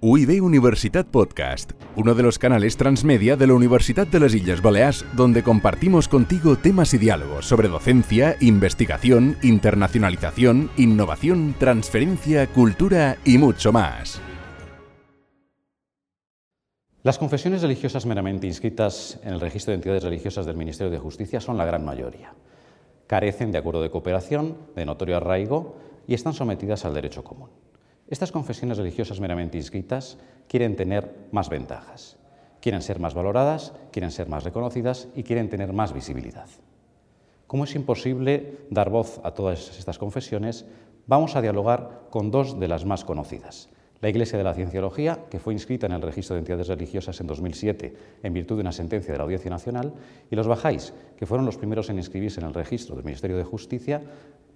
UIB Universitat Podcast, uno de los canales transmedia de la Universidad de las Islas Baleares, donde compartimos contigo temas y diálogos sobre docencia, investigación, internacionalización, innovación, transferencia, cultura y mucho más. Las confesiones religiosas meramente inscritas en el registro de entidades religiosas del Ministerio de Justicia son la gran mayoría. Carecen de acuerdo de cooperación, de notorio arraigo y están sometidas al derecho común. Estas confesiones religiosas meramente inscritas quieren tener más ventajas, quieren ser más valoradas, quieren ser más reconocidas y quieren tener más visibilidad. Como es imposible dar voz a todas estas confesiones, vamos a dialogar con dos de las más conocidas. La Iglesia de la Cienciología, que fue inscrita en el registro de entidades religiosas en 2007 en virtud de una sentencia de la Audiencia Nacional, y los Bajáis, que fueron los primeros en inscribirse en el registro del Ministerio de Justicia,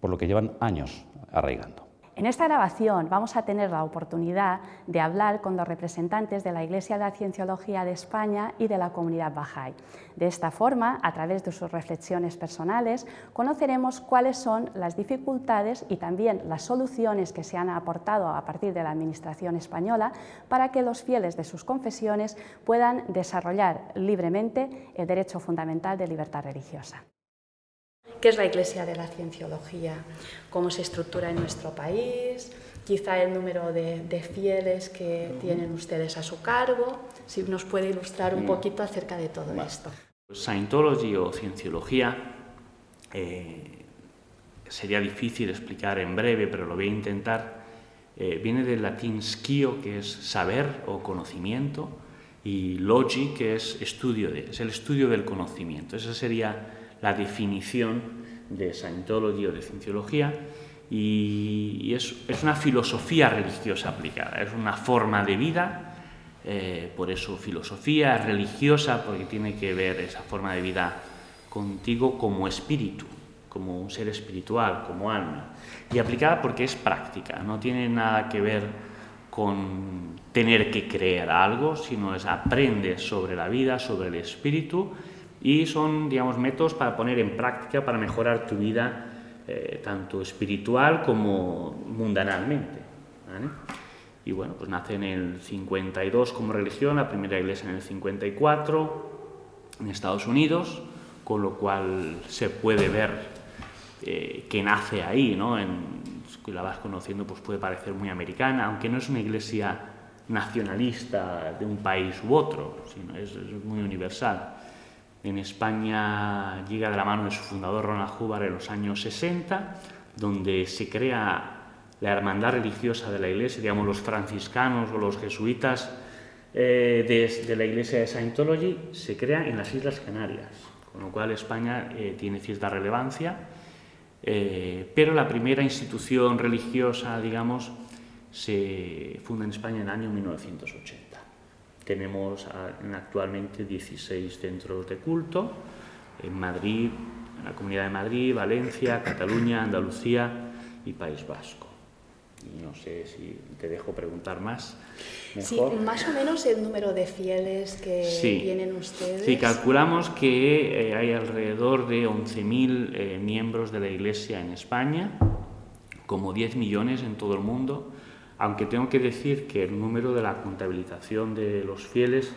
por lo que llevan años arraigando. En esta grabación vamos a tener la oportunidad de hablar con los representantes de la Iglesia de la Cienciología de España y de la comunidad Bahá'í. De esta forma, a través de sus reflexiones personales, conoceremos cuáles son las dificultades y también las soluciones que se han aportado a partir de la Administración española para que los fieles de sus confesiones puedan desarrollar libremente el derecho fundamental de libertad religiosa. ¿Qué es la Iglesia de la Cienciología? ¿Cómo se estructura en nuestro país? Quizá el número de, fieles que tienen ustedes a su cargo. Si nos puede ilustrar un poquito acerca de todo esto. Scientology o cienciología eh, sería difícil explicar en breve, pero lo voy a intentar. Eh, viene del latín scio, que es saber o conocimiento, y logi, que es estudio de, es el estudio del conocimiento. Esa sería la definición de Scientology o de Cienciología y, es, una filosofía religiosa aplicada, es una forma de vida, eh, por eso filosofía religiosa, porque tiene que ver esa forma de vida contigo como espíritu, como un ser espiritual, como alma, y aplicada porque es práctica, no tiene nada que ver con tener que creer algo, sino es aprender sobre la vida, sobre el espíritu y son, digamos, métodos para poner en práctica, para mejorar tu vida, eh, tanto espiritual como mundanalmente. Y bueno, pues nace en el 52 como religión, la primera iglesia en el 54 en Estados Unidos, con lo cual se puede ver eh, que nace ahí, ¿no? En, la vas conociendo, pues puede parecer muy americana, aunque no es una iglesia nacionalista de un país u otro, sino es muy universal. En España llega de la mano de su fundador Ronald Hubbard en los años 60, donde se crea la hermandad religiosa de la iglesia, digamos los franciscanos o los jesuitas eh, de, la iglesia de Scientology, se crea en las Islas Canarias, con lo cual España eh, tiene cierta relevancia, eh, pero la primera institución religiosa, digamos, se funda en España en el año 1980. Tenemos actualmente 16 centros de culto en Madrid, en la Comunidad de Madrid, Valencia, Cataluña, Andalucía y País Vasco. No sé si te dejo preguntar más. Sí, más o menos el número de fieles que tienen ustedes. Sí, calculamos que eh, hay alrededor de 11.000 eh, miembros de la Iglesia en España, como 10 millones en todo el mundo aunque tengo que decir que el número de la contabilización de los fieles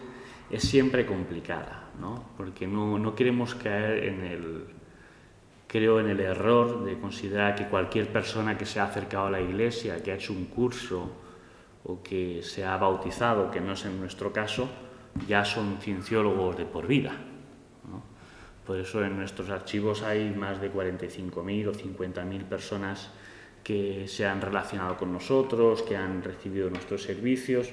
es siempre complicada, ¿no? porque no, no queremos caer en el, creo, en el error de considerar que cualquier persona que se ha acercado a la iglesia, que ha hecho un curso o que se ha bautizado, que no es en nuestro caso, ya son cienciólogos de por vida. ¿no? Por eso en nuestros archivos hay más de 45.000 o 50.000 personas que se han relacionado con nosotros, que han recibido nuestros servicios,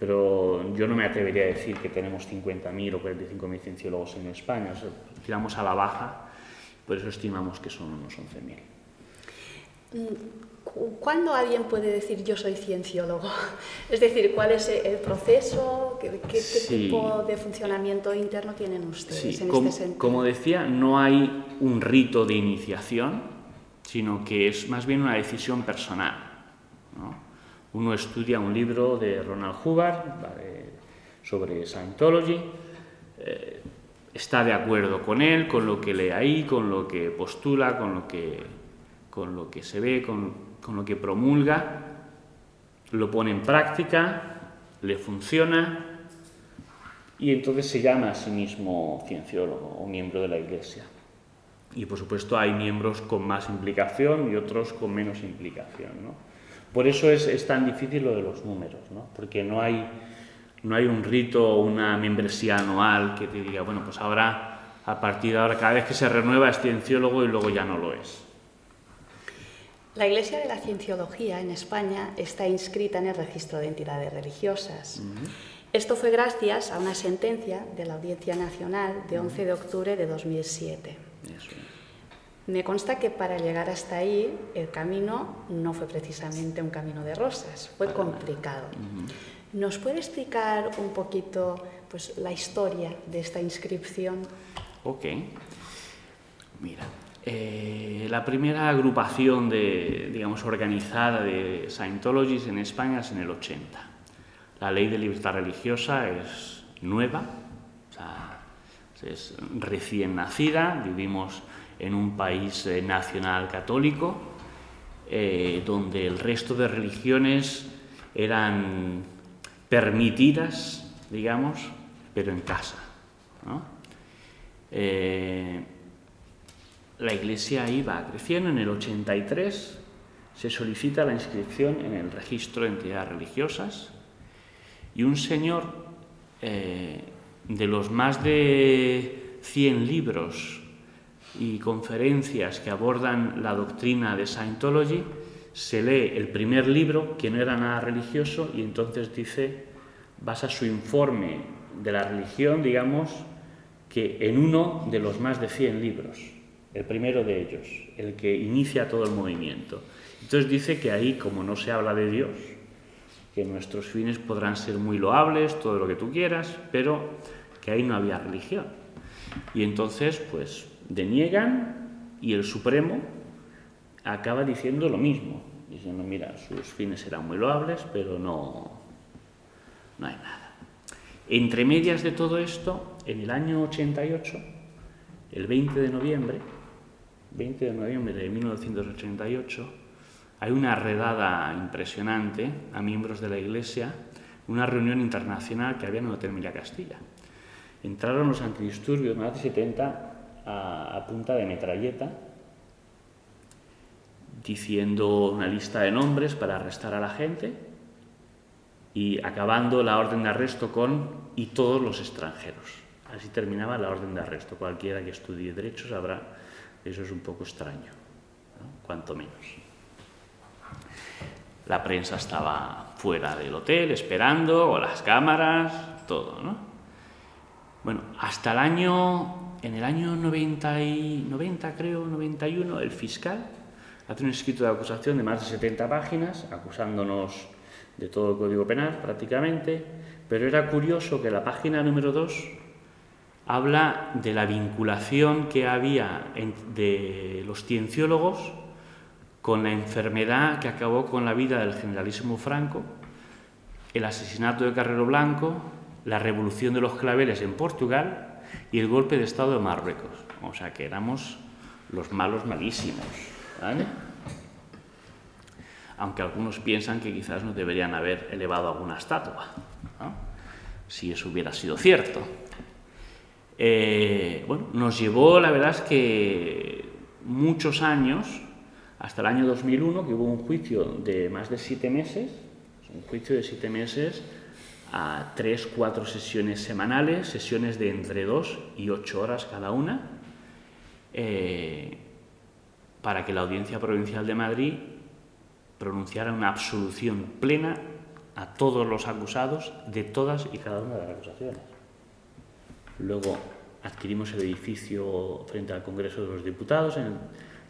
pero yo no me atrevería a decir que tenemos 50.000 o 45.000 cienciólogos en España, o sea, tiramos a la baja, por eso estimamos que son unos 11.000. Mm, ¿Cuándo alguien puede decir yo soy cienciólogo? Es decir, ¿cuál es el proceso? ¿Qué, tipo de funcionamiento interno tienen ustedes en como, este sentido? Como decía, no hay un rito de iniciación, sino que es más bien una decisión personal. Uno estudia un libro de Ronald Hubbard sobre Scientology, eh, está de acuerdo con él, con lo que lee ahí, con lo que postula, con lo que, con lo que se ve, con, con lo que promulga, lo pone en práctica le funciona y entonces se llama a sí mismo cienciólogo o miembro de la Iglesia. Y por supuesto hay miembros con más implicación y otros con menos implicación. Por eso es, tan difícil lo de los números, porque no hay, no hay un rito o una membresía anual que te diga, bueno, pues ahora, a partir de ahora, cada vez que se renueva es cienciólogo y luego ya no lo es. La Iglesia de la Cienciología en España está inscrita en el registro de entidades religiosas. Esto fue gracias a una sentencia de la Audiencia Nacional de 11 de octubre de 2007. Me consta que para llegar hasta ahí el camino no fue precisamente un camino de rosas, fue complicado. ¿Nos puede explicar un poquito pues, la historia de esta inscripción? Ok. Mira, eh, la primera agrupación de, digamos, organizada de Scientologists en España es en el 80. La ley de libertad religiosa es nueva, es recién nacida, vivimos en un país eh, nacional católico, eh, donde el resto de religiones eran permitidas, digamos, pero en casa. Eh, la iglesia iba creciendo, en el 83 se solicita la inscripción en el registro de entidades religiosas y un señor de los más de 100 libros y conferencias que abordan la doctrina de Scientology, se lee el primer libro, que no era nada religioso, y entonces dice, basa su informe de la religión, digamos, que en uno de los más de 100 libros, el primero de ellos, el que inicia todo el movimiento. Entonces dice que ahí, como no se habla de Dios, que nuestros fines podrán ser muy loables, todo lo que tú quieras, pero que ahí no había religión. Y entonces, pues, deniegan y el Supremo acaba diciendo lo mismo, diciendo, mira, sus fines serán muy loables, pero no, no hay nada. Entre medias de todo esto, en el año 88, el 20 de noviembre, 20 de noviembre de 1988, hay una redada impresionante a miembros de la Iglesia, una reunión internacional que había en el Hotel Milla Castilla. Entraron los antidisturbios más de 70 a, punta de metralleta, diciendo una lista de nombres para arrestar a la gente y acabando la orden de arresto con y todos los extranjeros. Así terminaba la orden de arresto. Cualquiera que estudie derecho sabrá eso es un poco extraño, cuanto menos. La prensa estaba fuera del hotel esperando, o las cámaras, todo, ¿no? Bueno, hasta el año, en el año 90, y, 90 creo, 91, el fiscal hace un escrito de acusación de más de 70 páginas, acusándonos de todo el Código Penal prácticamente, pero era curioso que la página número 2 habla de la vinculación que había de los cienciólogos con la enfermedad que acabó con la vida del generalísimo Franco, el asesinato de Carrero Blanco, la revolución de los claveles en Portugal y el golpe de Estado de Marruecos. O sea que éramos los malos malísimos. Aunque algunos piensan que quizás nos deberían haber elevado alguna estatua, si eso hubiera sido cierto. Eh, bueno, nos llevó, la verdad es que muchos años, hasta el año 2001, que hubo un juicio de más de siete meses, un juicio de siete meses a tres, cuatro sesiones semanales, sesiones de entre dos y ocho horas cada una, eh, para que la Audiencia Provincial de Madrid pronunciara una absolución plena a todos los acusados de todas y cada una de las acusaciones. Luego adquirimos el edificio frente al Congreso de los Diputados,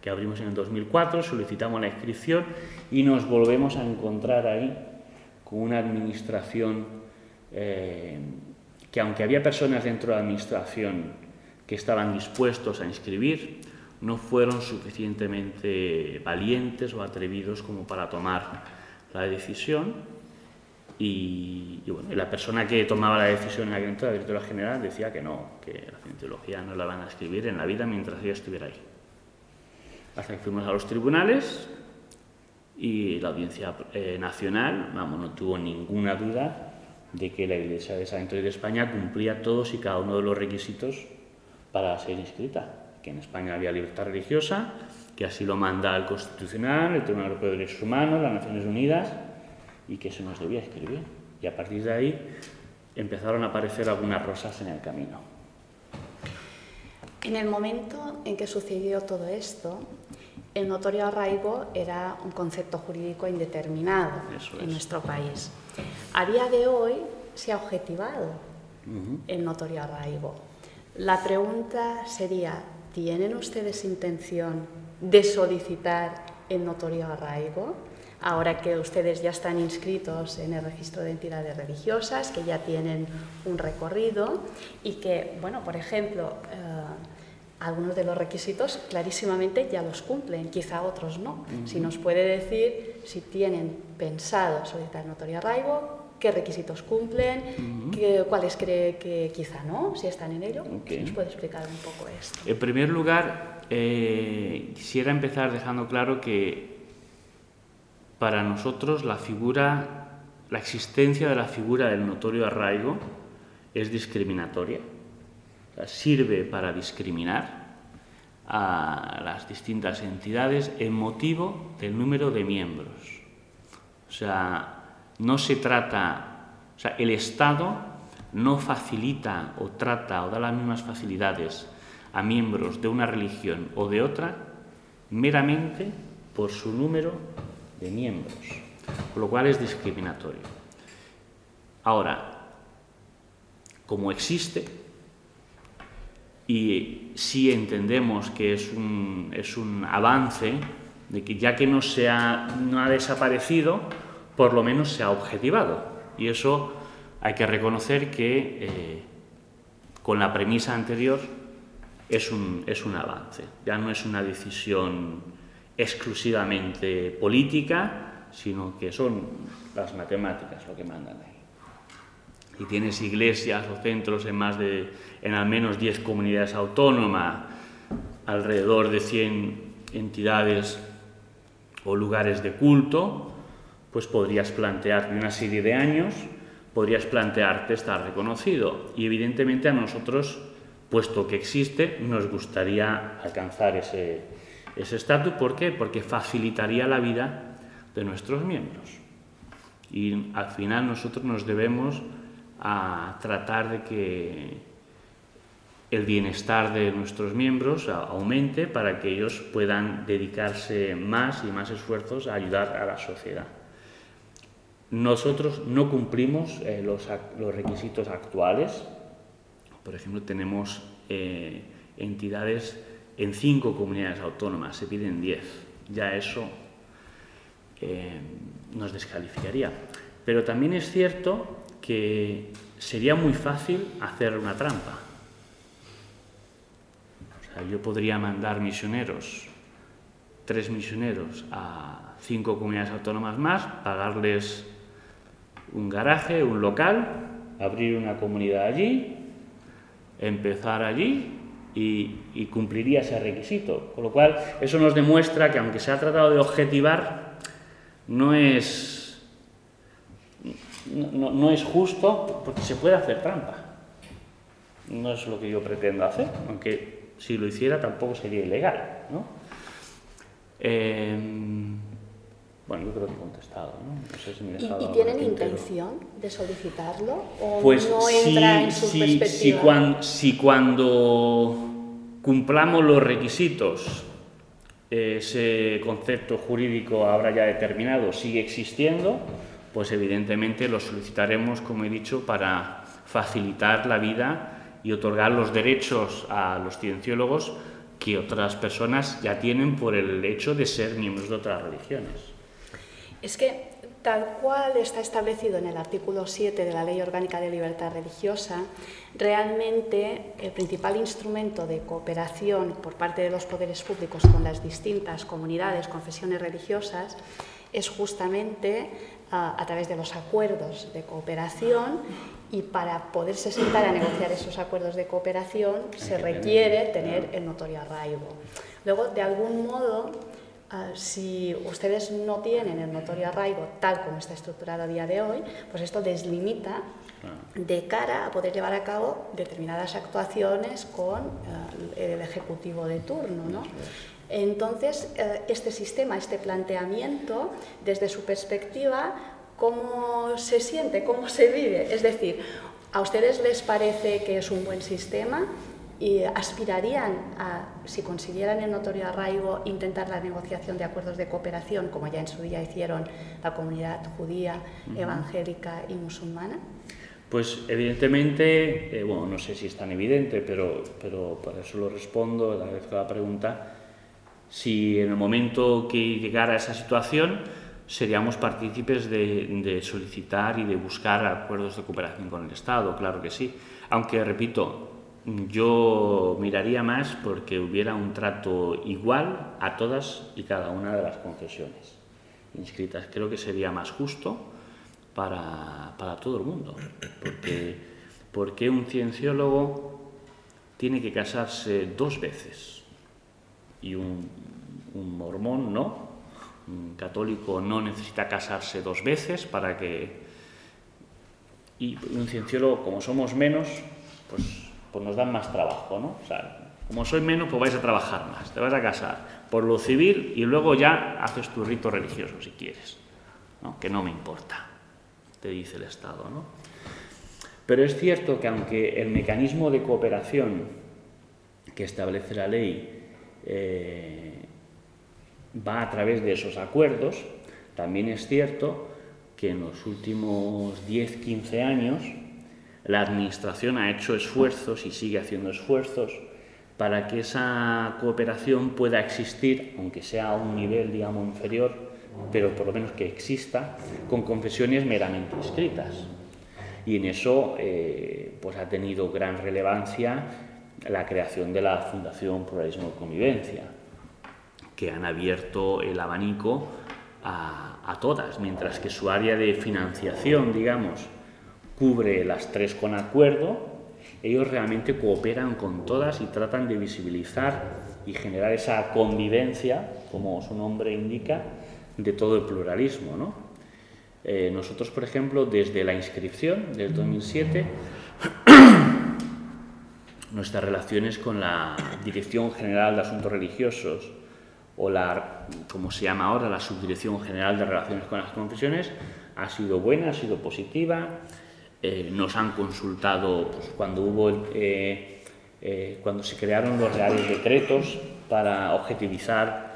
que abrimos en el 2004, solicitamos la inscripción y nos volvemos a encontrar ahí con una administración eh, que aunque había personas dentro de la Administración que estaban dispuestos a inscribir, no fueron suficientemente valientes o atrevidos como para tomar la decisión. Y, bueno, la persona que tomaba la decisión en aquel entonces, la directora general, decía que no, que la cientología no la van a escribir en la vida mientras ella estuviera ahí. Hasta que fuimos a los tribunales y la Audiencia eh, Nacional, vamos, no tuvo ninguna duda de que la Iglesia de San de España cumplía todos y cada uno de los requisitos para ser inscrita, que en España había libertad religiosa, que así lo manda el Constitucional, el Tribunal Europeo de Derechos Humanos, las Naciones Unidas, y que se nos debía escribir. Y a partir de ahí empezaron a aparecer algunas rosas en el camino. En el momento en que sucedió todo esto, el notorio arraigo era un concepto jurídico indeterminado en nuestro país. A día de hoy se ha objetivado el notorio arraigo. La pregunta sería, ¿tienen ustedes intención de solicitar el notorio arraigo? Ahora que ustedes ya están inscritos en el registro de entidades religiosas, que ya tienen un recorrido y que, bueno, por ejemplo, eh, algunos de los requisitos clarísimamente ya los cumplen, quizá otros no. Si nos puede decir si tienen pensado solicitar notorio arraigo, qué requisitos cumplen, cuáles cree que quizá no, si están en ello. ¿Nos puede explicar un poco esto? En primer lugar, eh, quisiera empezar dejando claro que para nosotros la figura, la existencia de la figura del notorio arraigo es discriminatoria sirve para discriminar a las distintas entidades en motivo del número de miembros. O sea, no se trata, o sea, el Estado no facilita o trata o da las mismas facilidades a miembros de una religión o de otra meramente por su número de miembros, con lo cual es discriminatorio. Ahora, como existe, y sí entendemos que es un, es un avance de que ya que no, se ha, no ha desaparecido, por lo menos se ha objetivado. Y eso hay que reconocer que eh, con la premisa anterior es un, es un avance. Ya no es una decisión exclusivamente política, sino que son las matemáticas lo que mandan ahí y tienes iglesias o centros en, más de, en al menos 10 comunidades autónomas, alrededor de 100 entidades o lugares de culto, pues podrías plantearte una serie de años, podrías plantearte estar reconocido. Y evidentemente a nosotros, puesto que existe, nos gustaría alcanzar ese estatus. ¿Por qué? Porque facilitaría la vida de nuestros miembros. Y al final nosotros nos debemos a tratar de que el bienestar de nuestros miembros aumente para que ellos puedan dedicarse más y más esfuerzos a ayudar a la sociedad. Nosotros no cumplimos eh, los, requisitos actuales. Por ejemplo, tenemos eh, entidades en cinco comunidades autónomas, se piden diez. Ya eso eh, nos descalificaría. Pero también es cierto que sería muy fácil hacer una trampa. yo podría mandar misioneros, tres misioneros a cinco comunidades autónomas más, pagarles un garaje, un local, abrir una comunidad allí, empezar allí y, y, cumpliría ese requisito. Con lo cual, eso nos demuestra que aunque se ha tratado de objetivar, no es no, es justo porque se puede hacer trampa. No es lo que yo pretendo hacer, aunque si lo hiciera tampoco sería ilegal. ¿no? Em, bueno, yo creo que he contestado. ¿no? sé si me he ¿Y, tienen intención de solicitarlo o pues no entra en su perspectiva? Si cuando, si cuando cumplamos los requisitos ese concepto jurídico ahora ya determinado sigue existiendo, pues evidentemente lo solicitaremos, como he dicho, para facilitar la vida y otorgar los derechos a los cienciólogos que otras personas ya tienen por el hecho de ser miembros de otras religiones. Es que tal cual está establecido en el artículo 7 de la Ley Orgánica de Libertad Religiosa, realmente el principal instrumento de cooperación por parte de los poderes públicos con las distintas comunidades, confesiones religiosas, es justamente a, través de los acuerdos de cooperación y para poderse sentar a negociar esos acuerdos de cooperación se requiere tener el notorio arraigo. Luego, de algún modo, Ah, si ustedes no tienen el notorio arraigo tal como está estructurado a día de hoy, pues esto deslimita de cara a poder llevar a cabo determinadas actuaciones con eh, el ejecutivo de turno. ¿no? Entonces, eh, este sistema, este planteamiento, desde su perspectiva, ¿cómo se siente? ¿Cómo se vive? Es decir, ¿a ustedes les parece que es un buen sistema? y aspirarían a, si consiguieran el notorio arraigo, intentar la negociación de acuerdos de cooperación, como ya en su día hicieron la comunidad judía, evangélica y musulmana? Pues evidentemente, eh, bueno, no sé si es tan evidente, pero, pero por eso lo respondo, agradezco la pregunta, si en el momento que llegara a esa situación seríamos partícipes de, de solicitar y de buscar acuerdos de cooperación con el Estado, claro que sí. Aunque, repito, yo miraría más porque hubiera un trato igual a todas y cada una de las confesiones inscritas. Creo que sería más justo para, todo el mundo. Porque, porque un cienciólogo tiene que casarse dos veces y un, un mormón no. Un católico no necesita casarse dos veces para que... Y un cienciólogo, como somos menos, pues pues nos dan más trabajo, ¿no? O sea, como soy menos, pues vais a trabajar más, te vas a casar por lo civil y luego ya haces tu rito religioso si quieres, ¿no? que no me importa, te dice el Estado, ¿no? Pero es cierto que aunque el mecanismo de cooperación que establece la ley eh, va a través de esos acuerdos, también es cierto que en los últimos 10-15 años la Administración ha hecho esfuerzos y sigue haciendo esfuerzos para que esa cooperación pueda existir, aunque sea a un nivel, digamos, inferior, pero por lo menos que exista, con confesiones meramente escritas. Y en eso eh, pues ha tenido gran relevancia la creación de la Fundación Pluralismo y Convivencia, que han abierto el abanico a, a todas, mientras que su área de financiación, digamos, cubre las tres con acuerdo, ellos realmente cooperan con todas y tratan de visibilizar y generar esa convivencia, como su nombre indica, de todo el pluralismo. Eh, nosotros, por ejemplo, desde la inscripción del 2007, nuestras relaciones con la Dirección General de Asuntos Religiosos o la, como se llama ahora, la Subdirección General de Relaciones con las Confesiones, ha sido buena, ha sido positiva. Eh, nos han consultado pues, cuando hubo eh, eh, cuando se crearon los reales decretos para objetivizar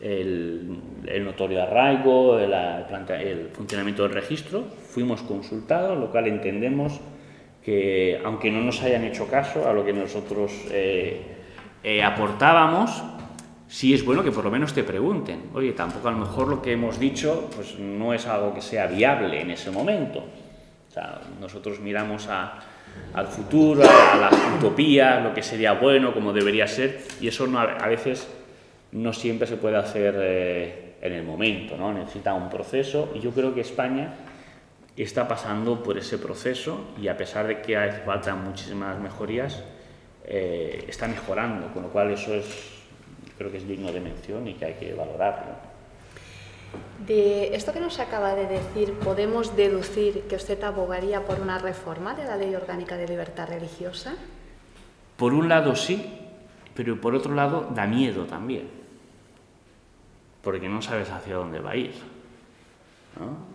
el, notorio arraigo, el, funcionamiento del registro, fuimos consultados, lo cual entendemos que, aunque no nos hayan hecho caso a lo que nosotros aportábamos, sí es bueno que por lo menos te pregunten. Oye, tampoco a lo mejor lo que hemos dicho pues, no es algo que sea viable en ese momento nosotros miramos al futuro, a, las utopías, lo que sería bueno, como debería ser, y eso a veces no siempre se puede hacer eh, en el momento, ¿no? necesita un proceso, y yo creo que España está pasando por ese proceso y a pesar de que hace falta muchísimas mejorías, eh, está mejorando, con lo cual eso es, creo que es digno de mención y que hay que valorarlo. De esto que nos acaba de decir, ¿podemos deducir que usted abogaría por una reforma de la Ley Orgánica de Libertad Religiosa? Por un lado sí, pero por otro lado da miedo también, porque no sabes hacia dónde va a ir.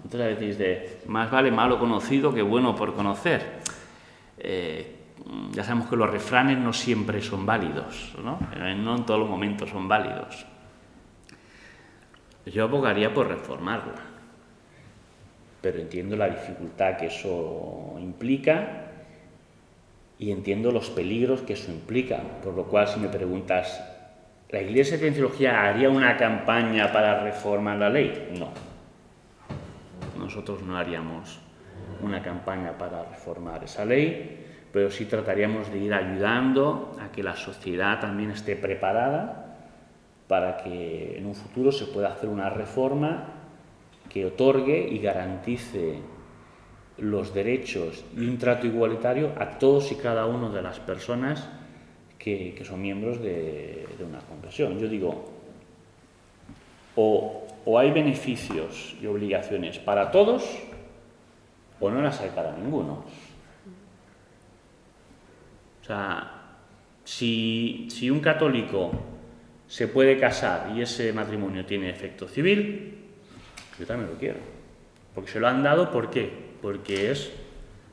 Entonces decís de, más vale malo conocido que bueno por conocer. Eh, ya sabemos que los refranes no siempre son válidos, ¿no? no en todos los momentos son válidos. Yo abogaría por reformarla, pero entiendo la dificultad que eso implica y entiendo los peligros que eso implica, por lo cual si me preguntas, ¿la Iglesia de Cienciología haría una campaña para reformar la ley? No. Nosotros no haríamos una campaña para reformar esa ley, pero sí trataríamos de ir ayudando a que la sociedad también esté preparada para que en un futuro se pueda hacer una reforma que otorgue y garantice los derechos y un trato igualitario a todos y cada uno de las personas que, son miembros de, una confesión. Yo digo, o, o hay beneficios y obligaciones para todos o no las hay para ninguno. O sea, si, si un católico se puede casar y ese matrimonio tiene efecto civil, yo también lo quiero. Porque se lo han dado, ¿por qué? Porque es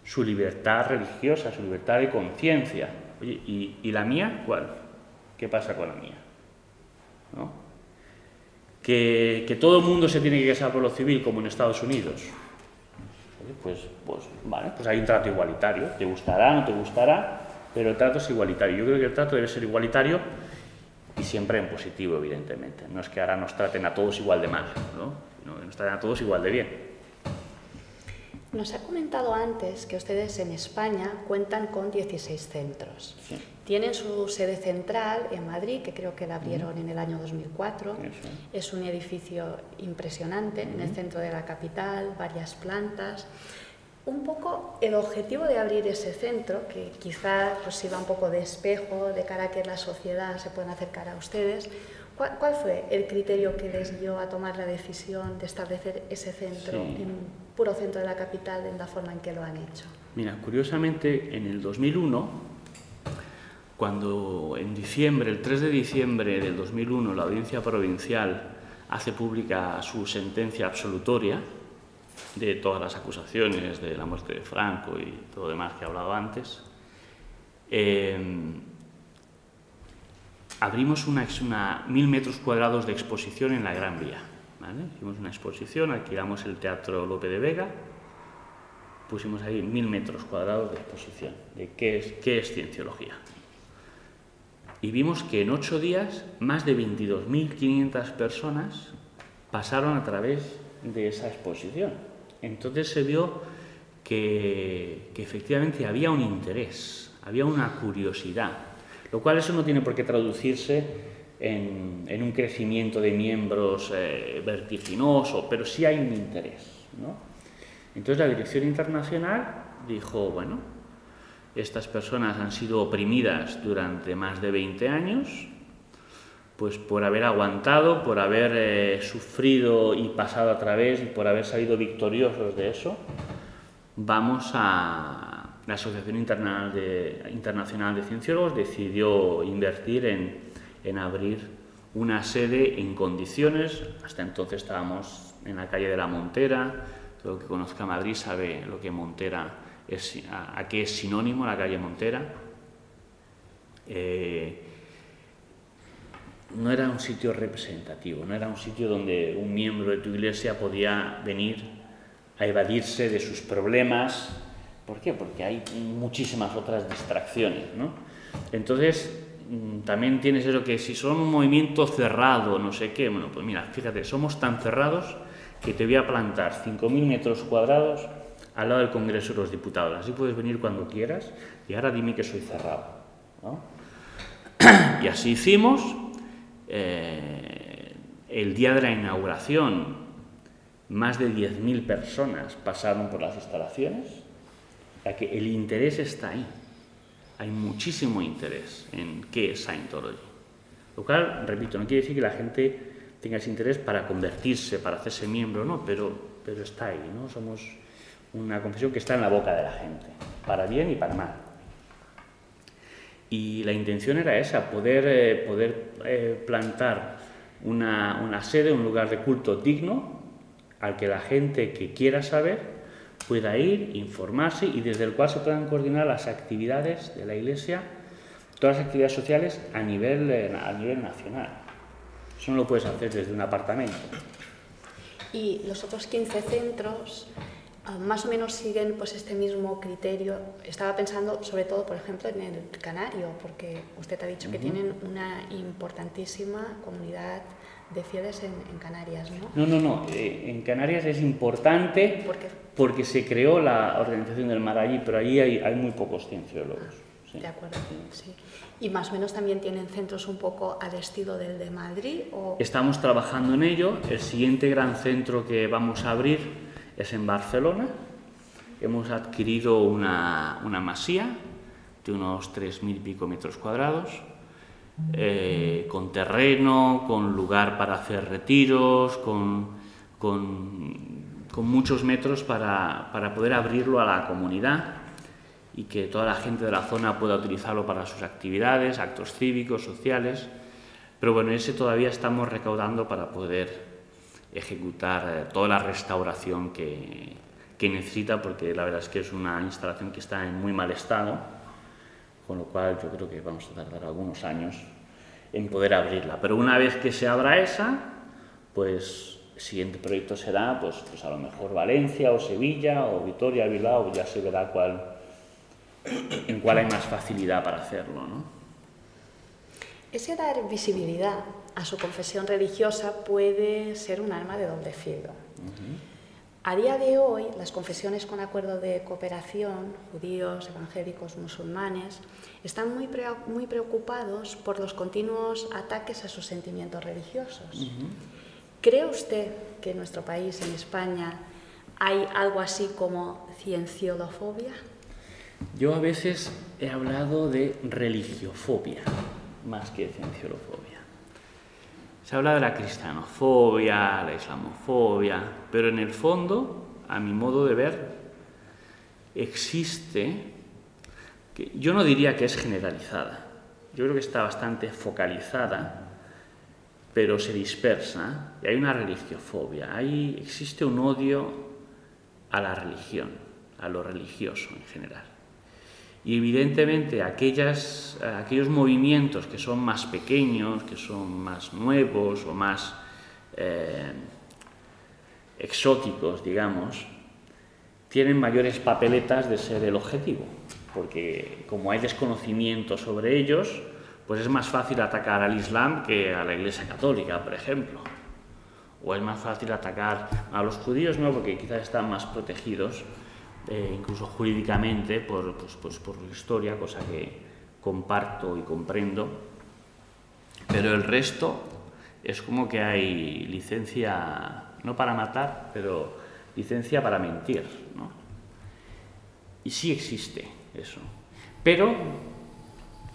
su libertad religiosa, su libertad de conciencia. Oye, ¿y, ¿y, la mía cuál? ¿Qué pasa con la mía? ¿No? Que, que, todo el mundo se tiene que casar por lo civil, como en Estados Unidos. Oye, pues, pues, vale, pues hay un trato igualitario. Te gustará, no te gustará, pero el trato es igualitario. Yo creo que el trato debe ser igualitario y siempre en positivo, evidentemente. No es que ahora nos traten a todos igual de mal, ¿no? no nos traten a todos igual de bien. Nos ha comentado antes que ustedes en España cuentan con 16 centros. Sí. Tienen su sede central en Madrid, que creo que la abrieron en el año 2004. Eso. Es un edificio impresionante en el centro de la capital, varias plantas. Un poco el objetivo de abrir ese centro, que quizá pues, sirva un poco de espejo de cara a que la sociedad se pueda acercar a ustedes, ¿Cuál, ¿Cuál, fue el criterio que les dio a tomar la decisión de establecer ese centro Sí. en puro centro de la capital en la forma en que lo han hecho? Mira, curiosamente, en el 2001, cuando en diciembre, el 3 de diciembre del 2001, la audiencia provincial hace pública su sentencia absolutoria de todas las acusaciones de la muerte de Franco y todo lo demás que he hablado antes, eh, abrimos una, una, mil metros cuadrados de exposición en la Gran Vía. Hicimos una exposición, alquilamos el Teatro Lope de Vega, pusimos ahí mil metros cuadrados de exposición de qué es, qué es cienciología. Y vimos que en ocho días más de 22.500 personas pasaron a través de esa exposición. Entonces se vio que, efectivamente había un interés, había una curiosidad, lo cual eso no tiene por qué traducirse en, en un crecimiento de miembros eh, vertiginoso, pero sí hay un interés. ¿no? Entonces la Dirección Internacional dijo, bueno, estas personas han sido oprimidas durante más de 20 años, pues por haber aguantado, por haber eh, sufrido y pasado a través y por haber salido victoriosos de eso, vamos a la Asociación Internacional de, Internacional Cienciólogos decidió invertir en, en abrir una sede en condiciones, hasta entonces estábamos en la calle de la Montera, todo el que conozca Madrid sabe lo que Montera es, a, a qué es sinónimo la calle Montera. Eh, no era un sitio representativo, no era un sitio donde un miembro de tu iglesia podía venir a evadirse de sus problemas. ¿Por qué? Porque hay muchísimas otras distracciones. ¿no? Entonces, también tienes eso que si son un movimiento cerrado, no sé qué, bueno, pues mira, fíjate, somos tan cerrados que te voy a plantar 5.000 metros cuadrados al lado del Congreso de los Diputados. Así puedes venir cuando quieras y ahora dime que soy cerrado. ¿no? Y así hicimos. Eh, el día de la inauguración, más de 10.000 personas pasaron por las instalaciones. Sea que el interés está ahí. Hay muchísimo interés en qué es Scientology. Lo cual, repito, no quiere decir que la gente tenga ese interés para convertirse, para hacerse miembro, no, pero, pero está ahí, ¿no? Somos una confesión que está en la boca de la gente, para bien y para mal. Y la intención era esa, poder, eh, poder eh, plantar una, una sede, un lugar de culto digno, al que la gente que quiera saber pueda ir, informarse y desde el cual se puedan coordinar las actividades de la Iglesia, todas las actividades sociales a nivel, eh, a nivel nacional. Eso no lo puedes hacer desde un apartamento. Y los otros 15 centros más o menos siguen pues este mismo criterio. Estaba pensando sobre todo, por ejemplo, en el canario, porque usted ha dicho uh -huh. que tienen una importantísima comunidad de fieles en, en Canarias, ¿no? No, no, no. Eh, en Canarias es importante porque se creó la organización del mar allí, pero allí hay, hay muy pocos cienciólogos. Sí. De acuerdo, sí. ¿Y más o menos también tienen centros un poco al estilo del de Madrid? O... Estamos trabajando en ello. El siguiente gran centro que vamos a abrir es en Barcelona. Hemos adquirido una, una masía de unos 3.000 y pico metros cuadrados eh, con terreno, con lugar para hacer retiros, con, muchos metros para, poder abrirlo a la comunidad y que toda la gente de la zona pueda utilizarlo para sus actividades, actos cívicos, sociales. Pero bueno, ese todavía estamos recaudando para poder ejecutar eh, toda la restauración que, que necesita, porque la verdad es que es una instalación que está en muy mal estado, con lo cual yo creo que vamos a tardar algunos años en poder abrirla. Pero una vez que se abra esa, pues el siguiente proyecto será, pues, pues a lo mejor Valencia o Sevilla o Vitoria, Bilbao, ya se verá cuál, en cuál hay más facilidad para hacerlo. ¿no? Ese dar visibilidad a su confesión religiosa puede ser un arma de doble filo. A día de hoy, las confesiones con acuerdo de cooperación, judíos, evangélicos, musulmanes, están muy, muy preocupados por los continuos ataques a sus sentimientos religiosos. ¿Cree usted que en nuestro país, en España, hay algo así como cienciolofobia? Yo a veces he hablado de religiofobia más que cienciolofobia. Se habla de la cristianofobia, la islamofobia, pero en el fondo, a mi modo de ver, existe, yo no diría que es generalizada, yo creo que está bastante focalizada, pero se dispersa, y hay una religiofobia, hay, existe un odio a la religión, a lo religioso en general. Y evidentemente aquellas, aquellos movimientos que son más pequeños, que son más nuevos o más eh, exóticos, digamos, tienen mayores papeletas de ser el objetivo, porque como hay desconocimiento sobre ellos, pues es más fácil atacar al Islam que a la Iglesia Católica, por ejemplo. O es más fácil atacar a los judíos, ¿no? porque quizás están más protegidos eh, incluso jurídicamente, por, pues, pues, por historia, cosa que comparto y comprendo. Pero el resto es como que hay licencia, no para matar, pero licencia para mentir. ¿no? Y sí existe eso. Pero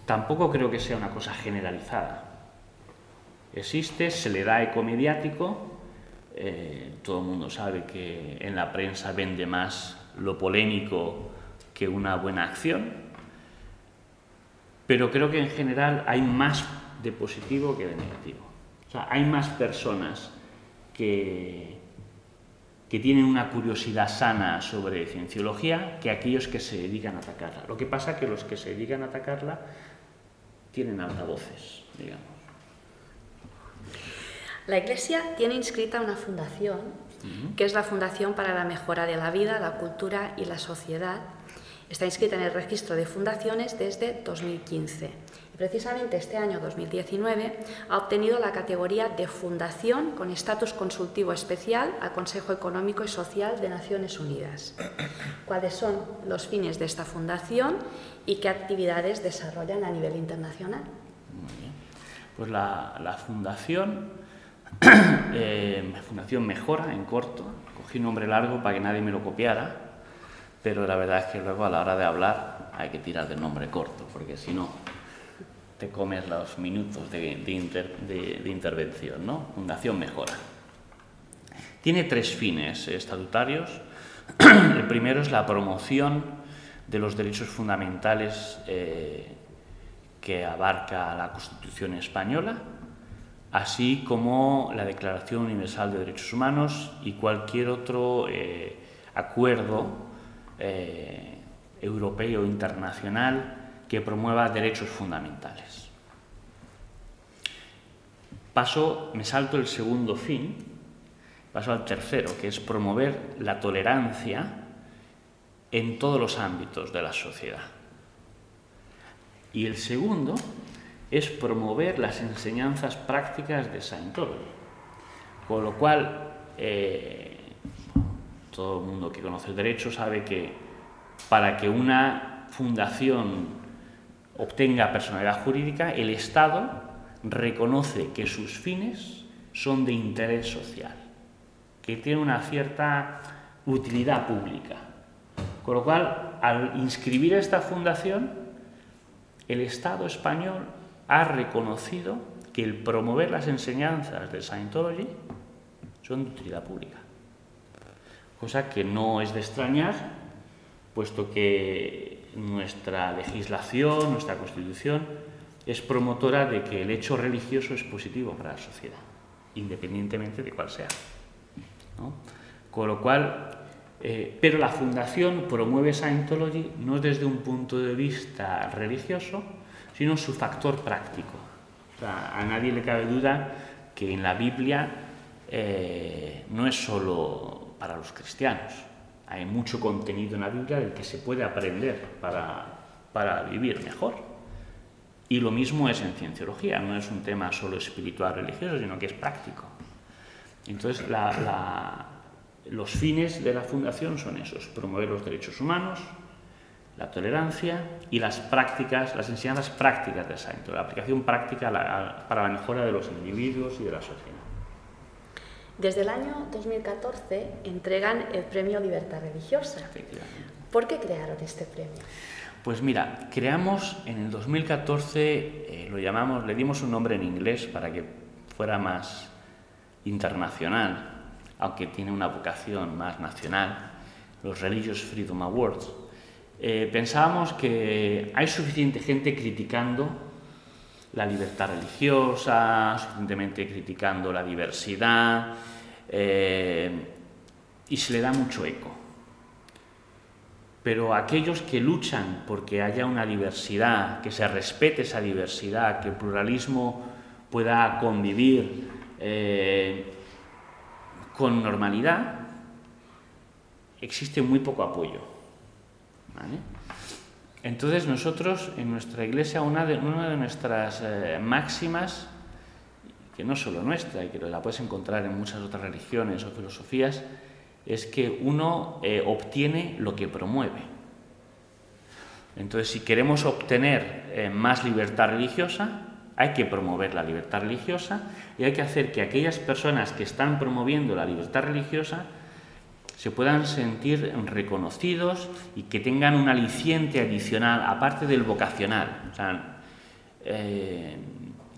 tampoco creo que sea una cosa generalizada. Existe, se le da eco mediático, eh, todo el mundo sabe que en la prensa vende más lo polémico que una buena acción, pero creo que en general hay más de positivo que de negativo. O sea, hay más personas que, que tienen una curiosidad sana sobre cienciología que aquellos que se dedican a atacarla. Lo que pasa es que los que se dedican a atacarla tienen altavoces, digamos. La Iglesia tiene inscrita una fundación que es la Fundación para la Mejora de la Vida, la Cultura y la Sociedad. Está inscrita en el registro de fundaciones desde 2015. Y precisamente este año 2019 ha obtenido la categoría de Fundación con estatus consultivo especial al Consejo Económico y Social de Naciones Unidas. ¿Cuáles son los fines de esta fundación y qué actividades desarrollan a nivel internacional? Pues la, la fundación eh, Fundación Mejora, en corto. Cogí un nombre largo para que nadie me lo copiara, pero la verdad es que luego a la hora de hablar hay que tirar del nombre corto, porque si no te comes los minutos de, intervención. ¿no? Fundación Mejora. Tiene tres fines estatutarios. El primero es la promoción de los derechos fundamentales eh, que abarca la Constitución española así como la Declaración Universal de Derechos Humanos y cualquier otro eh, acuerdo eh, europeo internacional que promueva derechos fundamentales. Paso, me salto el segundo fin, paso al tercero, que es promover la tolerancia en todos los ámbitos de la sociedad. Y el segundo es promover las enseñanzas prácticas de Scientology. Con lo cual, eh, todo el mundo que conoce el derecho sabe que para que una fundación obtenga personalidad jurídica, el Estado reconoce que sus fines son de interés social, que tienen una cierta utilidad pública. Con lo cual, al inscribir esta fundación, el Estado español ha reconocido que el promover las enseñanzas de Scientology son de utilidad pública. Cosa que no es de extrañar, puesto que nuestra legislación, nuestra constitución, es promotora de que el hecho religioso es positivo para la sociedad, independientemente de cuál sea. Con lo cual, eh, pero la Fundación promueve Scientology no desde un punto de vista religioso, sino su factor práctico. a nadie le cabe duda que en la Biblia eh, no es solo para los cristianos. Hay mucho contenido en la Biblia del que se puede aprender para, para vivir mejor. Y lo mismo es en cienciología, no es un tema solo espiritual religioso, sino que es práctico. Entonces, los fines de la Fundación son esos, promover los derechos humanos, la tolerancia y las prácticas, las enseñanzas prácticas de Santo, la aplicación práctica para la mejora de los individuos y de la sociedad. Desde el año 2014 entregan el Premio Libertad Religiosa. ¿Por qué crearon este premio? Pues mira, creamos en el 2014, eh, lo llamamos, le dimos un nombre en inglés para que fuera más internacional, aunque tiene una vocación más nacional, los Religious Freedom Awards. Eh, pensábamos que hay suficiente gente criticando la libertad religiosa, suficientemente criticando la diversidad, eh, y se le da mucho eco. Pero aquellos que luchan porque haya una diversidad, que se respete esa diversidad, que el pluralismo pueda convivir, eh, con normalidad, existe muy poco apoyo. Entonces nosotros en nuestra iglesia, una de, nuestras eh, máximas, que no solo nuestra, y que la puedes encontrar en muchas otras religiones o filosofías, es que uno eh, obtiene lo que promueve. Entonces, si queremos obtener eh, más libertad religiosa, hay que promover la libertad religiosa y hay que hacer que aquellas personas que están promoviendo la libertad religiosa se puedan sentir reconocidos y que tengan un aliciente adicional, aparte del vocacional. Eh,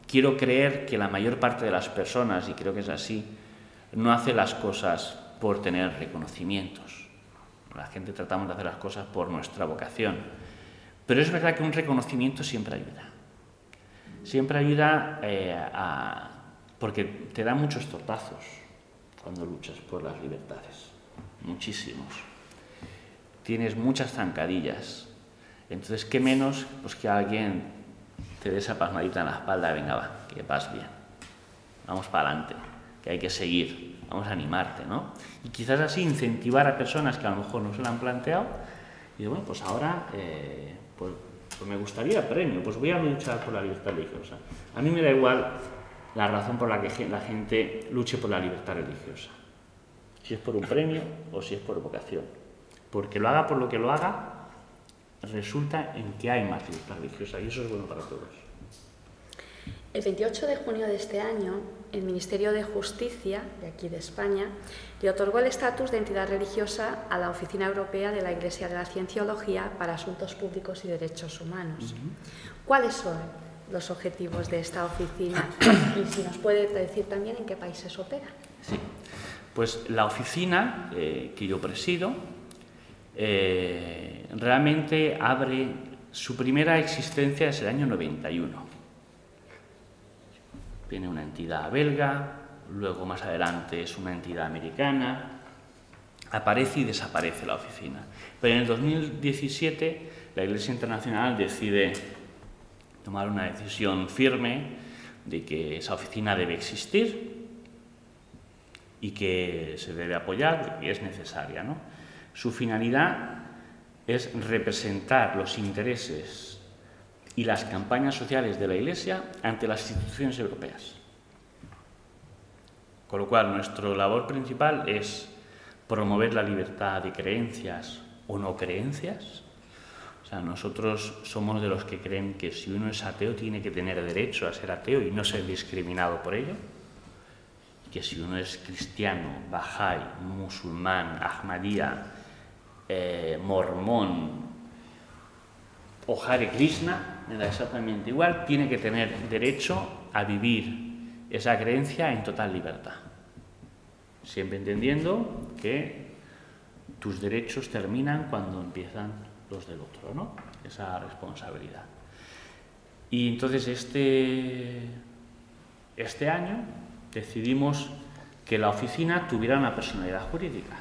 quiero creer que la mayor parte de las personas, y creo que es así, no hace las cosas por tener reconocimientos. La gente tratamos de hacer las cosas por nuestra vocación. Pero es verdad que un reconocimiento siempre ayuda siempre ayuda eh, a, porque te da muchos tortazos cuando luchas por las libertades, muchísimos. Tienes muchas zancadillas. Entonces, ¿qué menos pues que alguien te dé esa palmadita en la espalda, venga, va, que vas bien. Vamos para adelante, que hay que seguir, vamos a animarte, ¿no? Y quizás así incentivar a personas que a lo mejor no se lo han planteado y bueno, pues ahora eh, pues pues me gustaría premio, pues voy a luchar por la libertad religiosa. A mí me da igual la razón por la que la gente luche por la libertad religiosa. Si es por un premio o si es por vocación. Porque lo haga por lo que lo haga, resulta en que hay más libertad religiosa y eso es bueno para todos. El 28 de junio de este año, el Ministerio de Justicia de aquí de España le otorgó el estatus de entidad religiosa a la Oficina Europea de la Iglesia de la Cienciología para Asuntos Públicos y Derechos Humanos. ¿Cuáles son los objetivos de esta oficina? y si nos puede decir también en qué países opera. Sí, pues la oficina eh, que yo presido eh, realmente abre su primera existencia desde el año 91 Viene una entidad belga, luego más adelante es una entidad americana, aparece y desaparece la oficina. Pero en el 2017 la Iglesia Internacional decide tomar una decisión firme de que esa oficina debe existir y que se debe apoyar y es necesaria. Su finalidad es representar los intereses y las campañas sociales de la Iglesia ante las instituciones europeas. Con lo cual, nuestra labor principal es promover la libertad de creencias o no creencias. O sea, nosotros somos de los que creen que si uno es ateo tiene que tener derecho a ser ateo y no ser discriminado por ello. Que si uno es cristiano, bajay, musulmán, ahmadía, eh, mormón o Hare Krishna, me da exactamente igual, tiene que tener derecho a vivir esa creencia en total libertad. Siempre entendiendo que tus derechos terminan cuando empiezan los del otro, ¿no? Esa responsabilidad. Y entonces este, este año decidimos que la oficina tuviera una personalidad jurídica.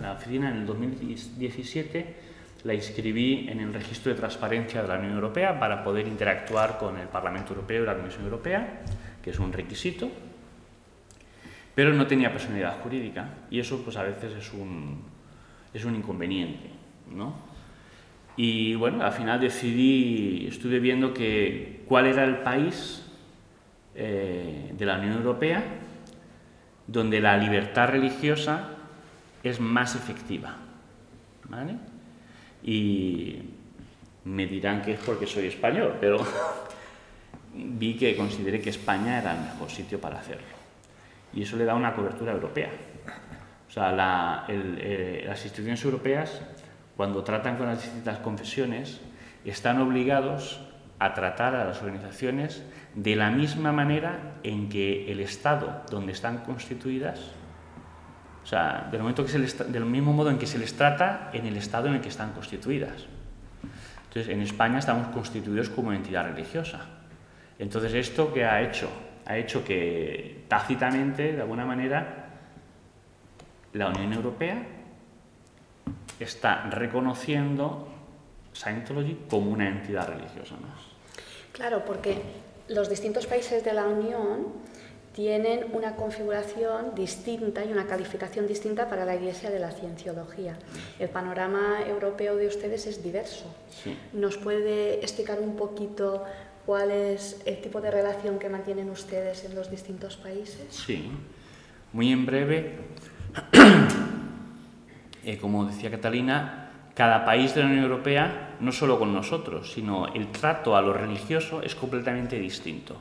La oficina en el 2017 la inscribí en el registro de transparencia de la Unión Europea para poder interactuar con el Parlamento Europeo y la Comisión Europea, que es un requisito, pero no tenía personalidad jurídica y eso pues a veces es un, es un inconveniente. ¿no? Y bueno, al final decidí, estuve viendo que cuál era el país eh, de la Unión Europea donde la libertad religiosa es más efectiva. ¿vale? y me dirán que es porque soy español, pero vi que consideré que España era el mejor sitio para hacerlo. Y eso le da una cobertura europea. O sea, eh, las instituciones europeas, cuando tratan con las distintas confesiones, están obligados a tratar a las organizaciones de la misma manera en que el Estado donde están constituidas o sea, del, momento que se del mismo modo en que se les trata en el estado en el que están constituidas. Entonces, en España estamos constituidos como entidad religiosa. Entonces, ¿esto qué ha hecho? Ha hecho que tácitamente, de alguna manera, la Unión Europea está reconociendo Scientology como una entidad religiosa más. Claro, porque los distintos países de la Unión tienen una configuración distinta y una calificación distinta para la Iglesia de la Cienciología. El panorama europeo de ustedes es diverso. ¿Nos puede explicar un poquito cuál es el tipo de relación que mantienen ustedes en los distintos países? Sí, muy en breve. Eh, como decía Catalina, cada país de la Unión Europea, no solo con nosotros, sino el trato a lo religioso es completamente distinto.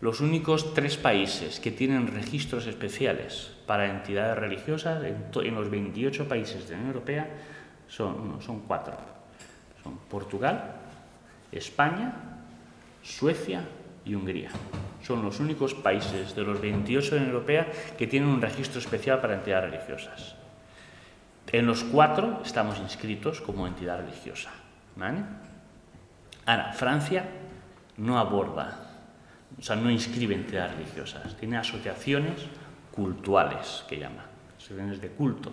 Los únicos tres países que tienen registros especiales para entidades religiosas en, los 28 países de la Unión Europea son, son cuatro. Son Portugal, España, Suecia y Hungría. Son los únicos países de los 28 de la Unión Europea que tienen un registro especial para entidades religiosas. En los cuatro estamos inscritos como entidad religiosa. Ahora, Francia no aborda o sea, no inscribe entidades religiosas, tiene asociaciones cultuales, que llama, asociaciones de culto.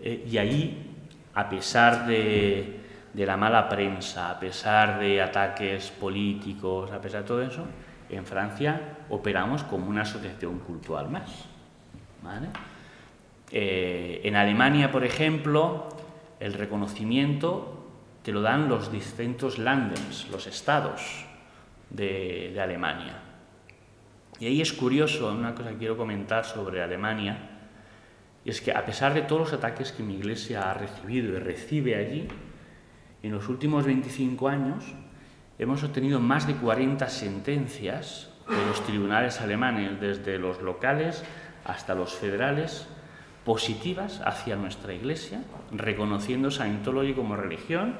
Eh, y ahí, a pesar de, de, la mala prensa, a pesar de ataques políticos, a pesar de todo eso, en Francia operamos como una asociación cultural más. Eh, en Alemania, por ejemplo, el reconocimiento te lo dan los distintos Landens, los estados de, Alemania. Y ahí es curioso, una cosa que quiero comentar sobre Alemania, y es que a pesar de todos los ataques que mi iglesia ha recibido y recibe allí, en los últimos 25 años hemos obtenido más de 40 sentencias de los tribunales alemanes, desde los locales hasta los federales, positivas hacia nuestra iglesia, reconociendo Scientology como religión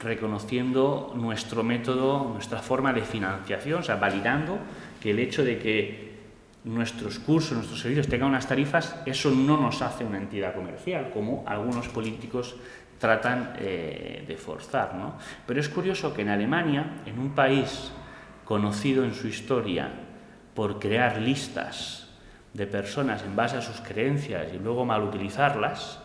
reconociendo nuestro método, nuestra forma de financiación, o sea, validando que el hecho de que nuestros cursos, nuestros servicios tengan unas tarifas, eso no nos hace una entidad comercial, como algunos políticos tratan eh, de forzar. ¿no? Pero es curioso que en Alemania, en un país conocido en su historia por crear listas de personas en base a sus creencias y luego mal utilizarlas,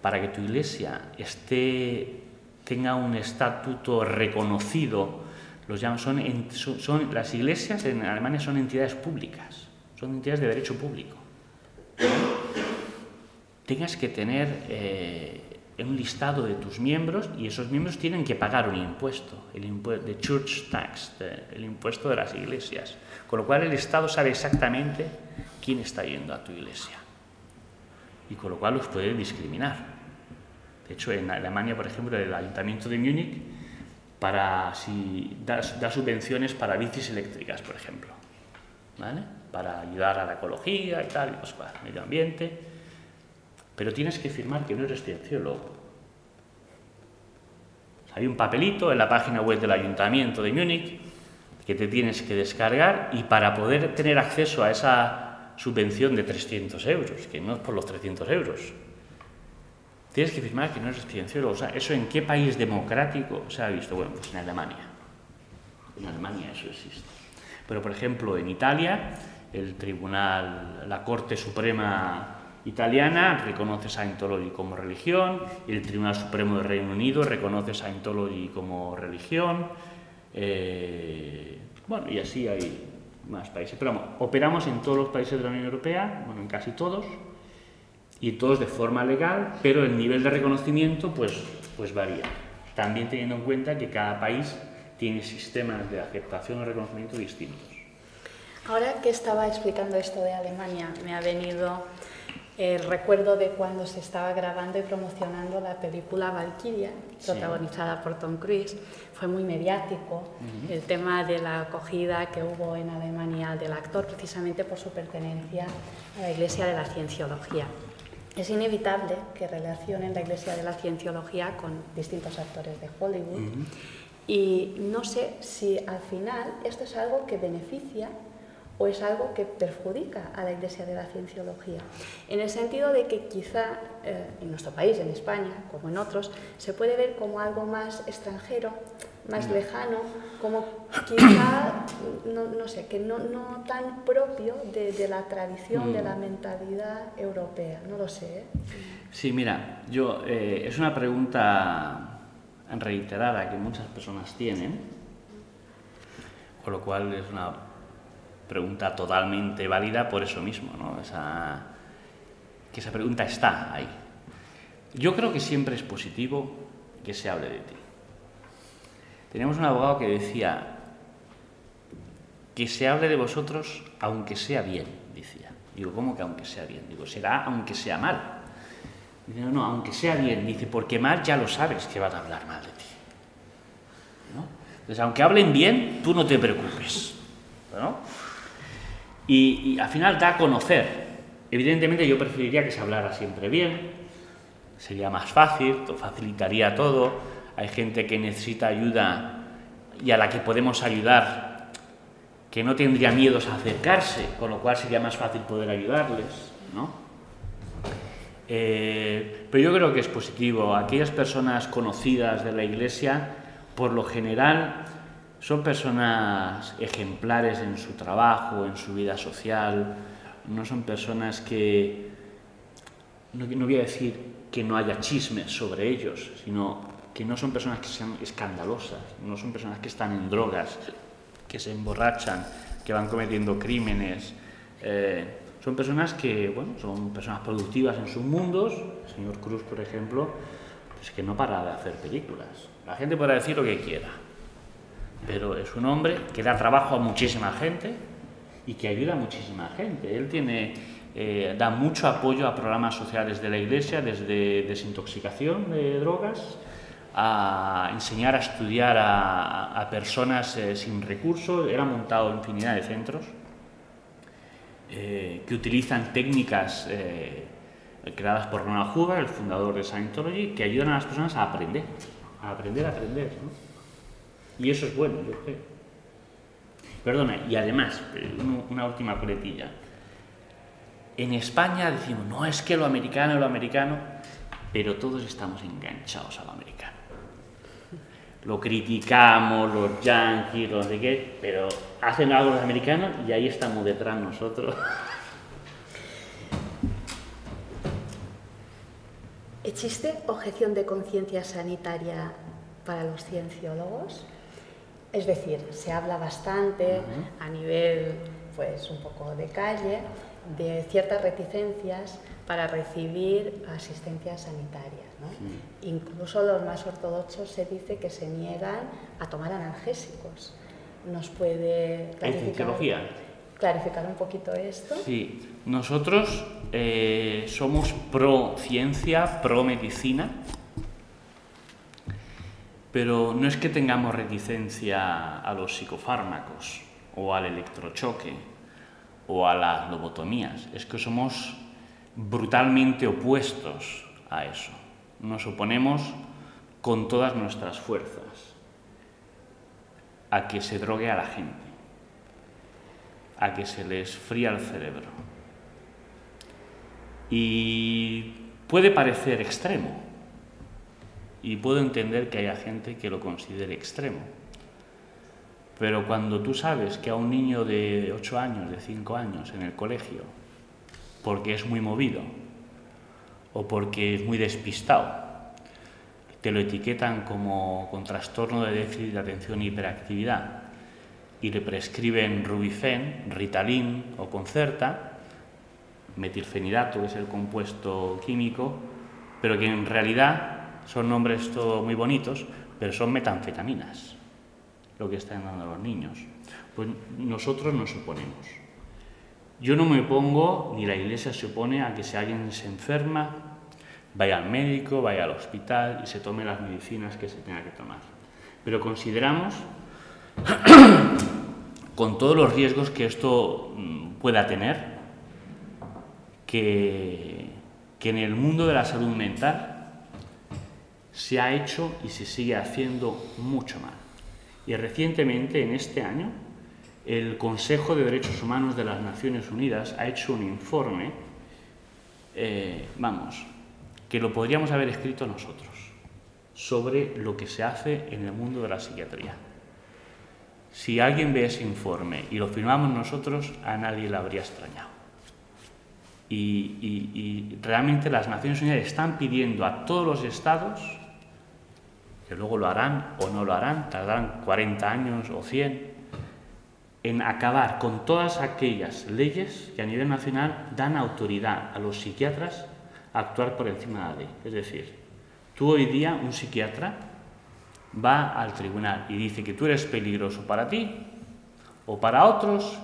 para que tu iglesia esté tenga un estatuto reconocido. Los llaman, son, son, las iglesias en Alemania son entidades públicas, son entidades de derecho público. Tengas que tener eh, un listado de tus miembros y esos miembros tienen que pagar un impuesto, el impuesto de church tax, el impuesto de las iglesias. Con lo cual el Estado sabe exactamente quién está yendo a tu iglesia y con lo cual los puede discriminar. De hecho, en Alemania, por ejemplo, el Ayuntamiento de Múnich para si da, subvenciones para bicis eléctricas, por ejemplo, ¿vale? para ayudar a la ecología y tal, y pues, para el medio ambiente. Pero tienes que firmar que no eres cienciólogo. Hay un papelito en la página web del Ayuntamiento de Múnich que te tienes que descargar y para poder tener acceso a esa subvención de 300 euros, que no es por los 300 euros, tienes que firmar que no eres cienciólogo. O sea, ¿eso en qué país democrático se ha visto? Bueno, pues en Alemania. En Alemania eso existe. Pero, por ejemplo, en Italia, el Tribunal, la Corte Suprema italiana reconoce Scientology como religión, el Tribunal Supremo del Reino Unido reconoce Scientology como religión, eh, bueno, y así hay más países. Pero vamos, operamos en todos los países de la Unión Europea, bueno, en casi todos, y todos de forma legal, pero el nivel de reconocimiento pues, pues varía. También teniendo en cuenta que cada país tiene sistemas de aceptación o reconocimiento distintos. Ahora que estaba explicando esto de Alemania, me ha venido el recuerdo de cuando se estaba grabando y promocionando la película Valkyria, protagonizada por Tom Cruise. Fue muy mediático el tema de la acogida que hubo en Alemania del actor, precisamente por su pertenencia a la Iglesia de la Cienciología. Es inevitable que relacionen la Iglesia de la Cienciología con distintos actores de Hollywood. Y no sé si al final esto es algo que beneficia o es algo que perjudica a la Iglesia de la Cienciología. En el sentido de que quizá eh, en nuestro país, en España, como en otros, se puede ver como algo más extranjero, más mm. lejano, como quizá, no, sé, que no, no, tan propio de, la tradición, de la mm. mentalidad europea. No lo sé. ¿eh? Sí, mira, yo, eh, es una pregunta reiterada que muchas personas tienen, con lo cual es una pregunta totalmente válida por eso mismo, ¿no? esa, que esa pregunta está ahí. Yo creo que siempre es positivo que se hable de ti. Tenemos un abogado que decía que se hable de vosotros aunque sea bien, decía. Digo, ¿cómo que aunque sea bien? Digo, será aunque sea mal. Dice, no, no, aunque sea bien, dice, porque mal ya lo sabes que van a hablar mal de ti. Entonces, aunque hablen bien, tú no te preocupes. ¿no? Y, al final da a conocer. Evidentemente yo preferiría que se hablara siempre bien, sería más fácil, facilitaría todo. Hay gente que necesita ayuda y a la que podemos ayudar, que no tendría miedos a acercarse, con lo cual sería más fácil poder ayudarles. ¿no? Eh, pero yo creo que es positivo. Aquellas personas conocidas de la Iglesia, por lo general, son personas ejemplares en su trabajo, en su vida social, no son personas que, no, voy a decir que no haya chismes sobre ellos, sino que no son personas que sean escandalosas, no son personas que están en drogas, que se emborrachan, que van cometiendo crímenes. Eh, son personas que, bueno, son personas productivas en sus mundos. El señor Cruz, por ejemplo, pues que no para de hacer películas. La gente podrá decir lo que quiera, pero es un hombre que da trabajo a muchísima gente y que ayuda a muchísima gente. Él tiene, eh, da mucho apoyo a programas sociales de la Iglesia, desde desintoxicación de drogas a enseñar a estudiar a, personas eh, sin recursos. Él ha montado infinidad de centros eh, que utilizan técnicas creadas por Ronald Hoover, el fundador de Scientology, que ayudan a las personas a aprender, a aprender a aprender. ¿no? Y eso es bueno, yo creo. Perdona, y además, eh, una última coletilla. En España decimos, no es que lo americano es lo americano, pero todos estamos enganchados a lo americano. Lo criticamos, los yankees, los de qué, pero hacen algo los americanos y ahí estamos detrás nosotros. ¿Existe objeción de conciencia sanitaria para los cienciólogos? Es decir, se habla bastante a nivel, pues un poco de calle, de ciertas reticencias para recibir asistencia sanitaria. Incluso los más ortodoxos se dice que se niegan a tomar analgésicos. ¿Nos puede clarificar, clarificar un poquito esto? Sí, nosotros eh, somos pro ciencia, pro medicina pero no es que tengamos reticencia a los psicofármacos o al electrochoque o a las lobotomías, es que somos brutalmente opuestos a eso. Nos oponemos con todas nuestras fuerzas a que se drogue a la gente, a que se les fría el cerebro. Y puede parecer extremo, y puedo entender que haya gente que lo considere extremo. Pero cuando tú sabes que a un niño de 8 años, de 5 años en el colegio, porque es muy movido o porque es muy despistado, te lo etiquetan como con trastorno de déficit de atención y hiperactividad y le prescriben Rubifen, Ritalin o Concerta, metilfenidato es el compuesto químico, pero que en realidad son nombres todo muy bonitos, pero son metanfetaminas lo que están dando los niños. Pues nosotros nos oponemos. Yo no me opongo, ni la Iglesia se opone a que si alguien se enferma, vaya al médico, vaya al hospital y se tome las medicinas que se tenga que tomar. Pero consideramos, con todos los riesgos que esto mm, pueda tener, que, que en el mundo de la salud mental se ha hecho y se sigue haciendo mucho mal. Y recientemente, en este año, el Consejo de Derechos Humanos de las Naciones Unidas ha hecho un informe, eh, vamos, que lo podríamos haber escrito nosotros, sobre lo que se hace en el mundo de la psiquiatría. Si alguien ve ese informe y lo firmamos nosotros, a nadie le habría extrañado. Y, y realmente las Naciones Unidas están pidiendo a todos los estados que luego lo harán o no lo harán, tardarán 40 años o 100, en acabar con todas aquellas leyes que a nivel nacional dan autoridad a los psiquiatras a actuar por encima de la ley. Es decir, tú hoy día, un psiquiatra, va al tribunal y dice que tú eres peligroso para ti o para otros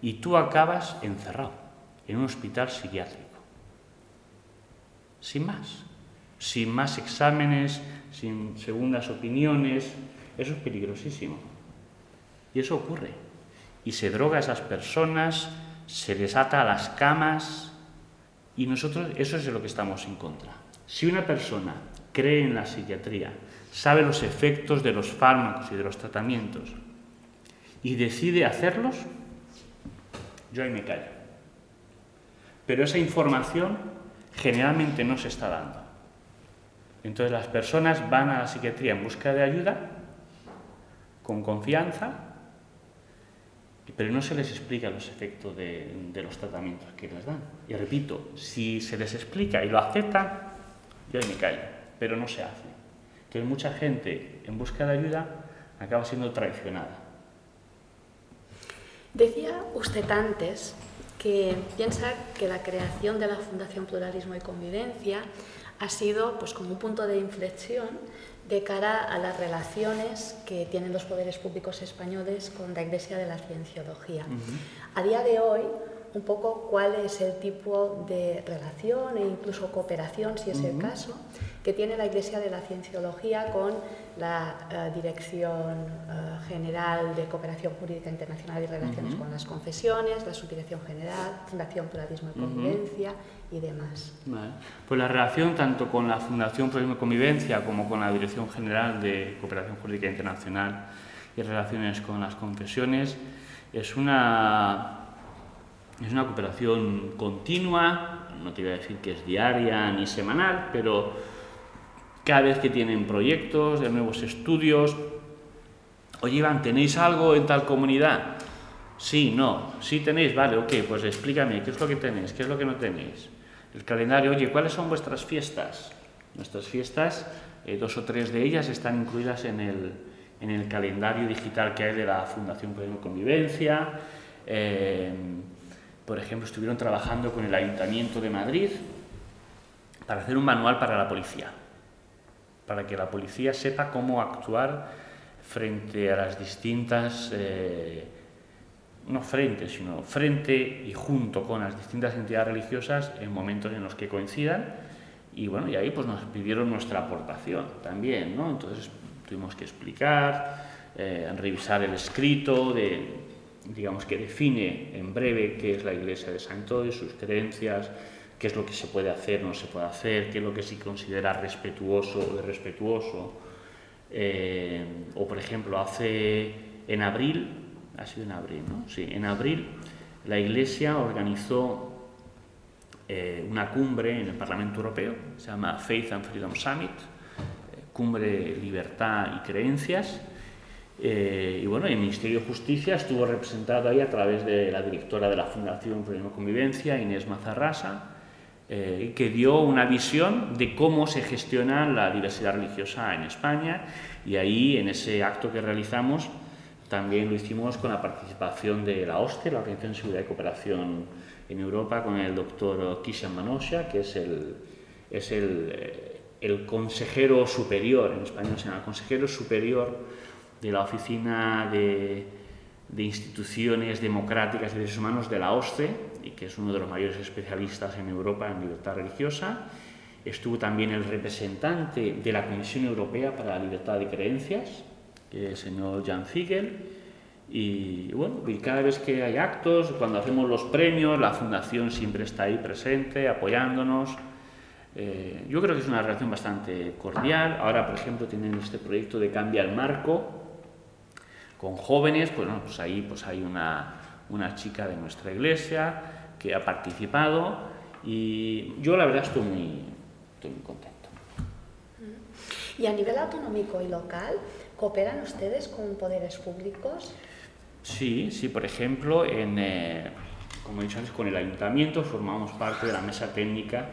y tú acabas encerrado en un hospital psiquiátrico. Sin más. Sin más exámenes, sin segundas opiniones, eso es peligrosísimo. Y eso ocurre. Y se droga a esas personas, se les ata a las camas, y nosotros eso es de lo que estamos en contra. Si una persona cree en la psiquiatría, sabe los efectos de los fármacos y de los tratamientos, y decide hacerlos, yo ahí me callo. Pero esa información generalmente no se está dando. Entonces las personas van a la psiquiatría en busca de ayuda, con confianza, pero no se les explica los efectos de, los tratamientos que les dan. Y repito, si se les explica y lo aceptan, yo ahí me callo, pero no se hace. Entonces mucha gente en busca de ayuda acaba siendo traicionada. Decía usted antes que piensa que la creación de la Fundación Pluralismo y Convivencia ha sido pues, como un punto de inflexión de cara a las relaciones que tienen los poderes públicos españoles con la Iglesia de la Cienciología. A día de hoy, un poco cuál es el tipo de relación e incluso cooperación, si es el caso, que tiene la Iglesia de la Cienciología con la eh, Dirección eh, General de Cooperación Jurídica Internacional y Relaciones con las Confesiones, la Subdirección General, Fundación Pluralismo y Convivencia y demás. Pues la relación tanto con la Fundación y Convivencia como con la Dirección General de Cooperación Jurídica Internacional y Relaciones con las Confesiones es una, es una cooperación continua, no te voy a decir que es diaria ni semanal, pero cada vez que tienen proyectos, de nuevos estudios. Oye, Iván, ¿tenéis algo en tal comunidad? Sí, no. Sí tenéis, vale, ok, pues explícame, ¿qué es lo que tenéis? ¿Qué es lo que no tenéis? El calendario, oye, ¿cuáles son vuestras fiestas? Nuestras fiestas, eh, dos o tres de ellas están incluidas en el, en el calendario digital que hay de la Fundación Premio Convivencia. Eh, por ejemplo, estuvieron trabajando con el Ayuntamiento de Madrid para hacer un manual para la policía para que la policía sepa cómo actuar frente a las distintas, eh, no frente, sino frente y junto con las distintas entidades religiosas en momentos en los que coincidan. Y bueno, y ahí pues nos pidieron nuestra aportación también, ¿no? Entonces tuvimos que explicar, eh, revisar el escrito de, digamos, que define en breve qué es la Iglesia de Santo y sus creencias, qué es lo que se puede hacer, no se puede hacer, qué es lo que se considera respetuoso o irrespetuoso. Eh, o por ejemplo, hace en abril, ha sido en abril, ¿no? Sí, en abril la Iglesia organizó eh, una cumbre en el Parlamento Europeo, se llama Faith and Freedom Summit, eh, cumbre libertad y creencias. y bueno, el Ministerio de Justicia estuvo representado ahí a través de la directora de la Fundación Premio Convivencia, Inés Mazarrasa, eh, que dio una visión de cómo se gestiona la diversidad religiosa en España y ahí en ese acto que realizamos también lo hicimos con la participación de la OSCE, la Organización de Seguridad y Cooperación en Europa, con el doctor Kishan Manosha, que es el, es eh, el consejero superior, en español se llama consejero superior de la Oficina de, de Instituciones Democráticas y Derechos Humanos de la OSCE, y que es uno de los mayores especialistas en Europa en libertad religiosa. Estuvo también el representante de la Comisión Europea para la Libertad de Creencias, el señor Jan Ziegel. Y bueno, y cada vez que hay actos, cuando hacemos los premios, la Fundación siempre está ahí presente, apoyándonos. Eh, yo creo que es una relación bastante cordial. Ahora, por ejemplo, tienen este proyecto de Cambia el Marco con jóvenes, pues, bueno, pues ahí pues hay una, una chica de nuestra iglesia que ha participado y yo la verdad estoy muy, estoy muy contento. ¿Y a nivel autonómico y local, cooperan ustedes con poderes públicos? Sí, sí, por ejemplo, en, eh, como he dicho antes, con el ayuntamiento formamos parte de la mesa técnica,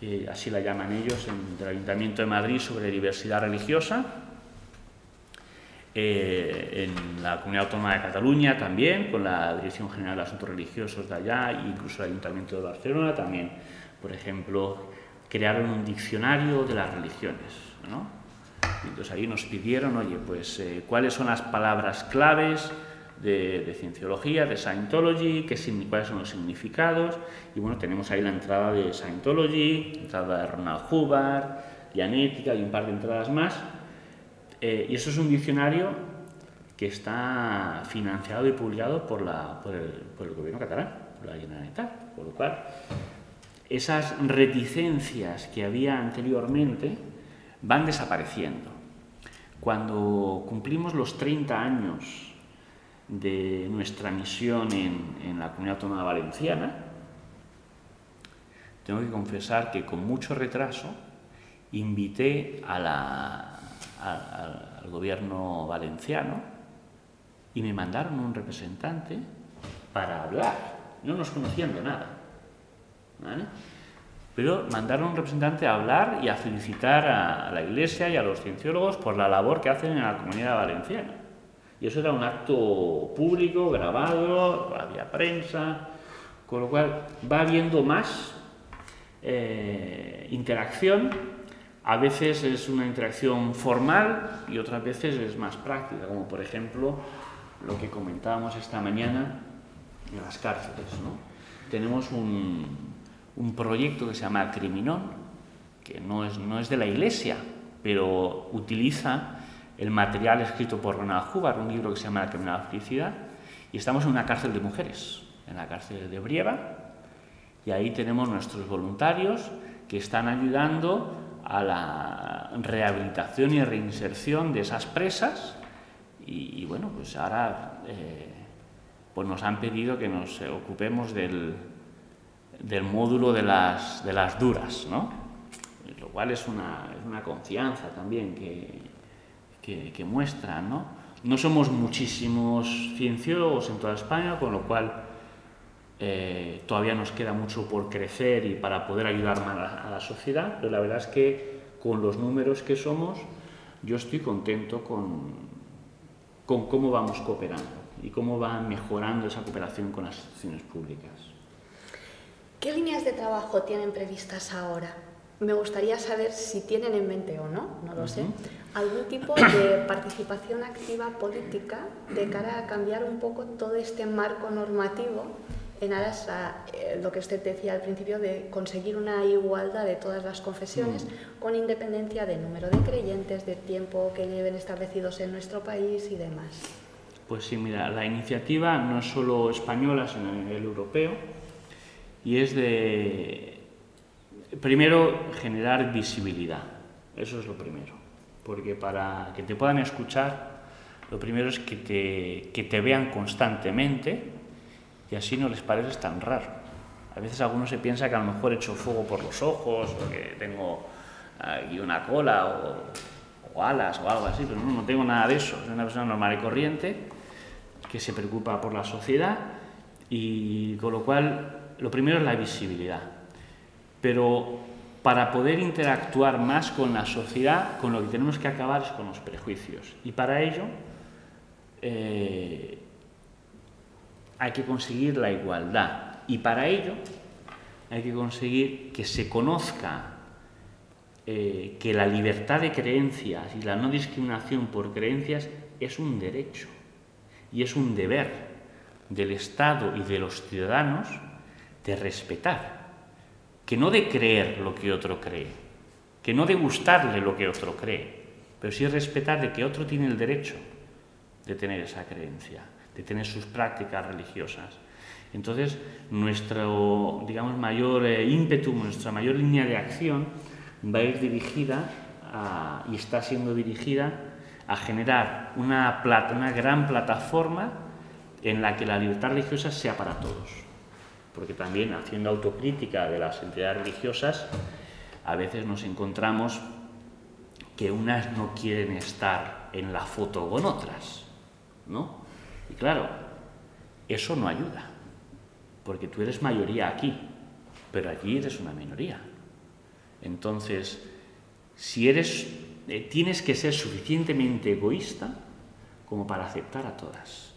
eh, así la llaman ellos, del Ayuntamiento de Madrid sobre diversidad religiosa eh, en la Comunidad Autónoma de Cataluña también, con la Dirección General de Asuntos Religiosos de allá, incluso el Ayuntamiento de Barcelona también, por ejemplo, crearon un diccionario de las religiones. ¿no? Entonces ahí nos pidieron, oye, pues eh, cuáles son las palabras claves de, cienciología, de Scientology, qué, cuáles son los significados, y bueno, tenemos ahí la entrada de Scientology, entrada de Ronald Hubbard, Dianética y un par de entradas más, eh, y eso es un diccionario que está financiado y publicado por, la, por, el, por el, gobierno catalán, por la Generalitat, por lo cual esas reticencias que había anteriormente van desapareciendo. Cuando cumplimos los 30 años de nuestra misión en, la Comunidad Autónoma Valenciana, tengo que confesar que con mucho retraso invité al gobierno valenciano y me mandaron un representante para hablar. No nos conocían de nada. Pero mandaron un representante a hablar y a felicitar a la Iglesia y a los cienciólogos por la labor que hacen en la comunidad valenciana. Y eso era un acto público, grabado, había prensa, con lo cual va habiendo más eh, interacción a veces es una interacción formal y otras veces es más práctica, como por ejemplo lo que comentábamos esta mañana en las cárceles. Tenemos un, un, proyecto que se llama Criminón, que no es, no es de la Iglesia, pero utiliza el material escrito por Ronald Hubbard, un libro que se llama La criminal y estamos en una cárcel de mujeres, en la cárcel de Brieva, y ahí tenemos nuestros voluntarios que están ayudando a la rehabilitación y reinserción de esas presas y, bueno, pues ahora eh, pues nos han pedido que nos ocupemos del, del módulo de las, de las duras, ¿no? lo cual es una, es una confianza también que, que, muestran. ¿no? no somos muchísimos cienciólogos en toda España, con lo cual eh, todavía nos queda mucho por crecer y para poder ayudar a la, sociedad, pero la verdad es que con los números que somos, yo estoy contento con, con cómo vamos cooperando y cómo va mejorando esa cooperación con las instituciones públicas. ¿Qué líneas de trabajo tienen previstas ahora? Me gustaría saber si tienen en mente o no, no lo sé, algún tipo de participación activa política de cara a cambiar un poco todo este marco normativo en aras a eh, lo que usted decía al principio de conseguir una igualdad de todas las confesiones mm. con independencia del número de creyentes, de tiempo que lleven establecidos en nuestro país y demás. Pues sí, mira, la iniciativa no es solo española, sino a nivel europeo y es de Primero, generar visibilidad. Eso es lo primero. Porque para que te puedan escuchar, lo primero es que te, que te vean constantemente y así no les pareces tan raro. A veces algunos se piensa que a lo mejor he hecho fuego por los ojos o que tengo aquí una cola o, o alas o algo así, pero no, no tengo nada de eso. Soy una persona normal y corriente que se preocupa por la sociedad y con lo cual lo primero es la visibilidad. Pero para poder interactuar más con la sociedad, con lo que tenemos que acabar es con los prejuicios. Y para ello eh, hay que conseguir la igualdad. Y para ello hay que conseguir que se conozca eh, que la libertad de creencias y la no discriminación por creencias es un derecho y es un deber del Estado y de los ciudadanos de respetar, que no de creer lo que otro cree, que no de gustarle lo que otro cree, pero sí respetar de que otro tiene el derecho de tener esa creencia, de tener sus prácticas religiosas. Entonces, nuestro, digamos, mayor eh, ímpetu, nuestra mayor línea de acción va a ir dirigida y está siendo dirigida a generar una, una gran plataforma en la que la libertad religiosa sea para todos. Porque también haciendo autocrítica de las entidades religiosas, a veces nos encontramos que unas no quieren estar en la foto con otras, ¿no? Y claro, eso no ayuda, porque tú eres mayoría aquí, pero allí eres una minoría. Entonces, si eres, eh, tienes que ser suficientemente egoísta como para aceptar a todas,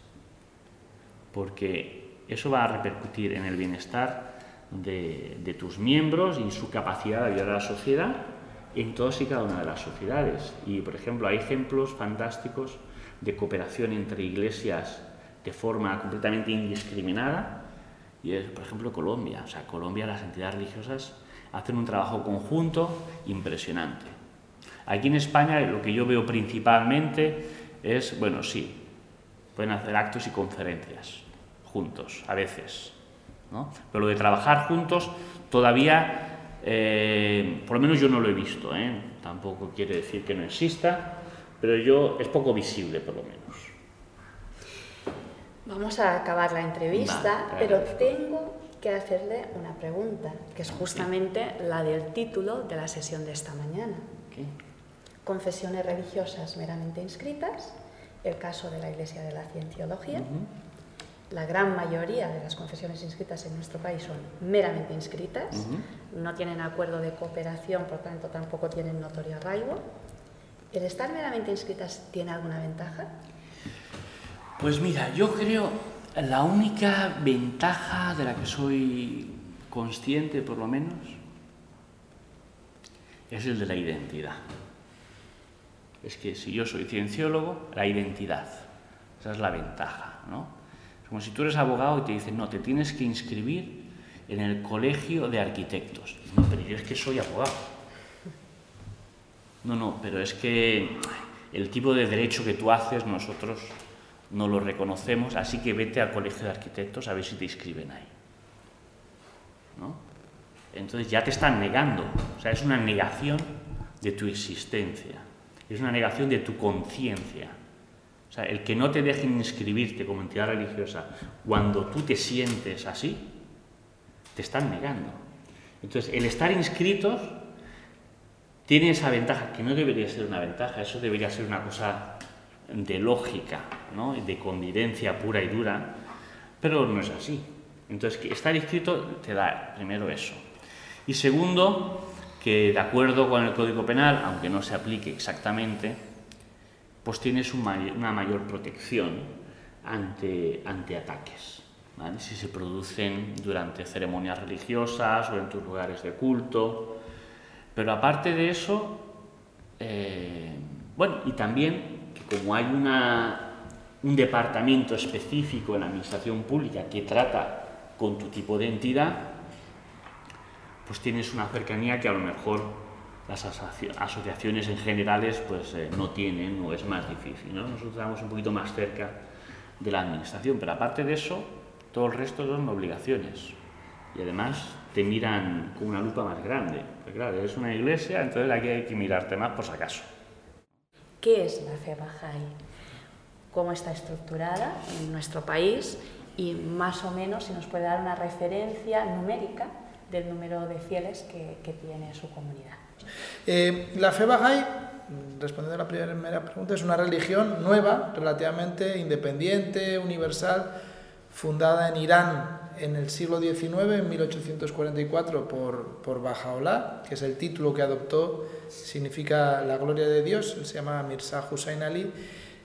porque eso va a repercutir en el bienestar de, tus miembros y su capacidad de ayudar a la sociedad en todas y cada una de las sociedades. Y, por ejemplo, hay ejemplos fantásticos de cooperación entre iglesias de forma completamente indiscriminada, y es, por ejemplo, Colombia. O sea, Colombia, las entidades religiosas hacen un trabajo conjunto impresionante. Aquí en España lo que yo veo principalmente es, bueno, sí, pueden hacer actos y conferencias juntos, a veces, ¿no? Pero lo de trabajar juntos todavía, eh, por lo menos yo no lo he visto, ¿eh? tampoco quiere decir que no exista, pero yo es poco visible por lo menos. Vamos a acabar la entrevista, Vale, pero tengo que hacerle una pregunta, que es justamente la del título de la sesión de esta mañana. ¿Qué? Confesiones religiosas meramente inscritas, el caso de la Iglesia de la Cienciología. La gran mayoría de las confesiones inscritas en nuestro país son meramente inscritas, no tienen acuerdo de cooperación, por tanto tampoco tienen notorio arraigo. ¿El estar meramente inscritas tiene alguna ventaja? Pues mira, yo creo la única ventaja de la que soy consciente, por lo menos, es el de la identidad. Es que si yo soy cienciólogo, la identidad, esa es la ventaja, ¿no? Como si tú eres abogado y te dicen, no, te tienes que inscribir en el colegio de arquitectos. No, pero yo es que soy abogado. No, no, pero es que el tipo de derecho que tú haces nosotros no lo reconocemos, así que vete al colegio de arquitectos a ver si te inscriben ahí. ¿No? Entonces ya te están negando, o sea, es una negación de tu existencia, es una negación de tu conciencia. El que no te dejen inscribirte como entidad religiosa cuando tú te sientes así, te están negando. Entonces, el estar inscritos tiene esa ventaja, que no debería ser una ventaja, eso debería ser una cosa de lógica, ¿no? de convivencia pura y dura, pero no es así. Entonces, estar inscrito te da primero eso. Y segundo, que de acuerdo con el Código Penal, aunque no se aplique exactamente, pues tienes una mayor protección ante, ataques. Si se producen durante ceremonias religiosas o en tus lugares de culto. Pero aparte de eso, eh, bueno, y también que como hay un departamento específico en la administración pública que trata con tu tipo de entidad, pues tienes una cercanía que a lo mejor las asoci- asociaciones en generales pues eh, no tienen o es más difícil. ¿no? Nosotros estamos un poquito más cerca de la administración, pero aparte de eso, todo el resto son obligaciones. Y además te miran con una lupa más grande. Porque claro, es una iglesia, entonces aquí hay que mirarte más por si acaso. ¿Qué es la fe Bahá'í? ¿Cómo está estructurada en nuestro país? Y más o menos si nos puede dar una referencia numérica del número de fieles que, que tiene su comunidad. Eh, la fe Bahá'í, respondiendo a la primera pregunta, es una religión nueva, relativamente independiente, universal, fundada en Irán en el siglo XIX, en 1844, por, por Bajaola, que es el título que adoptó, significa la gloria de Dios, se llama Mirza Hussain Ali,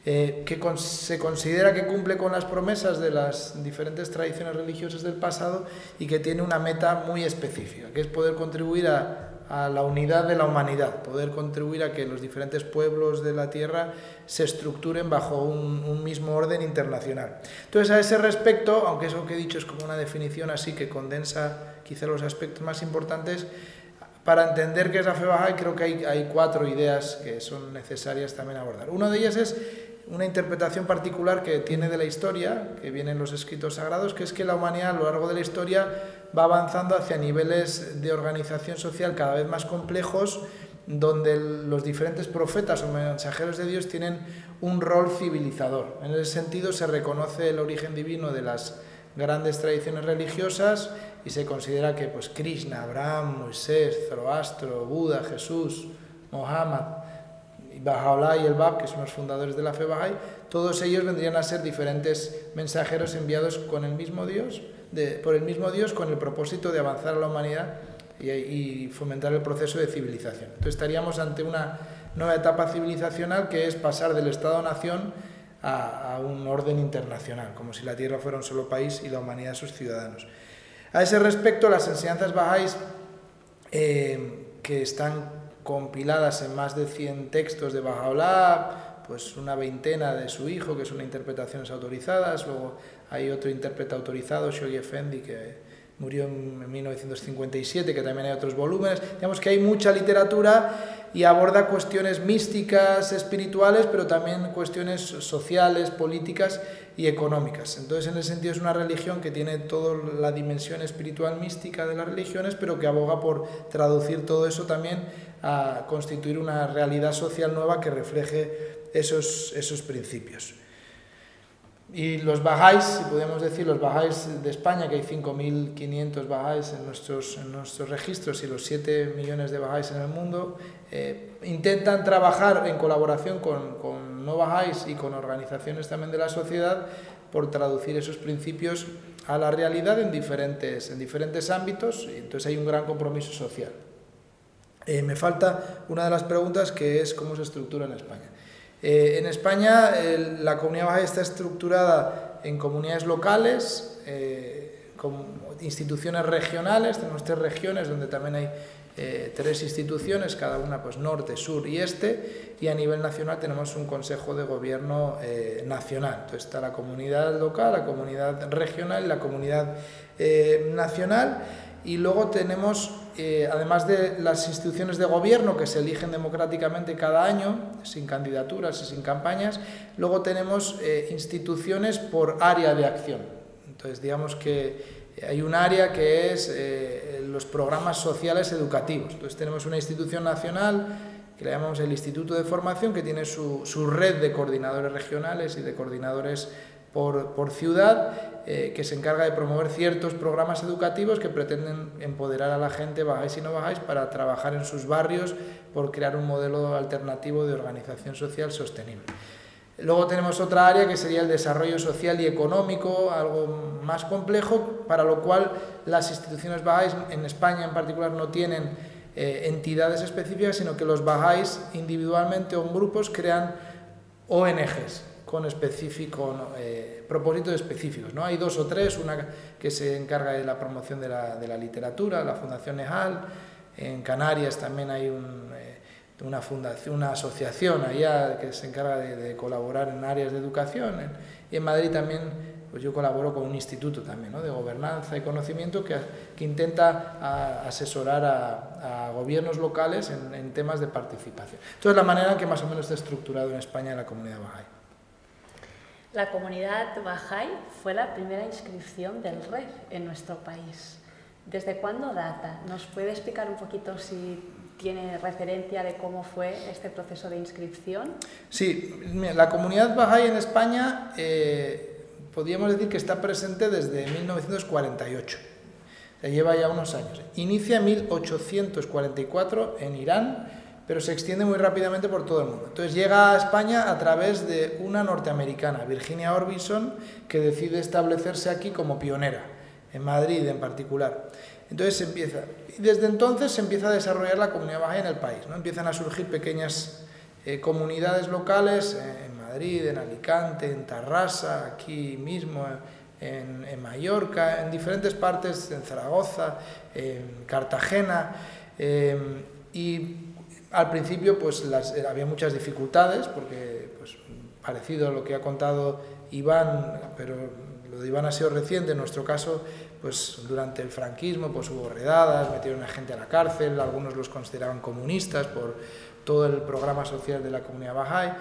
eh, que se considera que cumple con las promesas de las diferentes tradiciones religiosas del pasado y que tiene una meta muy específica, que es poder contribuir a, a la unidad de la humanidad, poder contribuir a que los diferentes pueblos de la Tierra se estructuren bajo un, mismo orden internacional. Entonces, a ese respecto, aunque eso que he dicho es como una definición así que condensa quizá los aspectos más importantes, para entender qué es la fe baja, creo que hay, hay cuatro ideas que son necesarias también abordar. Una de ellas es una interpretación particular que tiene de la historia, que viene en los escritos sagrados, que es que la humanidad a lo largo de la historia va avanzando hacia niveles de organización social cada vez más complejos, donde los diferentes profetas o mensajeros de Dios tienen un rol civilizador. En ese sentido se reconoce el origen divino de las grandes tradiciones religiosas y se considera que pues, Krishna, Abraham, Moisés, Zoroastro, Buda, Jesús, Mohammed, Bahá'u'lláh y el Bab, que son los fundadores de la fe Bahá'í, todos ellos vendrían a ser diferentes mensajeros enviados con el mismo Dios, por el mismo Dios con el propósito de avanzar a la humanidad y, fomentar el proceso de civilización. Entonces estaríamos ante una nueva etapa civilizacional que es pasar del Estado-nación a, un orden internacional, como si la Tierra fuera un solo país y la humanidad sus ciudadanos. A ese respecto, las enseñanzas bajáis, eh, que están compiladas en más de 100 textos de Bajaola, pues una veintena de su hijo, que son interpretaciones autorizadas, luego hay otro intérprete autorizado, Shoghi Effendi, que murió en 1957, que también hay otros volúmenes. Digamos que hay mucha literatura y aborda cuestiones místicas, espirituales, pero también cuestiones sociales, políticas y económicas. Entonces, en ese sentido, es una religión que tiene toda la dimensión espiritual mística de las religiones, pero que aboga por traducir todo eso también a constituir una realidad social nueva que refleje esos, esos principios. Y los bajáis, si podemos decir, los bajáis de España, que hay 5.500 bajáis en nuestros, en nuestros registros y los 7 millones de bajáis en el mundo, eh, intentan trabajar en colaboración con, con no bajáis y con organizaciones también de la sociedad por traducir esos principios a la realidad en diferentes, en diferentes ámbitos, y entonces hay un gran compromiso social. Eh, me falta una de las preguntas que es cómo se estructura en España. Eh, en España la comunidad baja está estructurada en comunidades locales, eh, con instituciones regionales, tenemos tres regiones donde también hay tres instituciones, cada una pues norte, sur y este, y a nivel nacional tenemos un consejo de gobierno nacional. Entonces está la comunidad local, la comunidad regional y la comunidad nacional y luego tenemos, eh, además de las instituciones de gobierno que se eligen democráticamente cada año, sin candidaturas y sin campañas, luego tenemos eh, instituciones por área de acción. Entonces, digamos que hay un área que es eh, los programas sociales educativos. Entonces, tenemos una institución nacional que le llamamos el Instituto de Formación, que tiene su, su red de coordinadores regionales y de coordinadores por, por ciudad eh, que se encarga de promover ciertos programas educativos que pretenden empoderar a la gente, bajáis y no bajáis, para trabajar en sus barrios por crear un modelo alternativo de organización social sostenible. Luego tenemos otra área que sería el desarrollo social y económico, algo más complejo, para lo cual las instituciones bajáis en España en particular no tienen eh, entidades específicas, sino que los bajáis individualmente o en grupos crean ONGs, con específico, eh, propósitos específicos. ¿no? Hay dos o tres, una que se encarga de la promoción de la, de la literatura, la Fundación Nejal, en Canarias también hay un, eh, una, fundación, una asociación allá que se encarga de, colaborar en áreas de educación, y en Madrid también pues yo colaboro con un instituto también ¿no? de gobernanza y conocimiento que, que intenta asesorar a, a, gobiernos locales en, en, temas de participación. Entonces, la manera en que más o menos está estructurado en España la comunidad Bahá'í. La comunidad Bahá'í fue la primera inscripción del REF en nuestro país. ¿Desde cuándo data? ¿Nos puede explicar un poquito si tiene referencia de cómo fue este proceso de inscripción? Sí, la comunidad Bahá'í en España eh, podríamos decir que está presente desde 1948. Se lleva ya unos años. Inicia en 1844 en Irán, pero se extiende muy rápidamente por todo el mundo. Entonces llega a España a través de una norteamericana, Virginia Orbison, que decide establecerse aquí como pionera, en Madrid en particular. Entonces se empieza, y desde entonces se empieza a desarrollar la comunidad baja en el país, ¿no? Empiezan a surgir pequeñas eh, comunidades locales eh, en Madrid, en Alicante, en Tarrasa, aquí mismo, en, Mallorca, en diferentes partes, en Zaragoza, en Cartagena, eh, y al principio pues había muchas dificultades, porque pues, parecido a lo que ha contado Iván, pero lo de Iván ha sido reciente, en nuestro caso pues durante el franquismo pues hubo redadas, metieron a gente a la cárcel, algunos los consideraban comunistas por todo el programa social de la comunidad Bahá'í,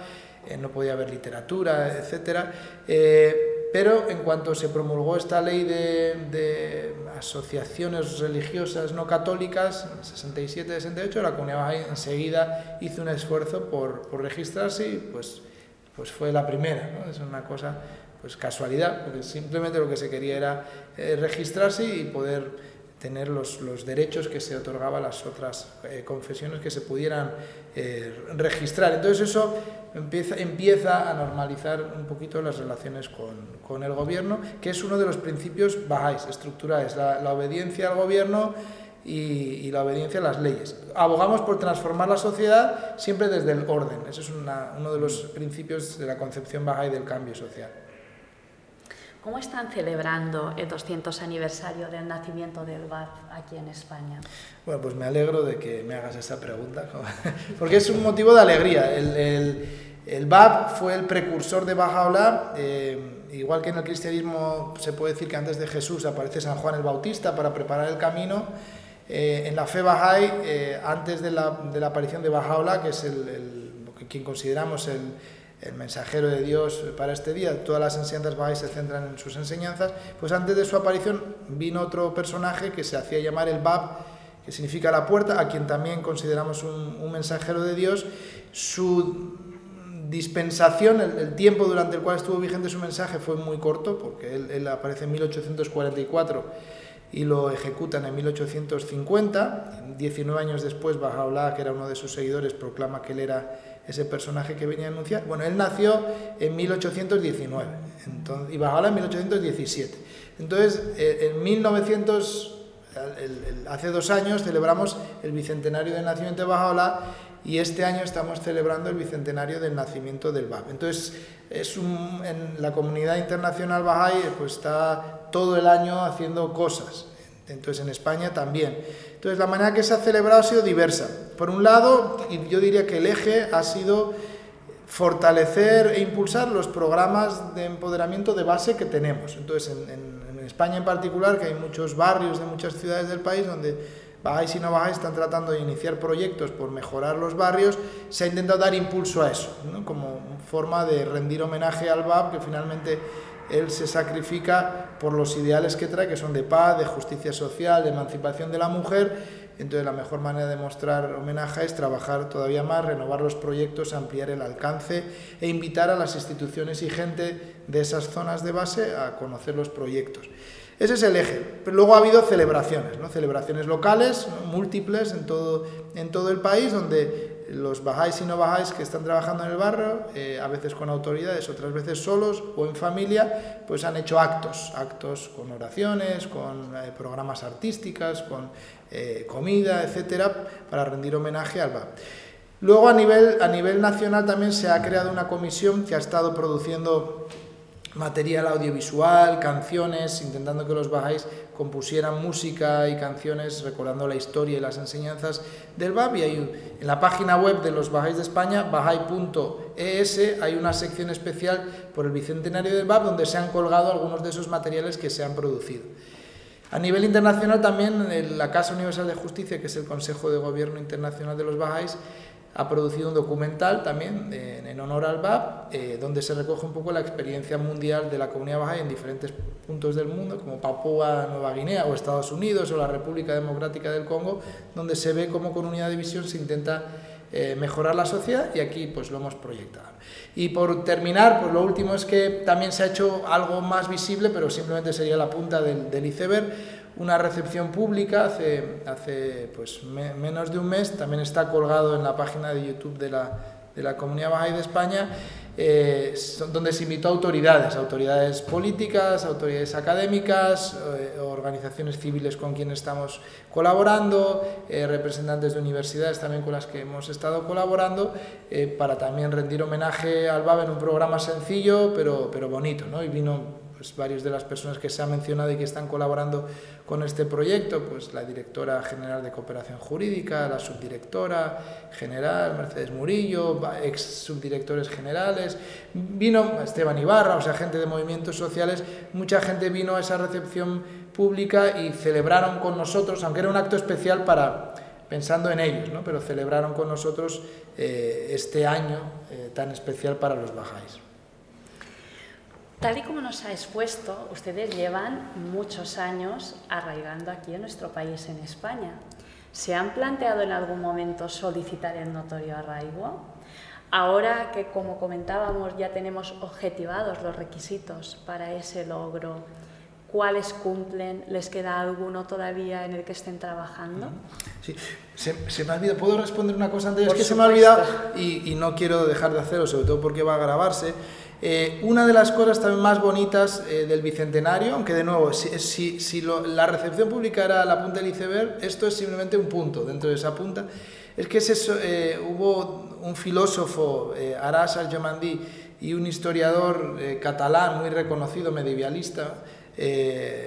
eh, no podía haber literatura, etc. Eh, pero en cuanto se promulgó esta ley de, asociaciones religiosas no católicas, en 67-68, la comunidad enseguida hizo un esfuerzo por, por registrarse y pues, pues fue la primera. Es una cosa pues casualidad, porque simplemente lo que se quería era eh, registrarse y poder tener los, los, derechos que se otorgaba a las otras eh, confesiones que se pudieran eh, registrar. Entonces eso empieza, empieza a normalizar un poquito las relaciones con, con, el gobierno, que es uno de los principios bajáis, estructurales, la, obediencia al gobierno y, y, la obediencia a las leyes. Abogamos por transformar la sociedad siempre desde el orden. Ese es una, uno de los principios de la concepción bajáis del cambio social. ¿Cómo están celebrando el 200 aniversario del nacimiento del BAP aquí en España? Bueno, pues me alegro de que me hagas esa pregunta, porque es un motivo de alegría. El, el, fue el precursor de Bajaola, eh, igual que en el cristianismo se puede decir que antes de Jesús aparece San Juan el Bautista para preparar el camino. Eh, en la fe Bahá'í, eh, antes de la, de la, aparición de Bajaola, que es el, el, quien consideramos el, el mensajero de Dios para este día, todas las enseñanzas bajáis se centran en sus enseñanzas, pues antes de su aparición vino otro personaje que se hacía llamar el Bab, que significa la puerta, a quien también consideramos un, mensajero de Dios. Su dispensación, el, tiempo durante el cual estuvo vigente su mensaje fue muy corto, porque él, aparece en 1844 y lo ejecutan en 1850. 19 años después, Bajaola, que era uno de sus seguidores, proclama que él era ese personaje que venía a anunciar. Bueno, él nació en 1819 entonces, y Bajaola en 1817. Entonces, eh, en 1900, hace dos años, celebramos el bicentenario del nacimiento de Bajaola y este año estamos celebrando el bicentenario del nacimiento del BAB. Entonces, es un, en la comunidad internacional Bahá'í pues está todo el año haciendo cosas. Entonces, en España también. Entonces, la manera que se ha celebrado ha sido diversa. Por un lado, yo diría que el eje ha sido fortalecer e impulsar los programas de empoderamiento de base que tenemos. Entonces, en, España en particular, que hay muchos barrios de muchas ciudades del país donde bajáis y no bajáis están tratando de iniciar proyectos por mejorar los barrios, se ha intentado dar impulso a eso, como forma de rendir homenaje al BAP, que finalmente él se sacrifica por los ideales que trae, que son de paz, de justicia social, de emancipación de la mujer. Entonces la mejor manera de mostrar homenaje es trabajar todavía más, renovar los proyectos, ampliar el alcance e invitar a las instituciones y gente de esas zonas de base a conocer los proyectos. Ese es el eje. Pero luego ha habido celebraciones, ¿no? celebraciones locales, múltiples en todo, en todo el país, donde los bajáis y no bajáis que están trabajando en el barrio, eh, a veces con autoridades, otras veces solos o en familia, pues han hecho actos, actos con oraciones, con eh, programas artísticas, con eh, comida, etcétera, para rendir homenaje al BAP. Luego a nivel, a nivel nacional también se ha creado una comisión que ha estado produciendo material audiovisual, canciones, intentando que los bajáis compusieran música y canciones recordando la historia y las enseñanzas del BAB. Y hay, en la página web de los bajáis de España, bajai.es, hay una sección especial por el bicentenario del BAB donde se han colgado algunos de esos materiales que se han producido. A nivel internacional también la Casa Universal de Justicia, que es el Consejo de Gobierno Internacional de los Bajáis, ha producido un documental también en en honor al BAP, eh, donde se recoge un poco la experiencia mundial de la comunidad baja en diferentes puntos del mundo, como Papúa Nueva Guinea o Estados Unidos o la República Democrática del Congo, donde se ve cómo con unidad de visión se intenta eh, mejorar la sociedad y aquí pues lo hemos proyectado. Y por terminar, pues lo último es que también se ha hecho algo más visible, pero simplemente sería la punta del iceberg, una recepción pública hace, hace pues, menos de un mes, también está colgado en la página de YouTube de la de la Comunidad Bahá'í de España, eh, donde se invitó a autoridades, autoridades políticas, autoridades académicas, eh, organizaciones civiles con quienes estamos colaborando, eh, representantes de universidades también con las que hemos estado colaborando, para también rendir homenaje al BAB en un programa sencillo pero, pero bonito. ¿no? Y vino pues, varias de las personas que se han mencionado y que están colaborando con este proyecto, pues la directora general de cooperación jurídica, la subdirectora general, Mercedes Murillo, ex subdirectores generales, vino Esteban Ibarra, o sea, gente de movimientos sociales, mucha gente vino a esa recepción pública y celebraron con nosotros, aunque era un acto especial para pensando en ellos, ¿no? pero celebraron con nosotros eh, este año eh, tan especial para los bajáis. Tal y como nos ha expuesto, ustedes llevan muchos años arraigando aquí en nuestro país, en España. ¿Se han planteado en algún momento solicitar el notorio arraigo? Ahora que, como comentábamos, ya tenemos objetivados los requisitos para ese logro, ¿cuáles cumplen? ¿Les queda alguno todavía en el que estén trabajando? Sí, se, me ha olvidado, ¿puedo responder una cosa antes? es que se me ha olvidado y, y no quiero dejar de hacerlo, sobre todo porque va a grabarse eh, una de las cosas también más bonitas eh, del Bicentenario, aunque de nuevo, si, si, la recepción pública era la punta del iceberg, esto es simplemente un punto dentro de esa punta, es que eh, hubo un filósofo, Aras Al-Jomandi, y un historiador catalán muy reconocido, medievalista,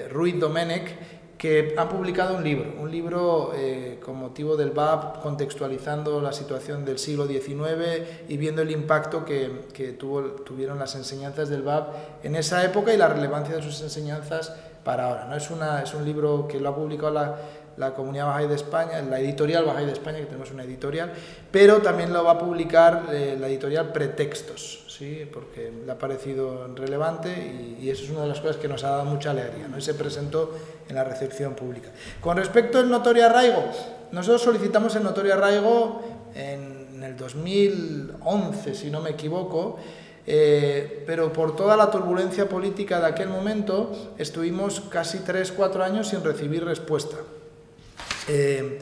Ruiz Domènech, que han publicado un libro, un libro eh, con motivo del BAP contextualizando la situación del siglo XIX y viendo el impacto que, que tuvo, tuvieron las enseñanzas del BAP en esa época y la relevancia de sus enseñanzas para ahora. ¿no? Es, una, es un libro que lo ha publicado la, la Comunidad Bahá'í de España, la editorial Bahá'í de España, que tenemos una editorial, pero también lo va a publicar eh, la editorial Pretextos, ¿sí? porque le ha parecido relevante y, eso es una de las cosas que nos ha dado mucha alegría, ¿no? y se presentó en la recepción pública. Con respecto al notorio arraigo, nosotros solicitamos el notorio arraigo en, el 2011, si no me equivoco, eh, pero por toda la turbulencia política de aquel momento estuvimos casi 3-4 años sin recibir respuesta. Eh,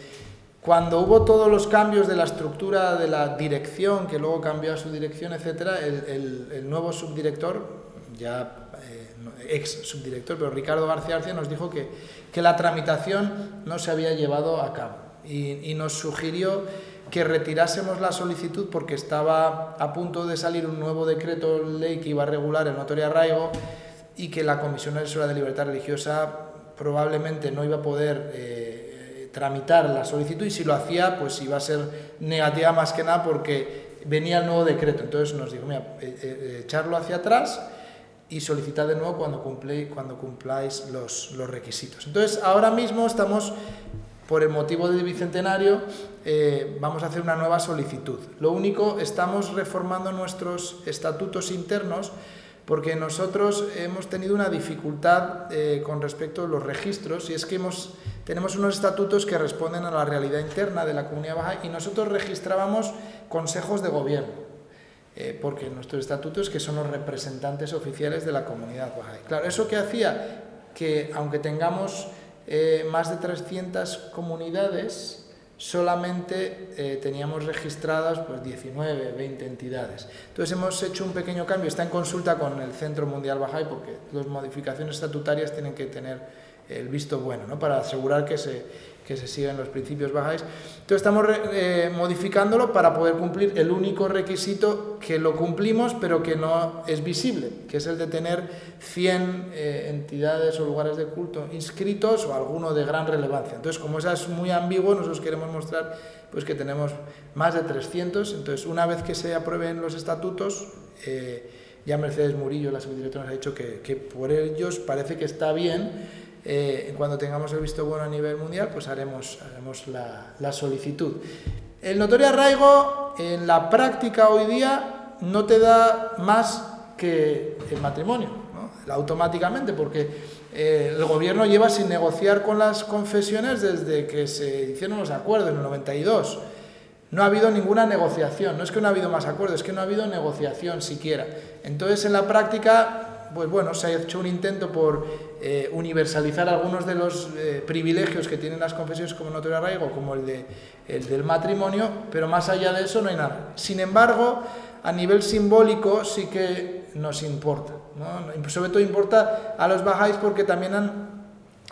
cuando hubo todos los cambios de la estructura de la dirección, que luego cambió a su dirección, etcétera, el, nuevo subdirector, ya eh, ex subdirector, pero Ricardo García García nos dijo que, que la tramitación no se había llevado a cabo. Y, nos sugirió que retirásemos la solicitud porque estaba a punto de salir un nuevo decreto ley que iba a regular el notorio arraigo y que la Comisión Asesora de Libertad Religiosa probablemente no iba a poder eh, tramitar la solicitud y si lo hacía, pues iba a ser negativa más que nada porque venía el nuevo decreto. Entonces nos dijo, mira, eh, eh, echarlo hacia atrás y solicitar de nuevo cuando, cumple, cuando cumpláis los, los, requisitos. Entonces ahora mismo estamos, por el motivo del Bicentenario, eh, vamos a hacer una nueva solicitud. Lo único, estamos reformando nuestros estatutos internos porque nosotros hemos tenido una dificultad con respecto a los registros y es que hemos tenemos unos estatutos que responden a la realidad interna de la comunidad baja y nosotros registrábamos consejos de gobierno, eh, porque nuestros estatutos que son los representantes oficiales de la comunidad baja. Claro, ¿eso que hacía? Que aunque tengamos eh, más de 300 comunidades, solamente eh, teníamos registradas pues 19, 20 entidades. Entonces hemos hecho un pequeño cambio, está en consulta con el Centro Mundial Bahá'í porque las modificaciones estatutarias tienen que tener el visto bueno, ¿no? para asegurar que se, que se sigan los principios bajáis. Entonces estamos eh, modificándolo para poder cumplir el único requisito que lo cumplimos pero que no es visible, que es el de tener 100 eh, entidades o lugares de culto inscritos o alguno de gran relevancia. Entonces como eso es muy ambiguo, nosotros queremos mostrar pues, que tenemos más de 300. Entonces una vez que se aprueben los estatutos, eh, ya Mercedes Murillo, la subdirectora, nos ha dicho que, que por ellos parece que está bien eh, cuando tengamos el visto bueno a nivel mundial, pues haremos, haremos la, solicitud. El notorio arraigo, en la práctica hoy día, no te da más que el matrimonio, automáticamente, porque eh, el gobierno lleva sin negociar con las confesiones desde que se hicieron los acuerdos en el 92. No ha habido ninguna negociación, no es que no ha habido más acuerdos, es que no ha habido negociación siquiera. Entonces, en la práctica, pues bueno, se ha hecho un intento por eh, universalizar algunos de los eh, privilegios que tienen las confesiones como notorio arraigo, como el, de, el del matrimonio, pero más allá de eso no hay nada. Sin embargo, a nivel simbólico sí que nos importa. Sobre todo importa a los bajáis porque también han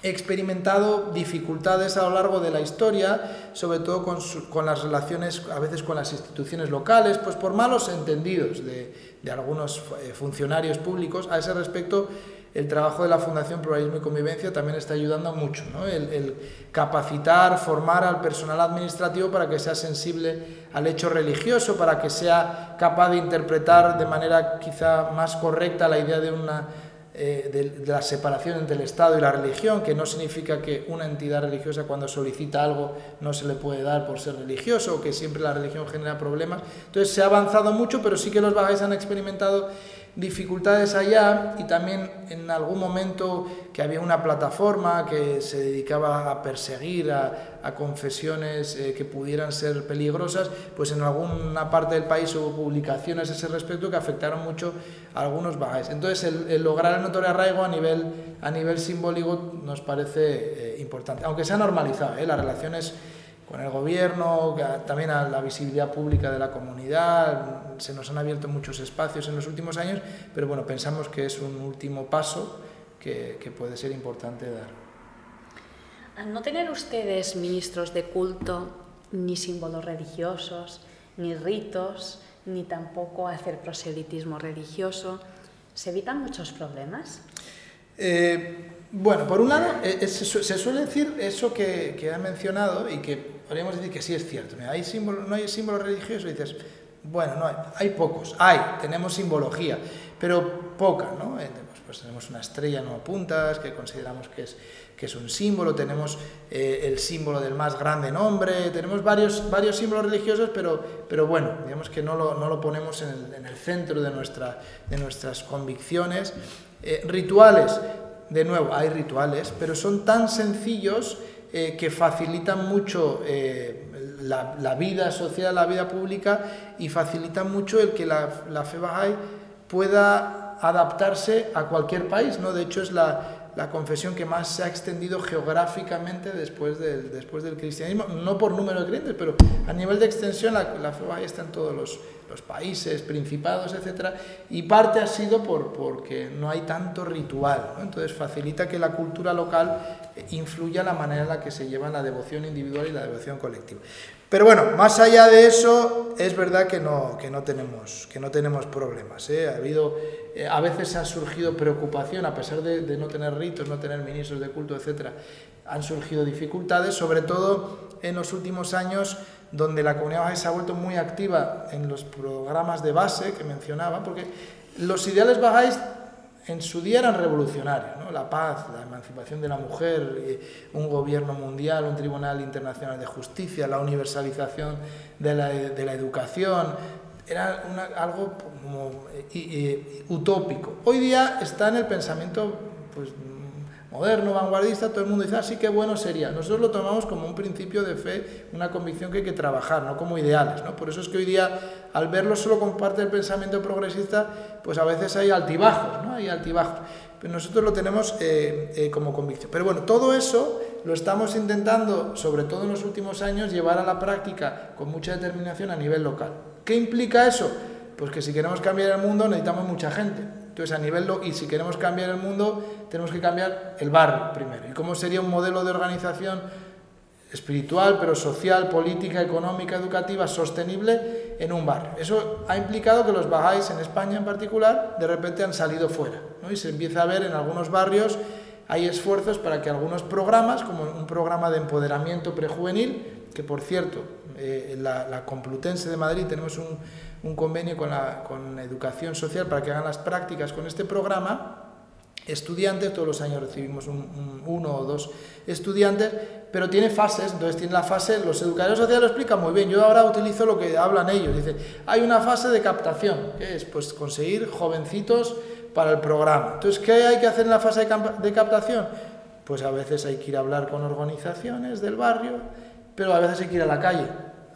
experimentado dificultades a lo largo de la historia, sobre todo con, con, las relaciones, a veces con las instituciones locales, pues por malos entendidos de, de algunos eh, funcionarios públicos. A ese respecto, el trabajo de la Fundación Pluralismo y Convivencia también está ayudando mucho, ¿no? el, capacitar, formar al personal administrativo para que sea sensible al hecho religioso, para que sea capaz de interpretar de manera quizá más correcta la idea de una eh, de, la separación entre el Estado y la religión, que no significa que una entidad religiosa cuando solicita algo no se le puede dar por ser religioso, o que siempre la religión genera problemas. Entonces se ha avanzado mucho, pero sí que los bajáis han experimentado dificultades allá y también en algún momento que había una plataforma que se dedicaba a perseguir a, confesiones eh, que pudieran ser peligrosas, pues en alguna parte del país hubo publicaciones a ese respecto que afectaron mucho a algunos bajáis. Entonces el, lograr el notorio arraigo a nivel, a nivel simbólico nos parece eh, importante, aunque se ha normalizado, ¿eh? las relaciones con el gobierno, también a la visibilidad pública de la comunidad. Se nos han abierto muchos espacios en los últimos años, pero bueno, pensamos que es un último paso que, que puede ser importante dar. Al no tener ustedes ministros de culto, ni símbolos religiosos, ni ritos, ni tampoco hacer proselitismo religioso, ¿se evitan muchos problemas? Eh, bueno, por un lado, eh, se, suele decir eso que, que ha mencionado y que podríamos decir que sí es cierto. hay símbolo, no hay símbolo religioso dices, bueno, no hay, hay pocos, hay, tenemos simbología, pero poca, ¿no? Eh, pues, tenemos una estrella no puntas que consideramos que es, que es un símbolo, tenemos eh, el símbolo del más grande nombre, tenemos varios, varios símbolos religiosos, pero, pero bueno, digamos que no lo, no lo ponemos en el, en el, centro de, nuestra, de nuestras convicciones. Rituales, de nuevo, hay rituales, pero son tan sencillos eh, que facilitan mucho eh, la, vida social, la vida pública y facilitan mucho el que la, la fe Bahá'í pueda adaptarse a cualquier país. ¿no? De hecho, es la, la confesión que más se ha extendido geográficamente después del, después del cristianismo, no por número de creyentes, pero a nivel de extensión la, la fe Bahá'í está en todos los, los países, principados, etc. Y parte ha sido por, porque no hay tanto ritual, entonces facilita que la cultura local influya la manera en la que se lleva la devoción individual y la devoción colectiva. Pero bueno, más allá de eso, es verdad que no, que no, tenemos, que no tenemos problemas. ¿eh? Ha habido, eh, a veces ha surgido preocupación, a pesar de, de, no tener ritos, no tener ministros de culto, etc., han surgido dificultades, sobre todo en los últimos años, donde la comunidad bajáis se ha vuelto muy activa en los programas de base que mencionaba, porque los ideales bajáis en su día eran revolucionarios, la paz, la emancipación de la mujer, eh, un gobierno mundial, un tribunal internacional de justicia, la universalización de la, de la educación, era algo como, eh, eh, utópico. Hoy día está en el pensamiento pues, moderno, vanguardista, todo el mundo dice, así ah, que bueno sería. Nosotros lo tomamos como un principio de fe, una convicción que hay que trabajar, no como ideales. ¿no? Por eso es que hoy día, al verlo solo con parte del pensamiento progresista, pues a veces hay altibajos, ¿no? hay altibajos. Pero nosotros lo tenemos eh, eh, como convicción. Pero bueno, todo eso lo estamos intentando, sobre todo en los últimos años, llevar a la práctica con mucha determinación a nivel local. ¿Qué implica eso? Pues que si queremos cambiar el mundo necesitamos mucha gente. Entonces, a nivel y si queremos cambiar el mundo, tenemos que cambiar el barrio primero. ¿Y cómo sería un modelo de organización espiritual, pero social, política, económica, educativa, sostenible en un barrio? Eso ha implicado que los bajáis en España en particular de repente han salido fuera. Y se empieza a ver en algunos barrios hay esfuerzos para que algunos programas, como un programa de empoderamiento prejuvenil, que por cierto, eh, la, la Complutense de Madrid tenemos un, un convenio con, la, con Educación Social para que hagan las prácticas con este programa, estudiantes, todos los años recibimos uno o dos estudiantes, pero tiene fases, entonces tiene la fase, los educadores sociales lo explican muy bien, yo ahora utilizo lo que hablan ellos, dice, hay una fase de captación, que es pues conseguir jovencitos para el programa. Entonces, ¿qué hay que hacer en la fase de captación? Pues a veces hay que ir a hablar con organizaciones del barrio, pero a veces hay que ir a la calle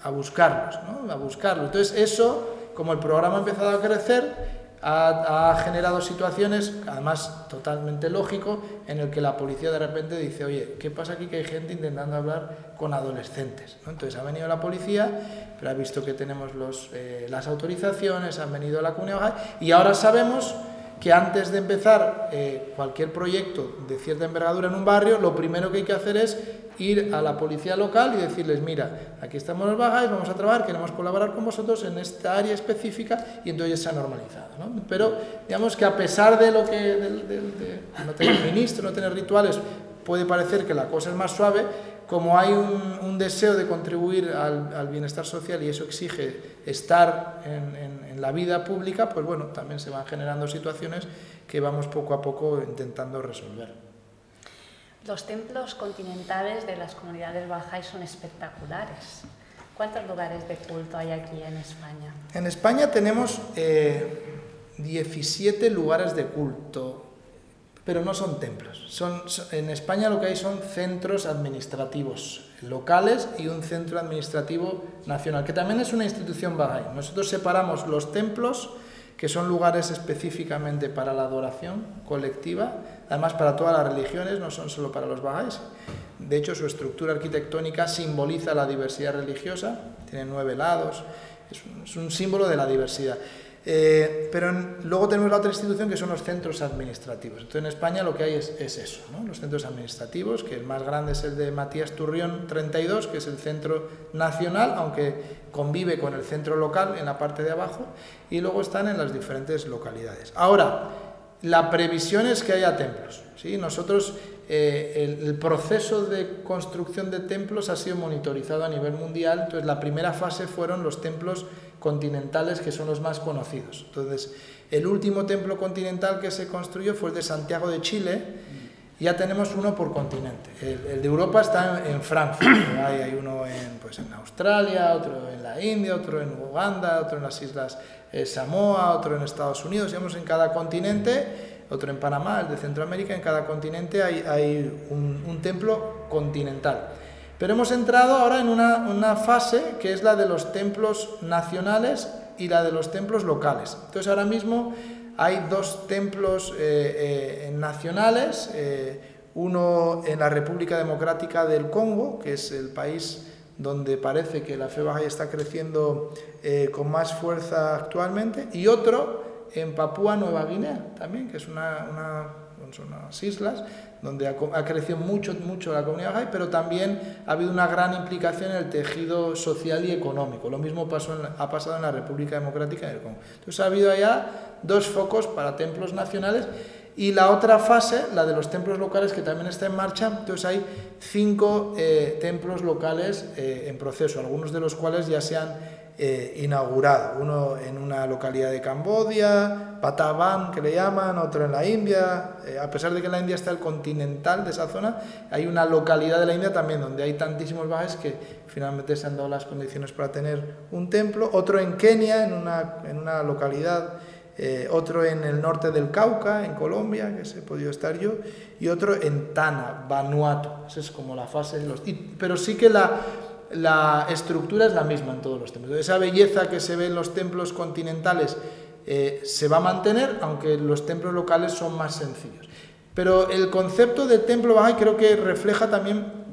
a buscarlos, ¿no? a buscarlos. Entonces, eso, como el programa ha empezado a crecer, ha, generado situaciones, además totalmente lógico, en el que la policía de repente dice, oye, ¿qué pasa aquí que hay gente intentando hablar con adolescentes? Entonces ha venido la policía, pero ha visto que tenemos los, eh, las autorizaciones, han venido a la comunidad y ahora sabemos que antes de empezar eh, cualquier proyecto de cierta envergadura en un barrio, lo primero que hay que hacer es ir a la policía local y decirles, mira, aquí estamos los bajáis, vamos a trabajar, queremos colaborar con vosotros en esta área específica y entonces se ha normalizado. ¿no? Pero digamos que a pesar de lo que de, no tener ministro, no tener rituales, puede parecer que la cosa es más suave, como hay un, deseo de contribuir al, bienestar social y eso exige estar en, la vida pública, pues bueno, también se van generando situaciones que vamos poco a poco intentando resolver. Los templos continentales de las comunidades bajáis son espectaculares. ¿Cuántos lugares de culto hay aquí en España? En España tenemos eh, 17 lugares de culto pero no son templos. Son, en España lo que hay son centros administrativos locales y un centro administrativo nacional, que también es una institución Bahá'í. Nosotros separamos los templos, que son lugares específicamente para la adoración colectiva, además para todas las religiones, no son solo para los Bahá'ís. De hecho, su estructura arquitectónica simboliza la diversidad religiosa, tiene nueve lados, es un símbolo de la diversidad. Eh, pero luego tenemos la otra institución que son los centros administrativos. Entonces en España lo que hay es, eso, los centros administrativos, que el más grande es el de Matías Turrión 32, que es el centro nacional, aunque convive con el centro local en la parte de abajo, y luego están en las diferentes localidades. Ahora, la previsión es que haya templos. ¿sí? Nosotros, eh, el, proceso de construcción de templos ha sido monitorizado a nivel mundial, entonces la primera fase fueron los templos continentales que son los más conocidos. Entonces, el último templo continental que se construyó fue el de Santiago de Chile, ya tenemos uno por continente. El, de Europa está en, Francia, hay, uno en, pues, en Australia, otro en la India, otro en Uganda, otro en las Islas Samoa, otro en Estados Unidos, digamos en cada continente, otro en Panamá, el de Centroamérica, en cada continente hay, un templo continental. Pero hemos entrado ahora en una, fase que es la de los templos nacionales y la de los templos locales. Entonces ahora mismo hay dos templos eh, eh, nacionales, eh, uno en la República Democrática del Congo, que es el país donde parece que la fe baja está creciendo con más fuerza actualmente, y otro en Papúa Nueva Guinea también, que es una son unas islas donde ha, crecido mucho, mucho la comunidad bahá'í, pero también ha habido una gran implicación en el tejido social y económico. Lo mismo pasó ha pasado en la República Democrática del Congo. Entonces ha habido allá dos focos para templos nacionales y la otra fase, la de los templos locales, que también está en marcha. Entonces hay cinco eh, templos locales eh, en proceso, algunos de los cuales ya se han eh, inaugurado. Uno en una localidad de Cambodia, Patavan, que le llaman, otro en la India. A pesar de que en la India está el continental de esa zona, hay una localidad de la India también donde hay tantísimos bajes que finalmente se han dado las condiciones para tener un templo. Otro en Kenia, en una, en una localidad. Eh, otro en el norte del Cauca, en Colombia, que se he podido estar yo, y otro en Tana, Vanuatu. Esa es como la fase de los... pero sí que la, la estructura es la misma en todos los templos. Esa belleza que se ve en los templos continentales eh, se va a mantener, aunque los templos locales son más sencillos. Pero el concepto de templo Bahá'í creo que refleja también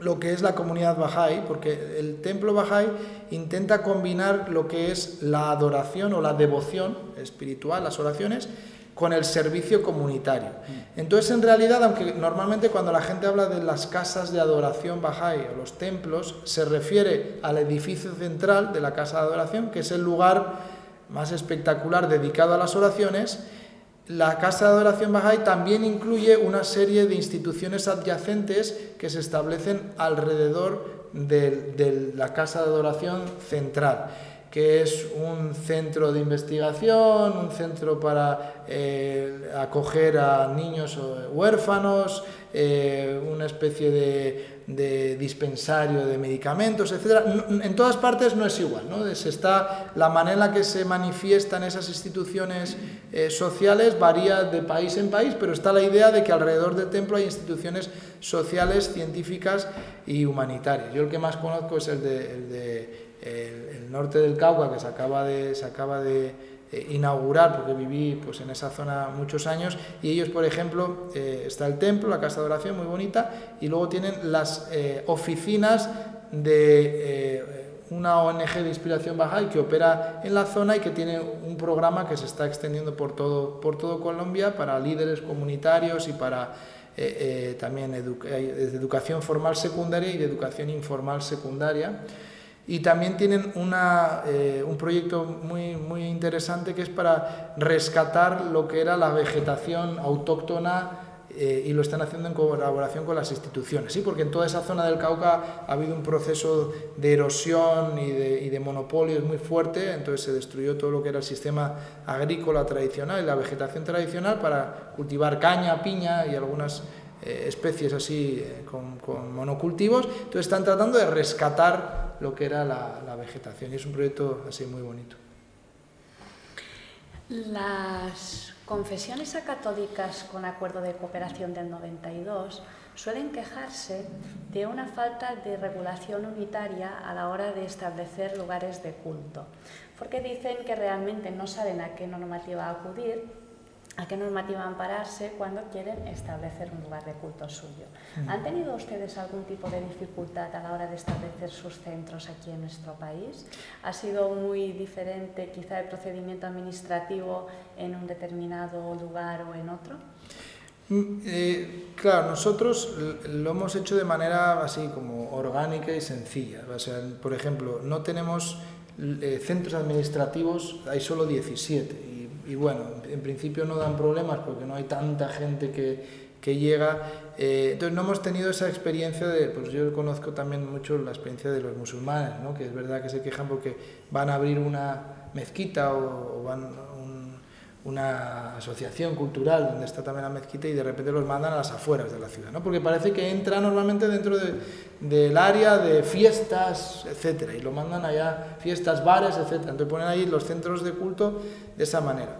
lo que es la comunidad Bahá'í, porque el templo Bahá'í intenta combinar lo que es la adoración o la devoción espiritual, las oraciones, con el servicio comunitario. Entonces, en realidad, aunque normalmente cuando la gente habla de las casas de adoración Bahá'í o los templos, se refiere al edificio central de la casa de adoración, que es el lugar más espectacular dedicado a las oraciones, la Casa de Adoración Bahá'í también incluye una serie de instituciones adyacentes que se establecen alrededor de, la Casa de Adoración Central que es un centro de investigación, un centro para eh, acoger a niños huérfanos, eh, una especie de, dispensario de medicamentos, etc. En todas partes no es igual, ¿no? está, la manera en que se manifiestan esas instituciones eh, sociales varía de país en país, pero está la idea de que alrededor del templo hay instituciones sociales, científicas y humanitarias. Yo el que más conozco es el de el, norte del Cauca, que se acaba de, se acaba de eh, inaugurar, porque viví pues, en esa zona muchos años, y ellos, por ejemplo, eh, está el templo, la casa de oración, muy bonita, y luego tienen las eh, oficinas de una ONG de inspiración baja que opera en la zona y que tiene un programa que se está extendiendo por todo, por todo Colombia para líderes comunitarios y para también de educación formal secundaria y de educación informal secundaria. Y también tienen una, eh, un proyecto muy, muy interesante que es para rescatar lo que era la vegetación autóctona eh, y lo están haciendo en colaboración con las instituciones. Sí, porque en toda esa zona del Cauca ha habido un proceso de erosión y de, y de monopolios muy fuerte, entonces se destruyó todo lo que era el sistema agrícola tradicional y la vegetación tradicional para cultivar caña, piña y algunas eh, especies así eh, con, monocultivos, entonces están tratando de rescatar lo que era la, vegetación y es un proyecto así muy bonito. Las confesiones católicas con acuerdo de cooperación del 92 suelen quejarse de una falta de regulación unitaria a la hora de establecer lugares de culto, porque dicen que realmente no saben a qué normativa acudir a qué normativa ampararse cuando quieren establecer un lugar de culto suyo. ¿Han tenido ustedes algún tipo de dificultad a la hora de establecer sus centros aquí en nuestro país? ¿Ha sido muy diferente quizá el procedimiento administrativo en un determinado lugar o en otro? Mm, eh, claro, nosotros lo hemos hecho de manera así como orgánica y sencilla. O sea, por ejemplo, no tenemos eh, centros administrativos, hay solo 17 y bueno, en principio no dan problemas porque no hay tanta gente que, que llega. Eh, entonces no hemos tenido esa experiencia de, pues yo conozco también mucho la experiencia de los musulmanes, ¿no? que es verdad que se quejan porque van a abrir una mezquita o, o van una asociación cultural donde está también la mezquita y de repente los mandan a las afueras de la ciudad, ¿no? porque parece que entra normalmente dentro de, del área de fiestas, etcétera, y lo mandan allá, fiestas, bares, etcétera. Entonces ponen ahí los centros de culto de esa manera.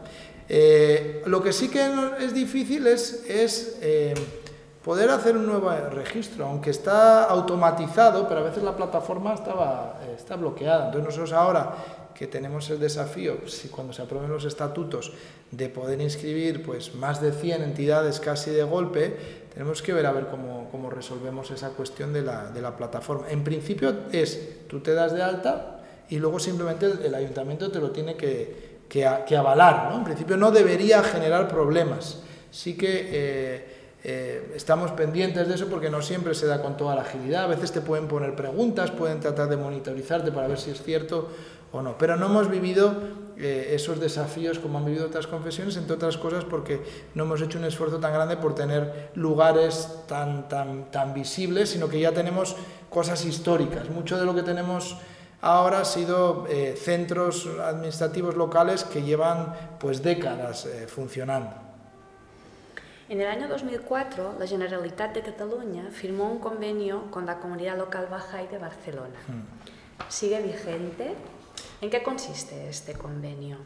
Eh, lo que sí que es difícil es, es eh, poder hacer un nuevo registro, aunque está automatizado, pero a veces la plataforma estaba, está bloqueada. Entonces nosotros ahora que tenemos el desafío, si cuando se aprueben los estatutos, de poder inscribir pues, más de 100 entidades casi de golpe, tenemos que ver a ver cómo, cómo resolvemos esa cuestión de la, de la, plataforma. En principio es, tú te das de alta y luego simplemente el, ayuntamiento te lo tiene que, que, avalar. ¿no? En principio no debería generar problemas. Sí que... Eh, eh, estamos pendientes de eso porque no siempre se da con toda la agilidad. A veces te pueden poner preguntas, pueden tratar de monitorizarte para ver si es cierto o no. Pero no hemos vivido eh, esos desafíos como han vivido otras confesiones, entre otras cosas porque no hemos hecho un esfuerzo tan grande por tener lugares tan, tan, tan visibles, sino que ya tenemos cosas históricas. Mucho de lo que tenemos ahora ha sido eh, centros administrativos locales que llevan pues décadas eh, funcionando. En el año 2004, la Generalitat de Cataluña firmó un convenio con la comunidad local Bahá'í de Barcelona. Hmm. ¿Sigue vigente? ¿En qué consiste este convenio?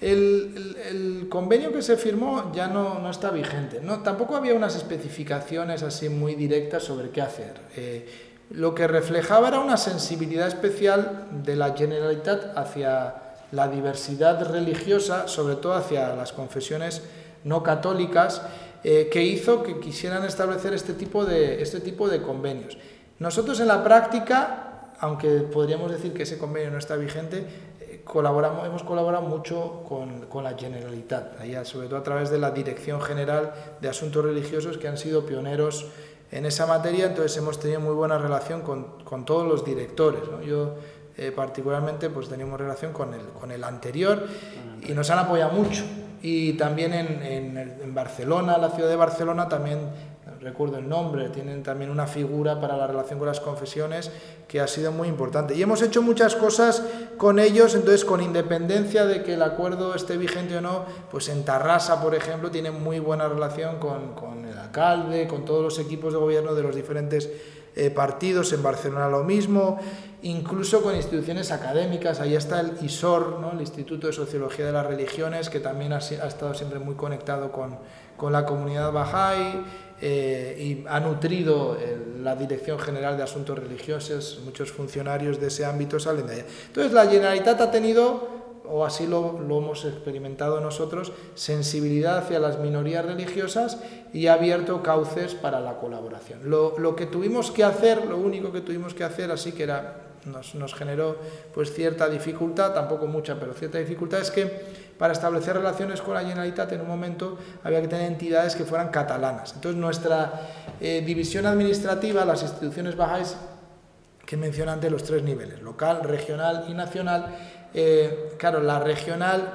El, convenio que se firmó ya no, no está vigente. No, tampoco había unas especificaciones así muy directas sobre qué hacer. Eh, lo que reflejaba era una sensibilidad especial de la Generalitat hacia la diversidad religiosa, sobre todo hacia las confesiones no católicas, eh, que hizo que quisieran establecer este tipo, de, este tipo de convenios. Nosotros en la práctica aunque podríamos decir que ese convenio no está vigente, eh, colaboramos, hemos colaborado mucho con, con, la Generalitat, sobre todo a través de la Dirección General de Asuntos Religiosos, que han sido pioneros en esa materia, entonces hemos tenido muy buena relación con, con todos los directores. Yo eh, particularmente pues teníamos relación con el, con el anterior y nos han apoyado mucho. Y también en, en, en Barcelona, la ciudad de Barcelona, también recuerdo el nombre, tienen también una figura para la relación con las confesiones que ha sido muy importante. Y hemos hecho muchas cosas con ellos, entonces con independencia de que el acuerdo esté vigente o no, pues en Tarrasa, por ejemplo, tienen muy buena relación con, el alcalde, con todos los equipos de gobierno de los diferentes eh, partidos, en Barcelona lo mismo, incluso con instituciones académicas, ahí está el ISOR, el Instituto de Sociología de las Religiones, que también ha, ha estado siempre muy conectado con, con la comunidad Bahá'í eh, y ha nutrido la Dirección General de Asuntos Religiosos, muchos funcionarios de ese ámbito salen de allá. Entonces la Generalitat ha tenido o así lo, lo, hemos experimentado nosotros, sensibilidad hacia las minorías religiosas y ha abierto cauces para la colaboración. Lo, lo que tuvimos que hacer, lo único que tuvimos que hacer, así que era, nos, nos, generó pues cierta dificultad, tampoco mucha, pero cierta dificultad, es que para establecer relaciones con la Generalitat en un momento había que tener entidades que fueran catalanas. Entonces nuestra eh, división administrativa, las instituciones bajáis que menciona antes los tres niveles, local, regional y nacional, eh, claro, la regional,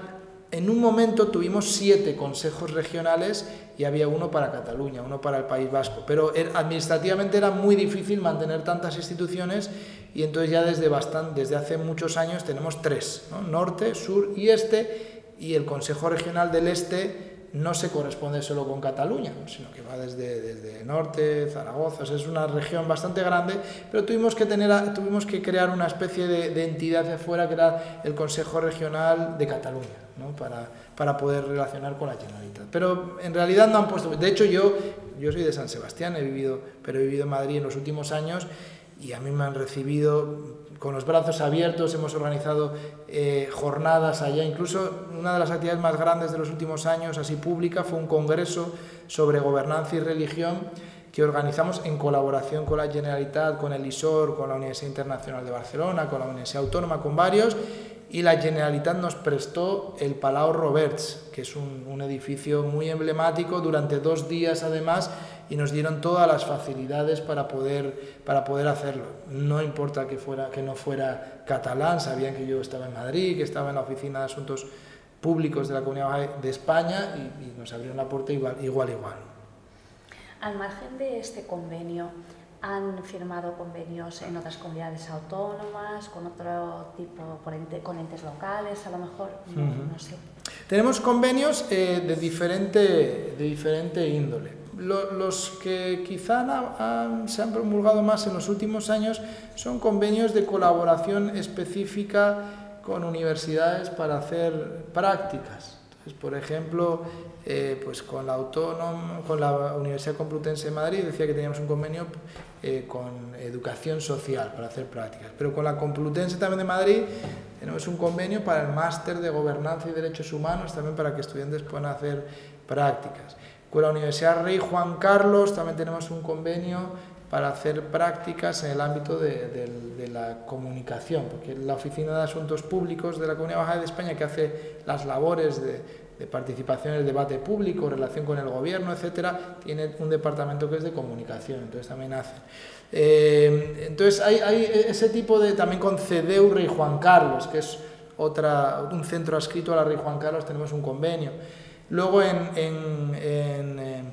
en un momento tuvimos siete consejos regionales y había uno para Cataluña, uno para el País Vasco, pero er, administrativamente era muy difícil mantener tantas instituciones y entonces ya desde, bastante, desde hace muchos años tenemos tres, ¿no? norte, sur y este, y el Consejo Regional del Este no se corresponde solo con Cataluña, sino que va desde, desde norte, Zaragoza, es una región bastante grande, pero tuvimos que, tener, tuvimos que crear una especie de, de entidad de afuera que era el Consejo Regional de Cataluña, ¿no? para, para poder relacionar con la Generalitat. Pero en realidad no han puesto, de hecho yo, yo soy de San Sebastián, he vivido, pero he vivido en Madrid en los últimos años y a mí me han recibido con los brazos abiertos, hemos organizado eh, jornadas allá, incluso una de las actividades más grandes de los últimos años, así pública, fue un congreso sobre gobernanza y religión que organizamos en colaboración con la Generalitat, con el ISOR, con la Universidad Internacional de Barcelona, con la Universidad Autónoma, con varios, y la Generalitat nos prestó el Palau Roberts, que es un, un edificio muy emblemático, durante dos días además, y nos dieron todas las facilidades para poder, para poder hacerlo. No importa que, fuera, que no fuera catalán, sabían que yo estaba en Madrid, que estaba en la Oficina de Asuntos Públicos de la Comunidad de España y, y nos abrieron la puerta igual, igual, igual. Al margen de este convenio, han firmado convenios en otras comunidades autónomas, con otro tipo, con entes locales, a lo mejor, no, uh -huh. no sé. Tenemos convenios eh, de, diferente, de diferente índole los que quizá se han promulgado más en los últimos años son convenios de colaboración específica con universidades para hacer prácticas. Entonces, por ejemplo, eh, pues con la, Autónoma, con la Universidad Complutense de Madrid decía que teníamos un convenio eh, con educación social para hacer prácticas. Pero con la Complutense también de Madrid tenemos un convenio para el máster de gobernanza y derechos humanos, también para que estudiantes puedan hacer prácticas. Con la Universidad Rey Juan Carlos también tenemos un convenio para hacer prácticas en el ámbito de, de, la comunicación, porque la Oficina de Asuntos Públicos de la Comunidad Baja de España, que hace las labores de, participación en el debate público, relación con el gobierno, etcétera, tiene un departamento que es de comunicación, entonces también hace. Eh, entonces hay, hay, ese tipo de, también con CEDEU Rey Juan Carlos, que es otra, un centro adscrito a la Rey Juan Carlos, tenemos un convenio. Luego en, en, en eh,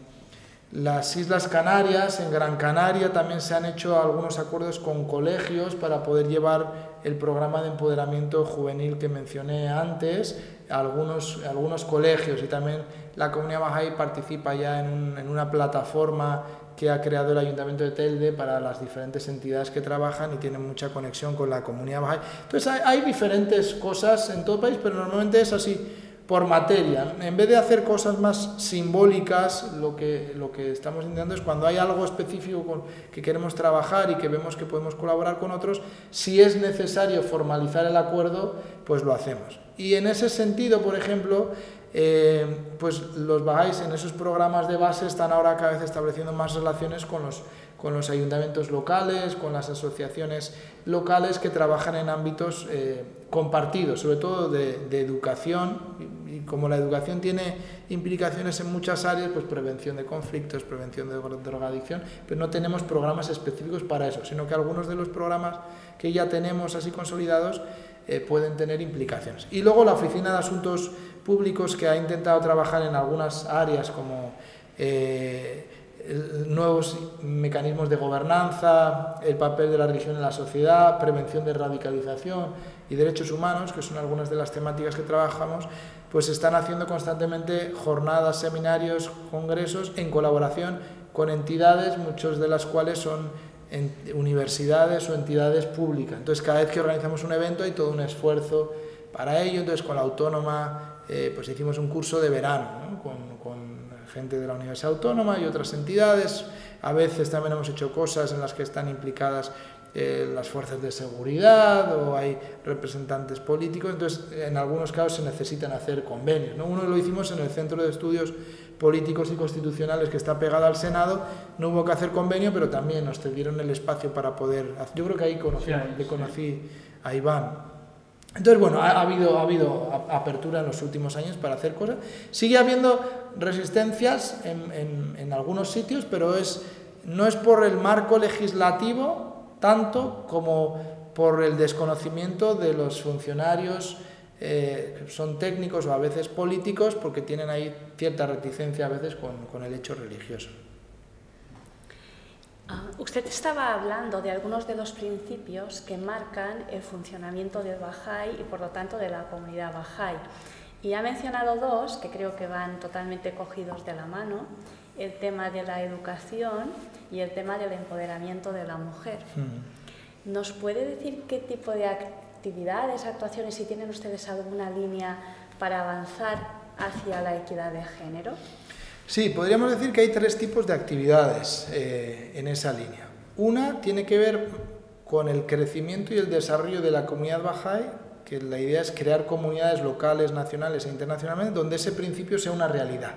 las Islas Canarias, en Gran Canaria, también se han hecho algunos acuerdos con colegios para poder llevar el programa de empoderamiento juvenil que mencioné antes, algunos, algunos colegios y también la comunidad Bahá'í participa ya en, un, en una plataforma que ha creado el Ayuntamiento de Telde para las diferentes entidades que trabajan y tienen mucha conexión con la comunidad Bahá'í. Entonces hay, hay diferentes cosas en todo el país, pero normalmente es así por materia. En vez de hacer cosas más simbólicas, lo que, lo que estamos intentando es cuando hay algo específico con, que queremos trabajar y que vemos que podemos colaborar con otros, si es necesario formalizar el acuerdo, pues lo hacemos. Y en ese sentido, por ejemplo, eh, pues los Bahá'ís en esos programas de base están ahora cada vez estableciendo más relaciones con los, con los ayuntamientos locales, con las asociaciones locales que trabajan en ámbitos eh, compartidos, sobre todo de, de educación, y, y, como la educación tiene implicaciones en muchas áreas, pues prevención de conflictos, prevención de drogadicción, pero no tenemos programas específicos para eso, sino que algunos de los programas que ya tenemos así consolidados eh, pueden tener implicaciones. Y luego la Oficina de Asuntos Públicos que ha intentado trabajar en algunas áreas como... Eh, nuevos mecanismos de gobernanza, el papel de la religión en la sociedad, prevención de radicalización y derechos humanos, que son algunas de las temáticas que trabajamos, pues están haciendo constantemente jornadas, seminarios, congresos en colaboración con entidades, muchas de las cuales son universidades o entidades públicas. Entonces, cada vez que organizamos un evento hay todo un esfuerzo para ello. Entonces, con la autónoma, eh, pues hicimos un curso de verano con, con gente de la Universidad Autónoma y otras entidades. A veces también hemos hecho cosas en las que están implicadas eh, las fuerzas de seguridad o hay representantes políticos, entonces en algunos casos se necesitan hacer convenios. ¿no? Uno lo hicimos en el Centro de Estudios Políticos y Constitucionales que está pegado al Senado, no hubo que hacer convenio, pero también nos cedieron el espacio para poder hacer. Yo creo que ahí conocí, le conocí a Iván. Entonces, bueno, ha, habido, ha habido apertura en los últimos años para hacer cosas. Sigue habiendo resistencias en, en, en algunos sitios, pero es, no es por el marco legislativo tanto como por el desconocimiento de los funcionarios, eh, son técnicos o a veces políticos, porque tienen ahí cierta reticencia a veces con, con el hecho religioso. Ah, usted estaba hablando de algunos de los principios que marcan el funcionamiento del Bahá'í y por lo tanto de la comunidad Bahá'í. Y ha mencionado dos que creo que van totalmente cogidos de la mano, el tema de la educación y el tema del empoderamiento de la mujer. Mm. ¿Nos puede decir qué tipo de actividades, actuaciones, si tienen ustedes alguna línea para avanzar hacia la equidad de género? Sí, podríamos decir que hay tres tipos de actividades eh, en esa línea. Una tiene que ver con el crecimiento y el desarrollo de la comunidad Bahá'í, que la idea es crear comunidades locales, nacionales e internacionalmente, donde ese principio sea una realidad.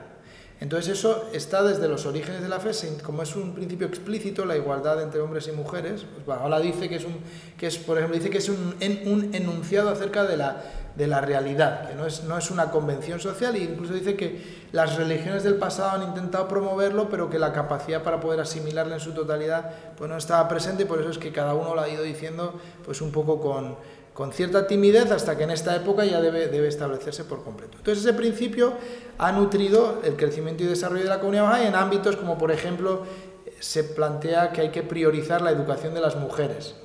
Entonces eso está desde los orígenes de la fe, como es un principio explícito, la igualdad entre hombres y mujeres, pues ahora dice que es un, que es, por ejemplo, dice que es un, un enunciado acerca de la, de la realidad, que no es, no es una convención social, e incluso dice que las religiones del pasado han intentado promoverlo, pero que la capacidad para poder asimilarla en su totalidad pues no estaba presente, y por eso es que cada uno lo ha ido diciendo pues un poco con, con cierta timidez hasta que en esta época ya debe, debe establecerse por completo. Entonces ese principio ha nutrido el crecimiento y desarrollo de la comunidad baja en ámbitos como por ejemplo se plantea que hay que priorizar la educación de las mujeres.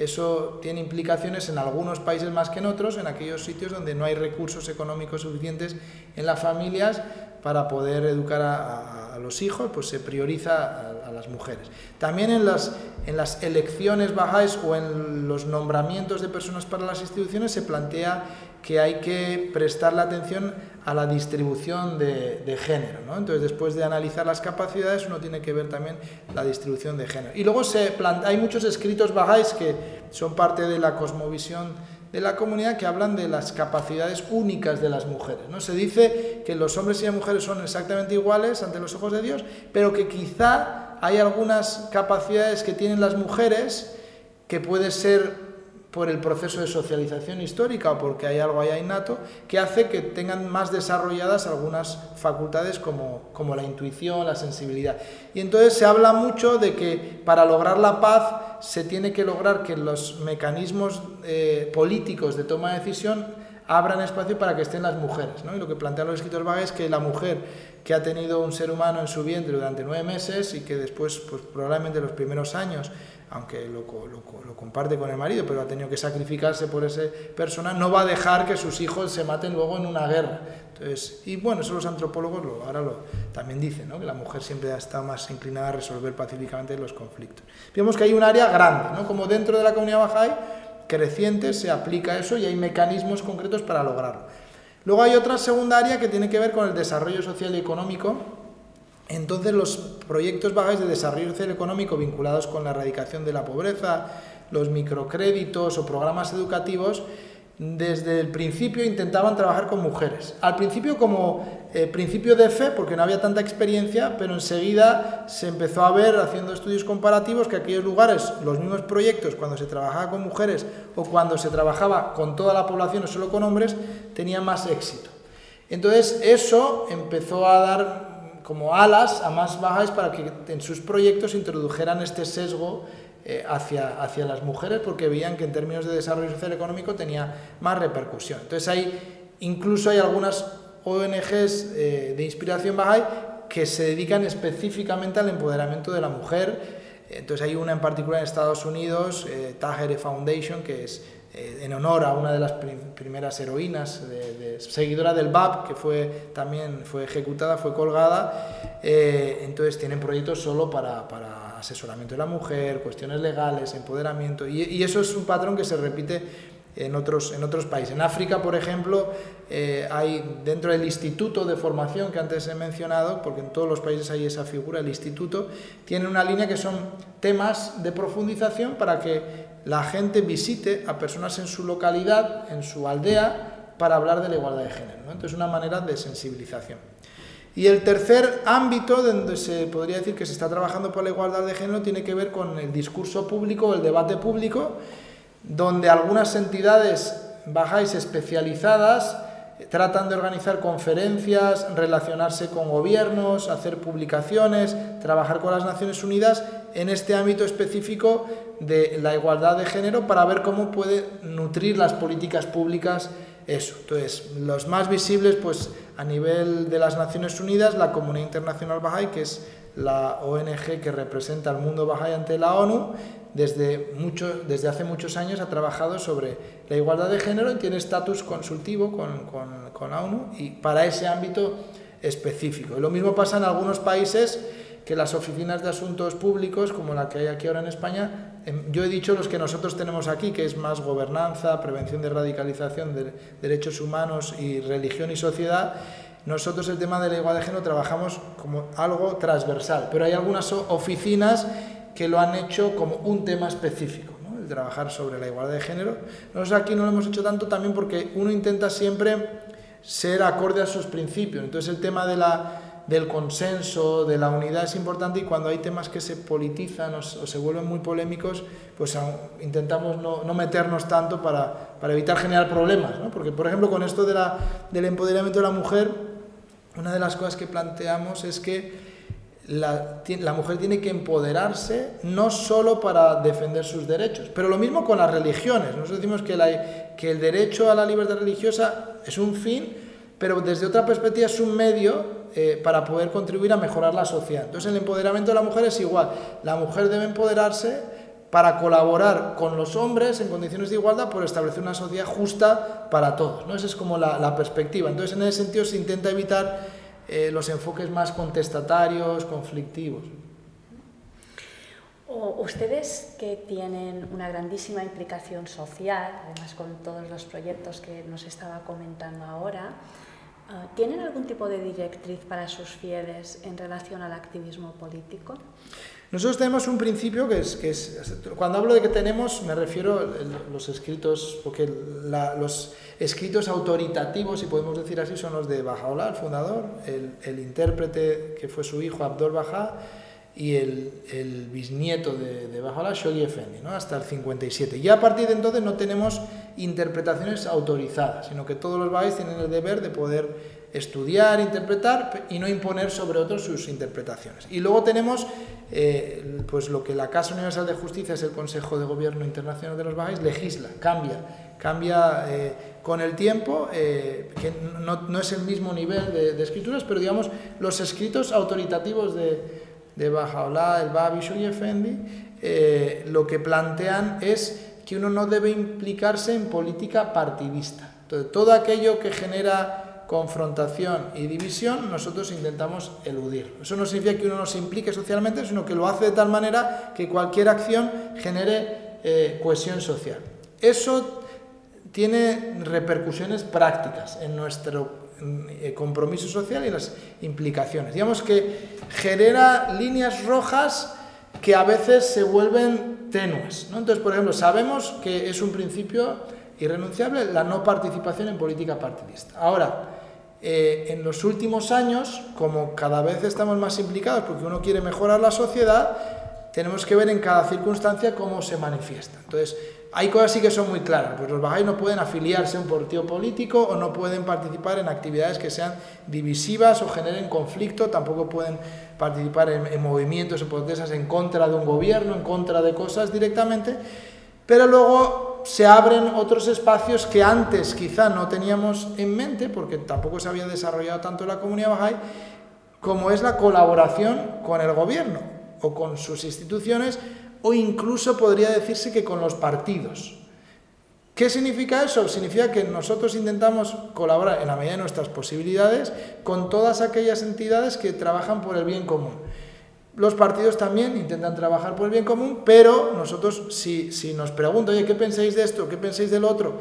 Eso tiene implicaciones en algunos países más que en otros, en aquellos sitios donde no hay recursos económicos suficientes en las familias para poder educar a, los hijos, pues se prioriza a, las mujeres. También en las, en las elecciones bajáis o en los nombramientos de personas para las instituciones se plantea que hay que prestarle atención a la distribución de, género. ¿no? Entonces, después de analizar las capacidades, uno tiene que ver también la distribución de género. Y luego se hay muchos escritos bajáis que son parte de la cosmovisión de la comunidad que hablan de las capacidades únicas de las mujeres. ¿no? Se dice que los hombres y las mujeres son exactamente iguales ante los ojos de Dios, pero que quizá hay algunas capacidades que tienen las mujeres que puede ser por el proceso de socialización histórica o porque hay algo allá innato que hace que tengan más desarrolladas algunas facultades como, como la intuición, la sensibilidad. Y entonces se habla mucho de que para lograr la paz se tiene que lograr que los mecanismos eh, políticos de toma de decisión abran espacio para que estén las mujeres. ¿no? Y lo que plantean los escritores Vaga es que la mujer que ha tenido un ser humano en su vientre durante nueve meses y que después, pues probablemente los primeros años, aunque lo, comparte con el marido, pero ha tenido que sacrificarse por esa persona, no va a dejar que sus hijos se maten luego en una guerra. Entonces, y bueno, eso los antropólogos lo, ahora lo, también dicen, ¿no? que la mujer siempre ha estado más inclinada a resolver pacíficamente los conflictos. Vemos que hay un área grande, ¿no? como dentro de la comunidad Bahá'í, creciente, se aplica eso y hay mecanismos concretos para lograrlo. Luego hay otra segunda área que tiene que ver con el desarrollo social y económico, entonces los proyectos Bagáis de desarrollo social económico vinculados con la erradicación de la pobreza, los microcréditos o programas educativos, desde el principio intentaban trabajar con mujeres. Al principio como eh, principio de fe, porque no había tanta experiencia, pero enseguida se empezó a ver, haciendo estudios comparativos, que aquellos lugares, los mismos proyectos, cuando se trabajaba con mujeres o cuando se trabajaba con toda la población o solo con hombres, tenían más éxito. Entonces eso empezó a dar como alas a más bajas para que en sus proyectos introdujeran este sesgo eh, hacia, hacia las mujeres porque veían que en términos de desarrollo social económico tenía más repercusión. Entonces hay, incluso hay algunas ONGs eh, de inspiración Bahá'í que se dedican específicamente al empoderamiento de la mujer. Entonces hay una en particular en Estados Unidos, eh, Foundation, que es eh, en honor a una de las primeras heroínas, seguidora del BAP, que fue, también fue ejecutada, fue colgada. Eh, entonces tienen proyectos solo para, para, asesoramiento de la mujer, cuestiones legales, empoderamiento. Y, y, eso es un patrón que se repite en otros, en otros países. En África, por ejemplo, eh, hay dentro del instituto de formación que antes he mencionado, porque en todos los países hay esa figura, el instituto, tiene una línea que son temas de profundización para que la gente visite a personas en su localidad, en su aldea, para hablar de la igualdad de género. ¿no? Entonces, una manera de sensibilización. Y el tercer ámbito donde se podría decir que se está trabajando por la igualdad de género tiene que ver con el discurso público, el debate público, donde algunas entidades bajáis especializadas tratan de organizar conferencias, relacionarse con gobiernos, hacer publicaciones, trabajar con las Naciones Unidas en este ámbito específico de la igualdad de género para ver cómo puede nutrir las políticas públicas eso. Entonces, los más visibles, pues a nivel de las Naciones Unidas, la Comunidad Internacional Bahá'í, que es la ONG que representa al mundo Bahá'í ante la ONU, desde, mucho, desde hace muchos años ha trabajado sobre la igualdad de género y tiene estatus consultivo con, con, con, la ONU y para ese ámbito específico. Lo mismo pasa en algunos países que las oficinas de asuntos públicos, como la que hay aquí ahora en España, em, yo he dicho los que nosotros tenemos aquí, que es más gobernanza, prevención de radicalización, de derechos humanos y religión y sociedad, nosotros el tema de la igualdad de género trabajamos como algo transversal, pero hay algunas oficinas que lo han hecho como un tema específico, el trabajar sobre la igualdad de género. Nosotros aquí no lo hemos hecho tanto también porque uno intenta siempre ser acorde a sus principios. Entonces el tema de la, del consenso, de la unidad es importante y cuando hay temas que se politizan o, se vuelven muy polémicos, pues intentamos no, no meternos tanto para, para, evitar generar problemas. ¿no? Porque, por ejemplo, con esto de la, del empoderamiento de la mujer, una de las cosas que planteamos es que la, mujer tiene que empoderarse no solo para defender sus derechos, pero lo mismo con las religiones. Nosotros decimos que el derecho a la libertad religiosa es un fin, pero desde otra perspectiva es un medio eh, para poder contribuir a mejorar la sociedad. Entonces el empoderamiento de la mujer es igual. La mujer debe empoderarse para colaborar con los hombres en condiciones de igualdad por establecer una sociedad justa para todos. ¿no? Esa es como la, perspectiva. Entonces en ese sentido se intenta evitar eh, los enfoques más contestatarios, conflictivos. ustedes que tienen una grandísima implicación social, además con todos los proyectos que nos estaba comentando ahora, ah, ¿tienen algún tipo de directriz para sus fieles en relación al activismo político? Nosotros tenemos un principio que es, que es cuando hablo de que tenemos, me refiero a los escritos, porque los escritos autoritativos, si podemos decir así, son los de Bajaola, el fundador, el, el, intérprete que fue su hijo Abdul Baja y el, el bisnieto de, de Bajaola, Shoghi Effendi, ¿no? hasta el 57. Y a partir de entonces no tenemos interpretaciones autorizadas, sino que todos los Baha'is tienen el deber de poder estudiar, interpretar y no imponer sobre otros sus interpretaciones. Y luego tenemos eh, pues lo que la Casa Universal de Justicia es el Consejo de Gobierno Internacional de los Bajáis, legisla, cambia, cambia eh, con el tiempo, eh, que no, no, es el mismo nivel de, de, escrituras, pero digamos los escritos autoritativos de, de el Babisho y Effendi, lo que plantean es que uno no debe implicarse en política partidista. Entonces, todo aquello que genera confrontación y división, nosotros intentamos eludir. Eso no significa que uno no se implique socialmente, sino que lo hace de tal manera que cualquier acción genere eh, cohesión social. Eso tiene repercusiones prácticas en nuestro eh, compromiso social y las implicaciones. Digamos que genera líneas rojas que a veces se vuelven tenues. Entonces, por ejemplo, sabemos que es un principio irrenunciable la no participación en política partidista. Ahora, eh, en los últimos años, como cada vez estamos más implicados porque uno quiere mejorar la sociedad, tenemos que ver en cada circunstancia cómo se manifiesta. Entonces, hay cosas sí que son muy claras, pues los bajáis no pueden afiliarse a un partido político o no pueden participar en actividades que sean divisivas o generen conflicto, tampoco pueden participar en, en movimientos o protestas en contra de un gobierno, en contra de cosas directamente, pero luego se abren otros espacios que antes quizá no teníamos en mente, porque tampoco se había desarrollado tanto la comunidad Bahá'í, como es la colaboración con el gobierno o con sus instituciones o incluso podría decirse que con los partidos. ¿Qué significa eso? Significa que nosotros intentamos colaborar en la medida de nuestras posibilidades con todas aquellas entidades que trabajan por el bien común. Los partidos también intentan trabajar por el bien común, pero nosotros si, si nos preguntan, oye, ¿qué pensáis de esto? ¿Qué pensáis del otro?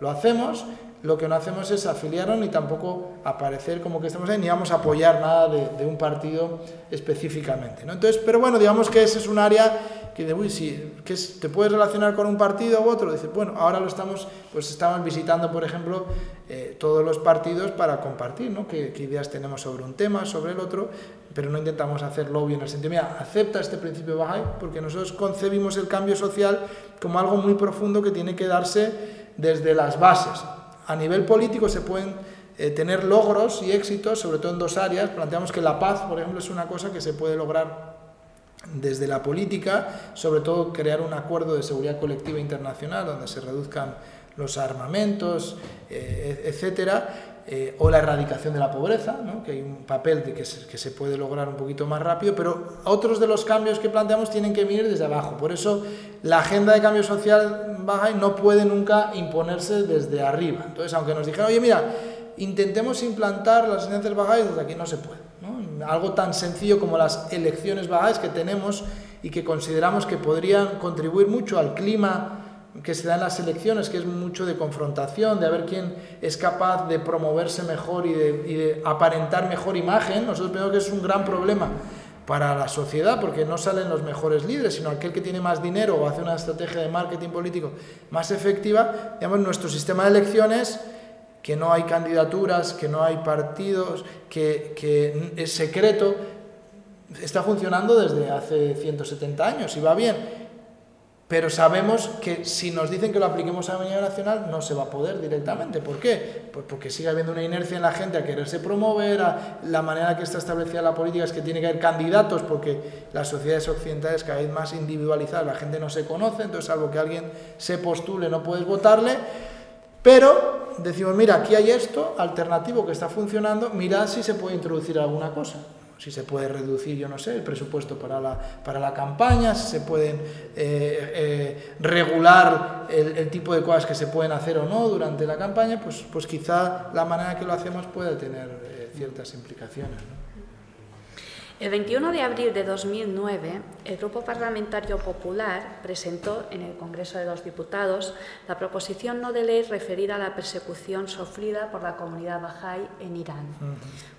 Lo hacemos, lo que no hacemos es afiliarnos ni tampoco aparecer como que estamos ahí, ni vamos a apoyar nada de, un partido específicamente. ¿no? Entonces, pero bueno, digamos que ese es un área que de, uy, si te puedes relacionar con un partido u otro, dices, bueno, ahora lo estamos, pues estamos visitando, por ejemplo, eh, todos los partidos para compartir, ¿no? Qué, ideas tenemos sobre un tema, sobre el otro, pero no intentamos hacer lobby en el sentido, mira, acepta este principio Bahá'í, porque nosotros concebimos el cambio social como algo muy profundo que tiene que darse desde las bases. A nivel político se pueden eh, tener logros y éxitos, sobre todo en dos áreas. Planteamos que la paz, por ejemplo, es una cosa que se puede lograr desde la política, sobre todo crear un acuerdo de seguridad colectiva internacional donde se reduzcan los armamentos, eh, etcétera, eh, o la erradicación de la pobreza, que hay un papel que se, puede lograr un poquito más rápido, pero otros de los cambios que planteamos tienen que venir desde abajo. Por eso la agenda de cambio social baja no puede nunca imponerse desde arriba. Entonces, aunque nos dijeran, oye, mira, intentemos implantar las enseñanzas bajas desde aquí, no se puede algo tan sencillo como las elecciones bajáis que tenemos y que consideramos que podrían contribuir mucho al clima que se da en las elecciones, que es mucho de confrontación, de ver quién es capaz de promoverse mejor y de, aparentar mejor imagen, nosotros pensamos que es un gran problema para la sociedad, porque no salen los mejores líderes, sino aquel que tiene más dinero o hace una estrategia de marketing político más efectiva. Digamos, nuestro sistema de elecciones que no hay candidaturas, que no hay partidos, que, es secreto, está funcionando desde hace 170 años y va bien. Pero sabemos que si nos dicen que lo apliquemos a nivel nacional, no se va a poder directamente. ¿Por qué? Pues porque sigue habiendo una inercia en la gente a quererse promover, a la manera que está establecida la política es que tiene que haber candidatos, porque las sociedades occidentales cada vez más individualizadas, la gente no se conoce, entonces algo que alguien se postule no puedes votarle. Pero decimos, mira, aquí hay esto alternativo que está funcionando, mirad si se puede introducir alguna cosa. Si se puede reducir, yo no sé, el presupuesto para la, para la campaña, si se pueden eh, eh, regular el, tipo de cosas que se pueden hacer o no durante la campaña, pues, pues quizá la manera que lo hacemos puede tener eh, ciertas implicaciones. El 21 de abril de 2009, el Grupo Parlamentario Popular presentó en el Congreso de los Diputados la proposición no de ley referida a la persecución sufrida por la comunidad Bahá'í en Irán.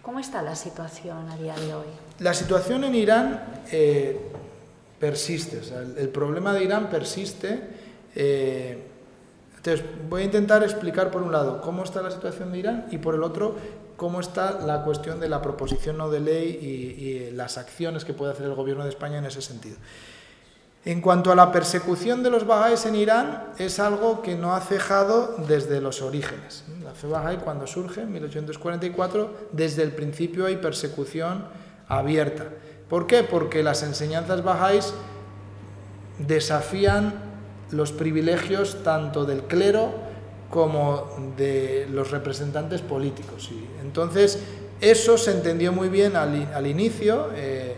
¿Cómo está la situación a día de hoy? La situación en Irán eh, persiste, el, problema de Irán persiste. Eh, entonces, voy a intentar explicar por un lado cómo está la situación de Irán y por el otro cómo está la cuestión de la proposición no de ley y, las acciones que puede hacer el gobierno de España en ese sentido. En cuanto a la persecución de los bahá'ís en Irán, es algo que no ha cejado desde los orígenes. La fe bahá'í cuando surge, en 1844, desde el principio hay persecución abierta. ¿Por qué? Porque las enseñanzas bahá'ís desafían los privilegios tanto del clero como de los representantes políticos. Y entonces, eso se entendió muy bien al, inicio, eh,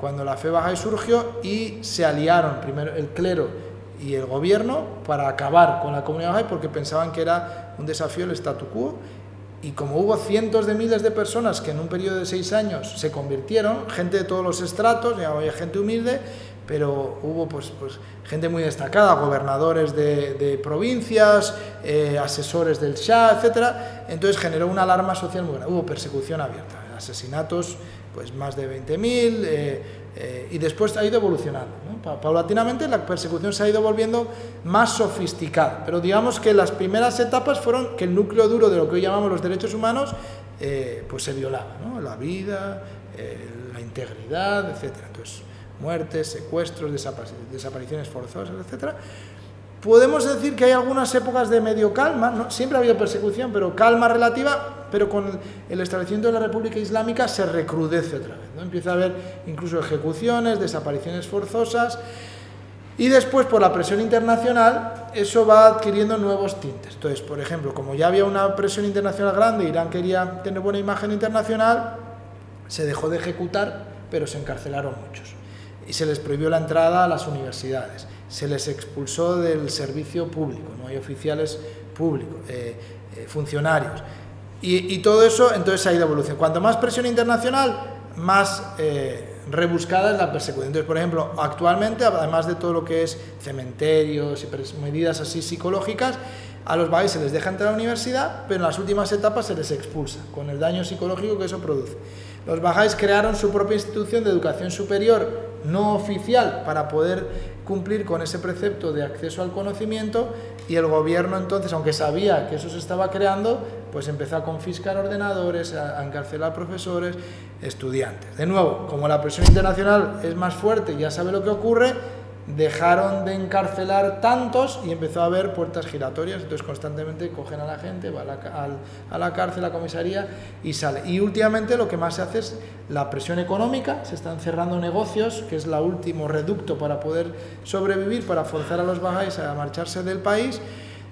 cuando la fe baja surgió, y se aliaron primero el clero y el gobierno para acabar con la comunidad baja porque pensaban que era un desafío el statu quo. Y como hubo cientos de miles de personas que en un periodo de seis años se convirtieron, gente de todos los estratos, ya había gente humilde, pero hubo pues, pues, gente muy destacada, gobernadores de, provincias, eh, asesores del Shah, etc. Entonces generó una alarma social muy grande. Hubo persecución abierta, asesinatos, pues más de 20.000, eh, eh, y después ha ido evolucionando. Paulatinamente la persecución se ha ido volviendo más sofisticada, pero digamos que las primeras etapas fueron que el núcleo duro de lo que hoy llamamos los derechos humanos pues se violaba, la vida, la integridad, etc. Entonces, muertes, secuestros, desapariciones forzosas, etc. Podemos decir que hay algunas épocas de medio calma, ¿no? siempre ha habido persecución, pero calma relativa, pero con el establecimiento de la República Islámica se recrudece otra vez. ¿no? Empieza a haber incluso ejecuciones, desapariciones forzosas, y después por la presión internacional eso va adquiriendo nuevos tintes. Entonces, por ejemplo, como ya había una presión internacional grande, Irán quería tener buena imagen internacional, se dejó de ejecutar, pero se encarcelaron muchos. Y se les prohibió la entrada a las universidades, se les expulsó del servicio público, no hay oficiales públicos, eh, eh, funcionarios. Y, todo eso, entonces ha ido evolucionando. Cuanto más presión internacional, más eh, rebuscada es la persecución. Entonces, por ejemplo, actualmente, además de todo lo que es cementerios y medidas así psicológicas, a los bajáis se les deja entrar a la universidad, pero en las últimas etapas se les expulsa, con el daño psicológico que eso produce. Los bajáis crearon su propia institución de educación superior no oficial para poder cumplir con ese precepto de acceso al conocimiento y el gobierno entonces, aunque sabía que eso se estaba creando, pues empezó a confiscar ordenadores, a, encarcelar profesores, estudiantes. De nuevo, como la presión internacional es más fuerte ya sabe lo que ocurre, dejaron de encarcelar tantos y empezó a haber puertas giratorias, entonces constantemente cogen a la gente, va a la, a la cárcel, a la comisaría y sale. Y últimamente lo que más se hace es la presión económica, se están cerrando negocios, que es el último reducto para poder sobrevivir, para forzar a los bajáis a marcharse del país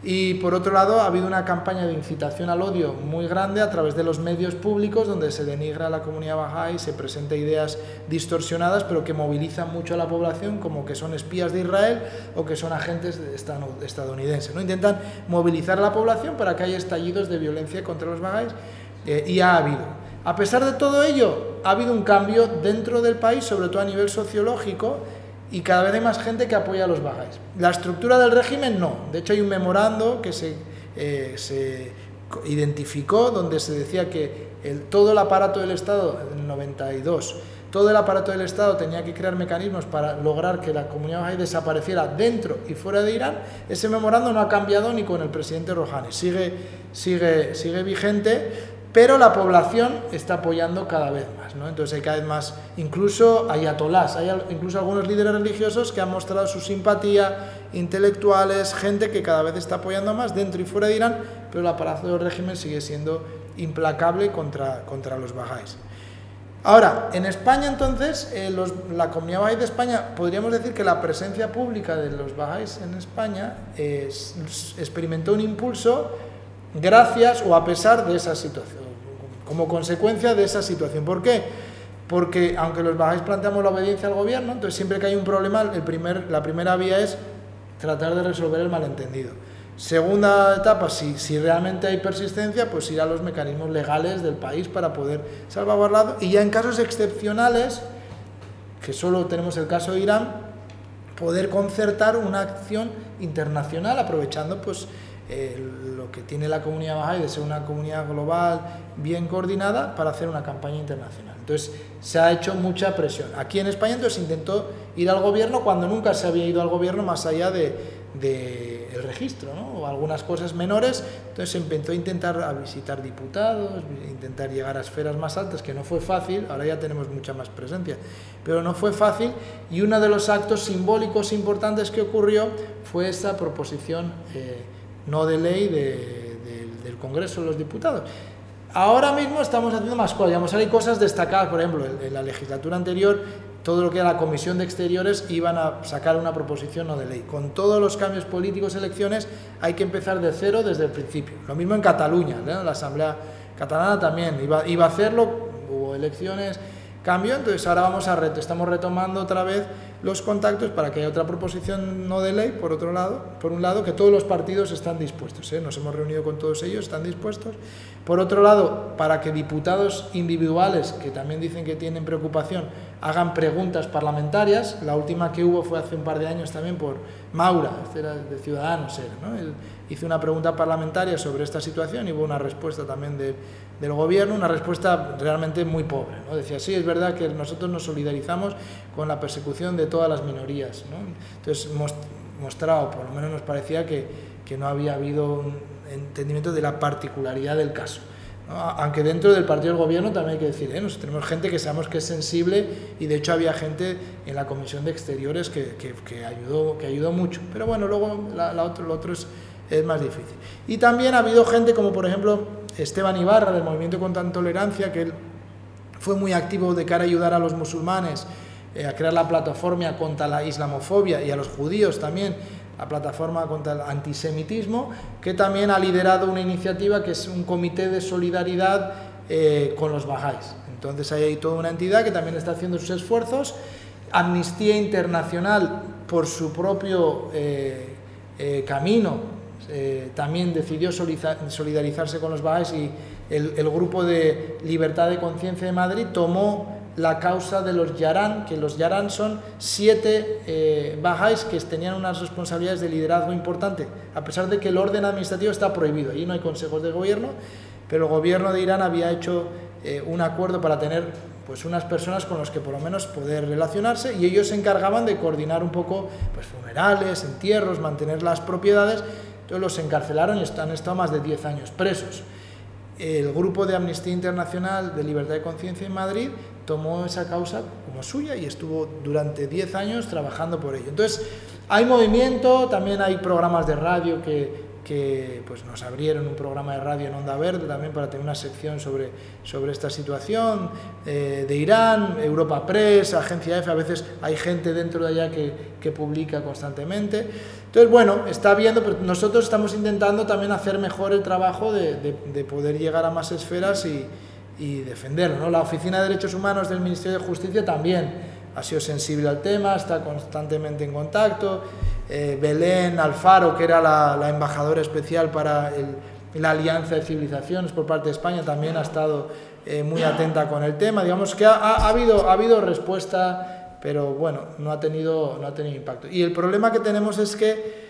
y por otro lado, ha habido una campaña de incitación al odio muy grande a través de los medios públicos, donde se denigra a la comunidad y se presenta ideas distorsionadas, pero que movilizan mucho a la población, como que son espías de Israel o que son agentes estadounidenses. ¿no? Intentan movilizar a la población para que haya estallidos de violencia contra los bajáis, eh, y ha habido. A pesar de todo ello, ha habido un cambio dentro del país, sobre todo a nivel sociológico, y cada vez hay más gente que apoya a los bajáis. La estructura del régimen no. De hecho hay un memorando que se, eh, se identificó donde se decía que el, todo el aparato del Estado, en el 92, todo el aparato del Estado tenía que crear mecanismos para lograr que la comunidad bahá'í desapareciera dentro y fuera de Irán. Ese memorando no ha cambiado ni con el presidente Rouhani. Sigue, sigue, sigue vigente, pero la población está apoyando cada vez más, ¿no? Entonces hay cada vez más, incluso ayatolás, hay incluso algunos líderes religiosos que han mostrado su simpatía, intelectuales, gente que cada vez está apoyando más dentro y fuera de Irán, pero el aparato del régimen sigue siendo implacable contra, contra los bajáis. Ahora, en España entonces, eh, la comunidad bahá'í de España, podríamos decir que la presencia pública de los bajáis en España experimentó un impulso gracias o a pesar de esa situación como consecuencia de esa situación. ¿Por qué? Porque aunque los bajáis planteamos la obediencia al gobierno, entonces siempre que hay un problema, el primer, la primera vía es tratar de resolver el malentendido. Segunda etapa, si, si realmente hay persistencia, pues ir a los mecanismos legales del país para poder salvaguardarlo. Y ya en casos excepcionales, que solo tenemos el caso de Irán, poder concertar una acción internacional aprovechando pues eh, lo que tiene la comunidad baja de ser una comunidad global bien coordinada para hacer una campaña internacional. Entonces se ha hecho mucha presión. Aquí en España entonces intentó ir al gobierno cuando nunca se había ido al gobierno más allá de, el registro, o algunas cosas menores. Entonces se empezó a intentar a visitar diputados, intentar llegar a esferas más altas, que no fue fácil, ahora ya tenemos mucha más presencia, pero no fue fácil. Y uno de los actos simbólicos importantes que ocurrió fue esa proposición. Eh, no de ley del Congreso de los Diputados. Ahora mismo estamos haciendo más cosas, digamos, hay cosas destacadas, por ejemplo, en la legislatura anterior, todo lo que era la Comisión de Exteriores iban a sacar una proposición no de ley. Con todos los cambios políticos, elecciones, hay que empezar de cero desde el principio. Lo mismo en Cataluña, la Asamblea Catalana también iba, iba a hacerlo, hubo elecciones, cambio, entonces ahora vamos a reto, estamos retomando otra vez los contactos para que haya otra proposición no de ley, por otro lado, por un lado, que todos los partidos están dispuestos, ¿eh? nos hemos reunido con todos ellos, están dispuestos. Por otro lado, para que diputados individuales, que también dicen que tienen preocupación, hagan preguntas parlamentarias, la última que hubo fue hace un par de años también por Maura, este era de Ciudadanos, ¿no? hizo una pregunta parlamentaria sobre esta situación y hubo una respuesta también de, del gobierno, una respuesta realmente muy pobre. ¿no? Decía, sí, es verdad que nosotros nos solidarizamos con la persecución de todas las minorías. ¿no? Entonces, mostrado, por lo menos nos parecía que, que, no había habido un entendimiento de la particularidad del caso. Aunque dentro del partido del gobierno también hay que decir, ¿eh? tenemos gente que sabemos que es sensible y de hecho había gente en la Comisión de Exteriores que, que, que ayudó, que ayudó mucho. Pero bueno, luego la, la otro, lo otro es es más difícil. Y también ha habido gente como por ejemplo Esteban Ibarra del Movimiento contra la Intolerancia, que él fue muy activo de cara a ayudar a los musulmanes eh, a crear la plataforma contra la islamofobia y a los judíos también, la plataforma contra el antisemitismo, que también ha liderado una iniciativa que es un comité de solidaridad eh, con los bajáis. Entonces ahí hay toda una entidad que también está haciendo sus esfuerzos. Amnistía Internacional, por su propio eh, camino, eh, también decidió solidarizarse con los Bahá'ís y el, grupo de Libertad de Conciencia de Madrid tomó la causa de los Yarán, que los Yarán son siete eh, Bahá'ís que tenían unas responsabilidades de liderazgo importante, a pesar de que el orden administrativo está prohibido, allí no hay consejos de gobierno, pero el gobierno de Irán había hecho eh, un acuerdo para tener pues unas personas con las que por lo menos poder relacionarse y ellos se encargaban de coordinar un poco pues, funerales, entierros, mantener las propiedades, entonces los encarcelaron y han estado más de 10 años presos. El grupo de Amnistía Internacional de Libertad de Conciencia en Madrid tomó esa causa como suya y estuvo durante 10 años trabajando por ello. Entonces, hay movimiento, también hay programas de radio que, que pues nos abrieron un programa de radio en Onda Verde también para tener una sección sobre, sobre esta situación eh, de Irán, Europa Press, Agencia F, a veces hay gente dentro de allá que, que, publica constantemente. Entonces, bueno, está viendo, pero nosotros estamos intentando también hacer mejor el trabajo de, de, de poder llegar a más esferas y, y defenderlo. ¿no? La Oficina de Derechos Humanos del Ministerio de Justicia también ha sido sensible al tema, está constantemente en contacto. Eh, Belén Alfaro, que era la, embajadora especial para la Alianza de Civilizaciones por parte de España, también ha estado eh, muy atenta con el tema. Digamos que ha, habido, ha habido respuesta, pero bueno, no ha, tenido, no ha tenido impacto. Y el problema que tenemos es que,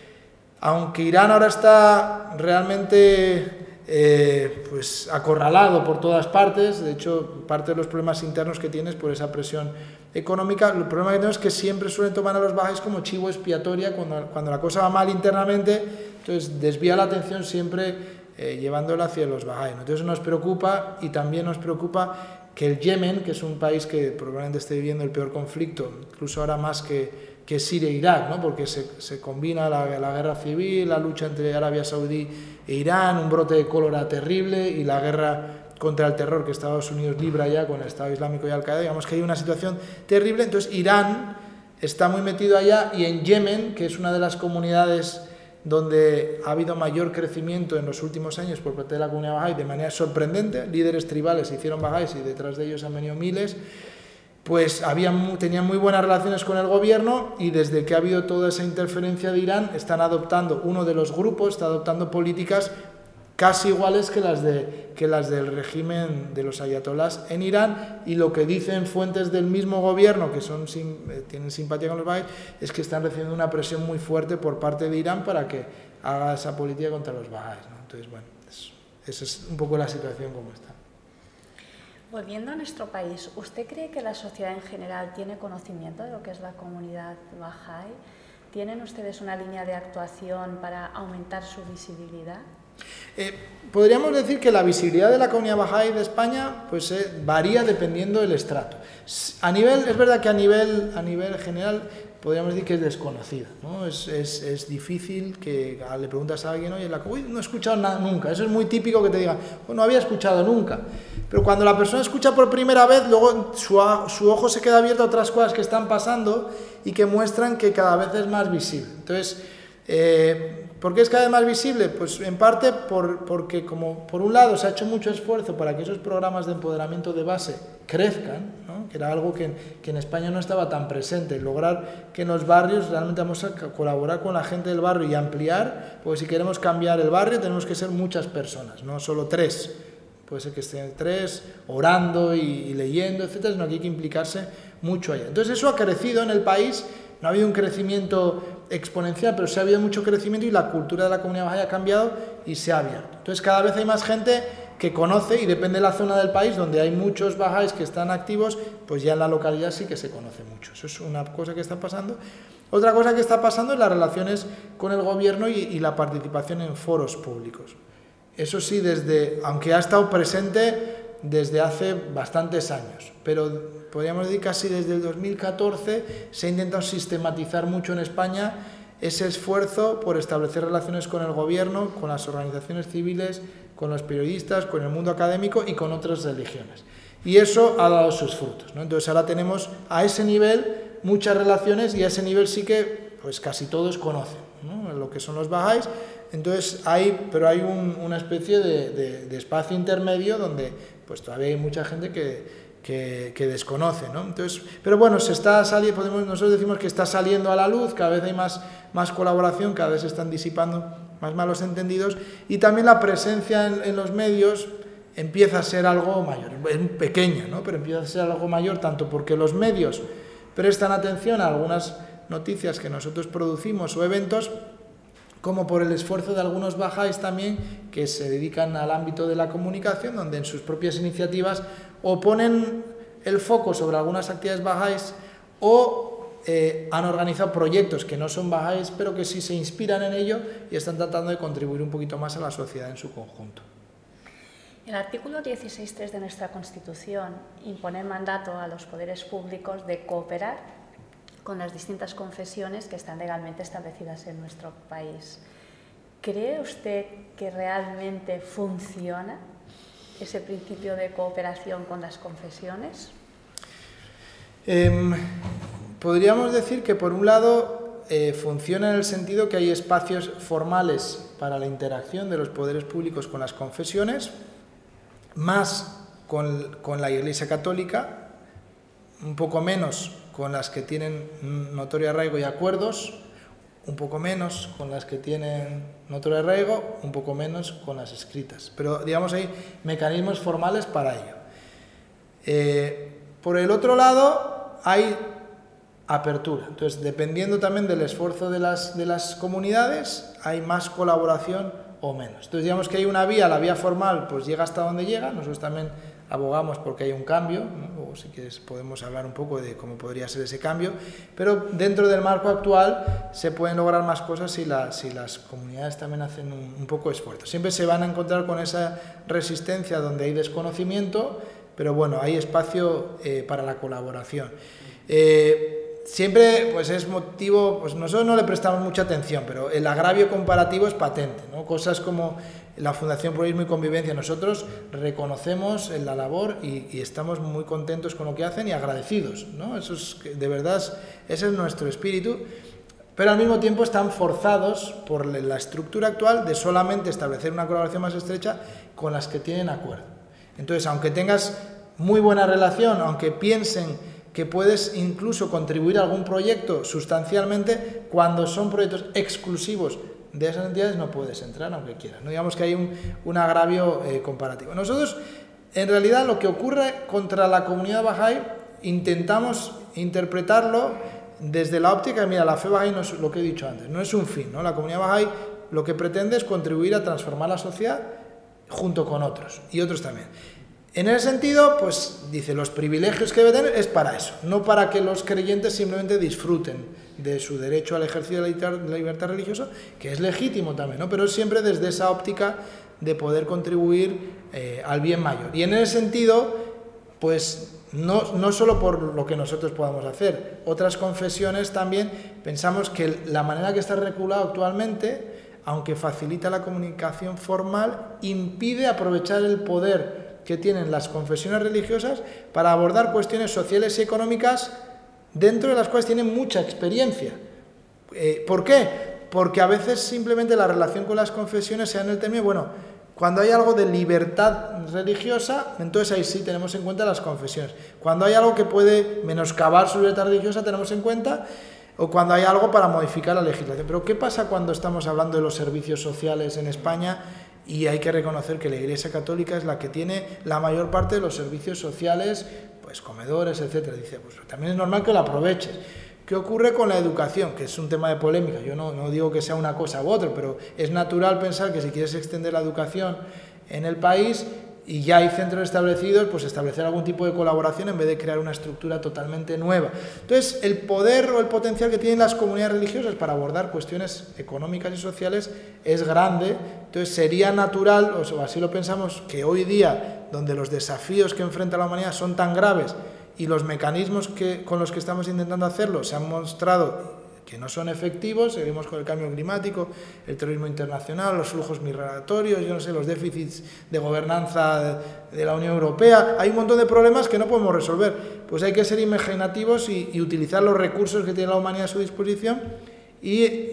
aunque Irán ahora está realmente eh, pues acorralado por todas partes. De hecho, parte de los problemas internos que tienes por esa presión económica, el problema que tenemos es que siempre suelen tomar a los bajáis como chivo expiatoria cuando, cuando la cosa va mal internamente, entonces desvía la atención siempre eh, llevándola hacia los bajáis. Entonces nos preocupa y también nos preocupa que el Yemen, que es un país que probablemente esté viviendo el peor conflicto, incluso ahora más que, que Siria e Irak, ¿no? porque se, se combina la, la guerra civil, la lucha entre Arabia Saudí e Irán, un brote de cólera terrible y la guerra contra el terror que Estados Unidos libra ya con el Estado Islámico y Al-Qaeda, digamos que hay una situación terrible, entonces Irán está muy metido allá y en Yemen, que es una de las comunidades donde ha habido mayor crecimiento en los últimos años por parte de la comunidad bahá'í de manera sorprendente, líderes tribales se hicieron bahá'ís y detrás de ellos han venido miles, pues tenían muy buenas relaciones con el gobierno y desde que ha habido toda esa interferencia de Irán están adoptando, uno de los grupos está adoptando políticas casi iguales que las, de, que las del régimen de los ayatolás en Irán y lo que dicen fuentes del mismo gobierno que son, eh, tienen simpatía con los Bahá'ís es que están recibiendo una presión muy fuerte por parte de Irán para que haga esa política contra los Bahá'ís. Entonces, bueno, esa es un poco la situación como está. Volviendo a nuestro país, ¿usted cree que la sociedad en general tiene conocimiento de lo que es la comunidad Bahá'í? ¿Tienen ustedes una línea de actuación para aumentar su visibilidad? Eh, podríamos decir que la visibilidad de la comunidad Bahá'í de España pues, eh, varía dependiendo del estrato. A nivel, es verdad que a nivel, a nivel general podríamos decir que es desconocida. ¿no? Es, es, es, difícil que le preguntas a alguien, oye, la, uy, no he escuchado nada nunca. Eso es muy típico que te digan, oh, no había escuchado nunca. Pero cuando la persona escucha por primera vez, luego su, su, ojo se queda abierto a otras cosas que están pasando y que muestran que cada vez es más visible. Entonces, eh, ¿por qué es cada vez más visible? Pues en parte por, porque, como por un lado, se ha hecho mucho esfuerzo para que esos programas de empoderamiento de base crezcan, que era algo que, que, en España no estaba tan presente, lograr que en los barrios realmente vamos a colaborar con la gente del barrio y ampliar, porque si queremos cambiar el barrio tenemos que ser muchas personas, no solo tres. Puede ser que estén tres orando y, leyendo, etcétera, sino que hay que implicarse mucho allá. Entonces eso ha crecido en el país, no ha habido un crecimiento exponencial, pero sí ha habido mucho crecimiento y la cultura de la comunidad baja ha cambiado y se ha abierto. Entonces cada vez hay más gente que conoce y depende de la zona del país donde hay muchos bajáis que están activos, pues ya en la localidad sí que se conoce mucho. Eso es una cosa que está pasando. Otra cosa que está pasando es las relaciones con el gobierno y, y la participación en foros públicos. Eso sí, desde, aunque ha estado presente desde hace bastantes años, pero podríamos decir casi desde el 2014 se ha intentado sistematizar mucho en España ese esfuerzo por establecer relaciones con el gobierno, con las organizaciones civiles, con los periodistas, con el mundo académico y con otras religiones. Y eso ha dado sus frutos. Entonces ahora tenemos a ese nivel muchas relaciones y a ese nivel sí que pues casi todos conocen lo que son los bajáis entonces hay, pero hay una especie de, espacio intermedio donde pues todavía hay mucha gente que, que, desconoce. ¿no? Entonces, pero bueno, se está saliendo, podemos, nosotros decimos que está saliendo a la luz, cada vez hay más, más colaboración, cada vez se están disipando más malos entendidos y también la presencia en, los medios empieza a ser algo mayor, es pequeña, ¿no? pero empieza a ser algo mayor tanto porque los medios prestan atención a algunas noticias que nosotros producimos o eventos, como por el esfuerzo de algunos bajáis también que se dedican al ámbito de la comunicación, donde en sus propias iniciativas o ponen el foco sobre algunas actividades bajáis o eh, han organizado proyectos que no son bajáis, pero que sí se inspiran en ello y están tratando de contribuir un poquito más a la sociedad en su conjunto. El artículo 16.3 de nuestra Constitución impone mandato a los poderes públicos de cooperar con las distintas confesiones que están legalmente establecidas en nuestro país. ¿Cree usted que realmente funciona ese principio de cooperación con las confesiones? Em, podríamos decir que por un lado eh, funciona en el sentido que hay espacios formales para la interacción de los poderes públicos con las confesiones, más con, con la Iglesia Católica, un poco menos con las que tienen notorio arraigo y acuerdos, un poco menos con las que tienen notorio arraigo, un poco menos con las escritas. Pero digamos hay mecanismos formales para ello. Eh, por el otro lado, hay apertura. Entonces, dependiendo también del esfuerzo de las, de las comunidades, hay más colaboración o menos. Entonces, digamos que hay una vía, la vía formal, pues llega hasta donde llega. Nosotros también abogamos porque hay un cambio, o si quieres podemos hablar un poco de cómo podría ser ese cambio, pero dentro del marco actual se pueden lograr más cosas si, si las comunidades también hacen un, poco de esfuerzo. Siempre se van a encontrar con esa resistencia donde hay desconocimiento, pero bueno, hay espacio eh, para la colaboración. Eh, siempre pues es motivo, pues nosotros no le prestamos mucha atención, pero el agravio comparativo es patente, ¿no? Cosas como la Fundación Pluralismo y Convivencia, nosotros reconocemos la labor y, estamos muy contentos con lo que hacen y agradecidos, ¿no? Eso es, de verdad, ese es nuestro espíritu, pero al mismo tiempo están forzados por la estructura actual de solamente establecer una colaboración más estrecha con las que tienen acuerdo. Entonces, aunque tengas muy buena relación, aunque piensen que puedes incluso contribuir a algún proyecto sustancialmente, cuando son proyectos exclusivos de esas entidades no puedes entrar aunque quieras. ¿no? Digamos que hay un, agravio eh, comparativo. Nosotros, en realidad, lo que ocurre contra la comunidad Bahá'í, intentamos interpretarlo desde la óptica, mira, la fe Bahá'í no es lo que he dicho antes, no es un fin, ¿no? La comunidad Bahá'í lo que pretende es contribuir a transformar la sociedad junto con otros, y otros también. En ese sentido, pues dice, los privilegios que debe tener es para eso, no para que los creyentes simplemente disfruten de su derecho al ejercicio de la libertad religiosa, que es legítimo también, ¿no? pero siempre desde esa óptica de poder contribuir eh, al bien mayor. Y en ese sentido, pues no, no solo por lo que nosotros podamos hacer, otras confesiones también pensamos que la manera que está regulado actualmente, aunque facilita la comunicación formal, impide aprovechar el poder que tienen las confesiones religiosas para abordar cuestiones sociales y económicas dentro de las cuales tienen mucha experiencia. Eh, ¿Por qué? Porque a veces simplemente la relación con las confesiones sea en el término, bueno, cuando hay algo de libertad religiosa, entonces ahí sí tenemos en cuenta las confesiones. Cuando hay algo que puede menoscabar su libertad religiosa, tenemos en cuenta, o cuando hay algo para modificar la legislación. Pero ¿qué pasa cuando estamos hablando de los servicios sociales en España? Y hay que reconocer que la Iglesia Católica es la que tiene la mayor parte de los servicios sociales, pues comedores, etcétera. Dice, pues también es normal que lo aproveches. ¿Qué ocurre con la educación? Que es un tema de polémica. Yo no, no digo que sea una cosa u otra, pero es natural pensar que si quieres extender la educación en el país, y ya hay centros establecidos, pues establecer algún tipo de colaboración en vez de crear una estructura totalmente nueva. Entonces, el poder o el potencial que tienen las comunidades religiosas para abordar cuestiones económicas y sociales es grande. Entonces, sería natural, o así lo pensamos, que hoy día, donde los desafíos que enfrenta la humanidad son tan graves y los mecanismos que, con los que estamos intentando hacerlo se han mostrado que no son efectivos, seguimos con el cambio climático, el terrorismo internacional, los flujos migratorios, yo no sé, los déficits de gobernanza de la Unión Europea, hay un montón de problemas que no podemos resolver. Pues hay que ser imaginativos y, utilizar los recursos que tiene la humanidad a su disposición y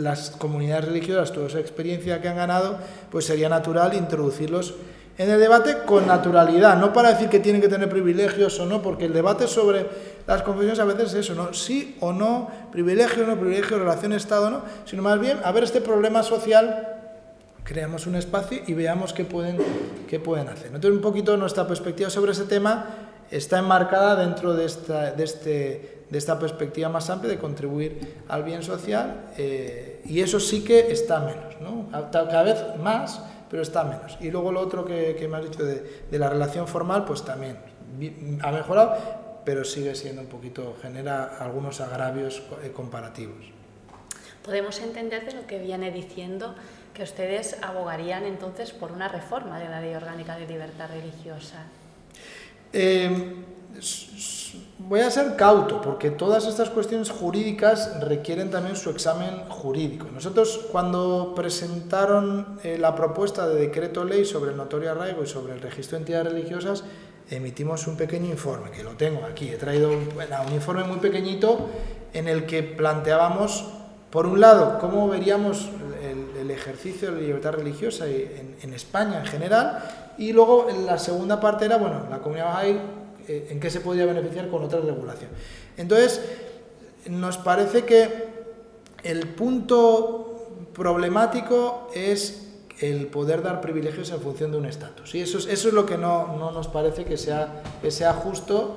las comunidades religiosas, toda esa experiencia que han ganado, pues sería natural introducirlos en el debate con naturalidad, no para decir que tienen que tener privilegios o no, porque el debate sobre las confesiones a veces es eso, ¿no? Sí o no, privilegio o no, privilegio, relación Estado o no, sino más bien a ver este problema social creamos un espacio y veamos qué pueden, qué pueden hacer. Entonces, un poquito nuestra perspectiva sobre ese tema está enmarcada dentro de esta, de este, de esta perspectiva más amplia de contribuir al bien social eh, y eso sí que está menos, ¿no? cada vez más, pero está menos. Y luego lo otro que, que me has dicho de, de, la relación formal, pues también ha mejorado, pero sigue siendo un poquito, genera algunos agravios eh, comparativos. Podemos entender de lo que viene diciendo que ustedes abogarían entonces por una reforma de la Ley Orgánica de Libertad Religiosa. Eh, voy a ser cauto, porque todas estas cuestiones jurídicas requieren también su examen jurídico. Nosotros cuando presentaron eh, la propuesta de decreto ley sobre el notorio arraigo y sobre el registro de entidades religiosas, emitimos un pequeño informe, que lo tengo aquí. He traído un, un informe muy pequeñito en el que planteábamos, por un lado, cómo veríamos el ejercicio de la libertad religiosa en, en, España en general, y luego la segunda parte era, bueno, la comunidad Bahá'í, eh, en qué se podría beneficiar con otra regulación. Entonces, nos parece que el punto problemático es el poder dar privilegios en función de un estatus. Y eso es, eso es lo que no, no nos parece que sea, que sea justo,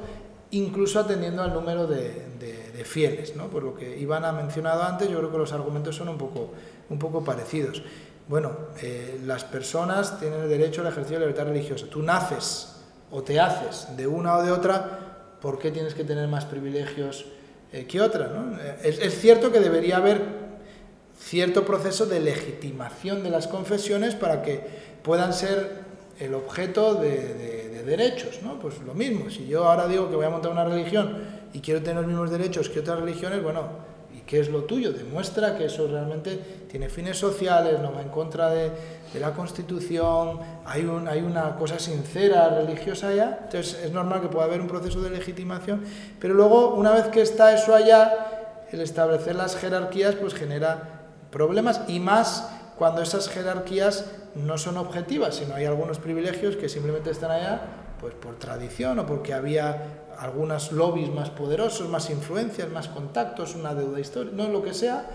incluso atendiendo al número de, de, fieles. ¿no? Por lo que Iván ha mencionado antes, yo creo que los argumentos son un poco, un poco parecidos. Bueno, eh, las personas tienen el derecho al ejercicio de libertad religiosa. Tú naces o te haces de una o de otra, ¿por qué tienes que tener más privilegios eh, que otra? Es, cierto que debería haber cierto proceso de legitimación de las confesiones para que puedan ser el objeto de, de, de derechos. ¿no? Pues lo mismo, si yo ahora digo que voy a montar una religión y quiero tener los mismos derechos que otras religiones, bueno, qué es lo tuyo, demuestra que eso realmente tiene fines sociales, no va en contra de, de la Constitución, hay, un, hay una cosa sincera, religiosa allá, entonces es normal que pueda haber un proceso de legitimación, pero luego, una vez que está eso allá, el establecer las jerarquías pues genera problemas y más cuando esas jerarquías no son objetivas, sino hay algunos privilegios que simplemente están allá pues por tradición o porque había algunas lobbies más poderosos, más influencias, más contactos, una deuda histórica, no lo que sea.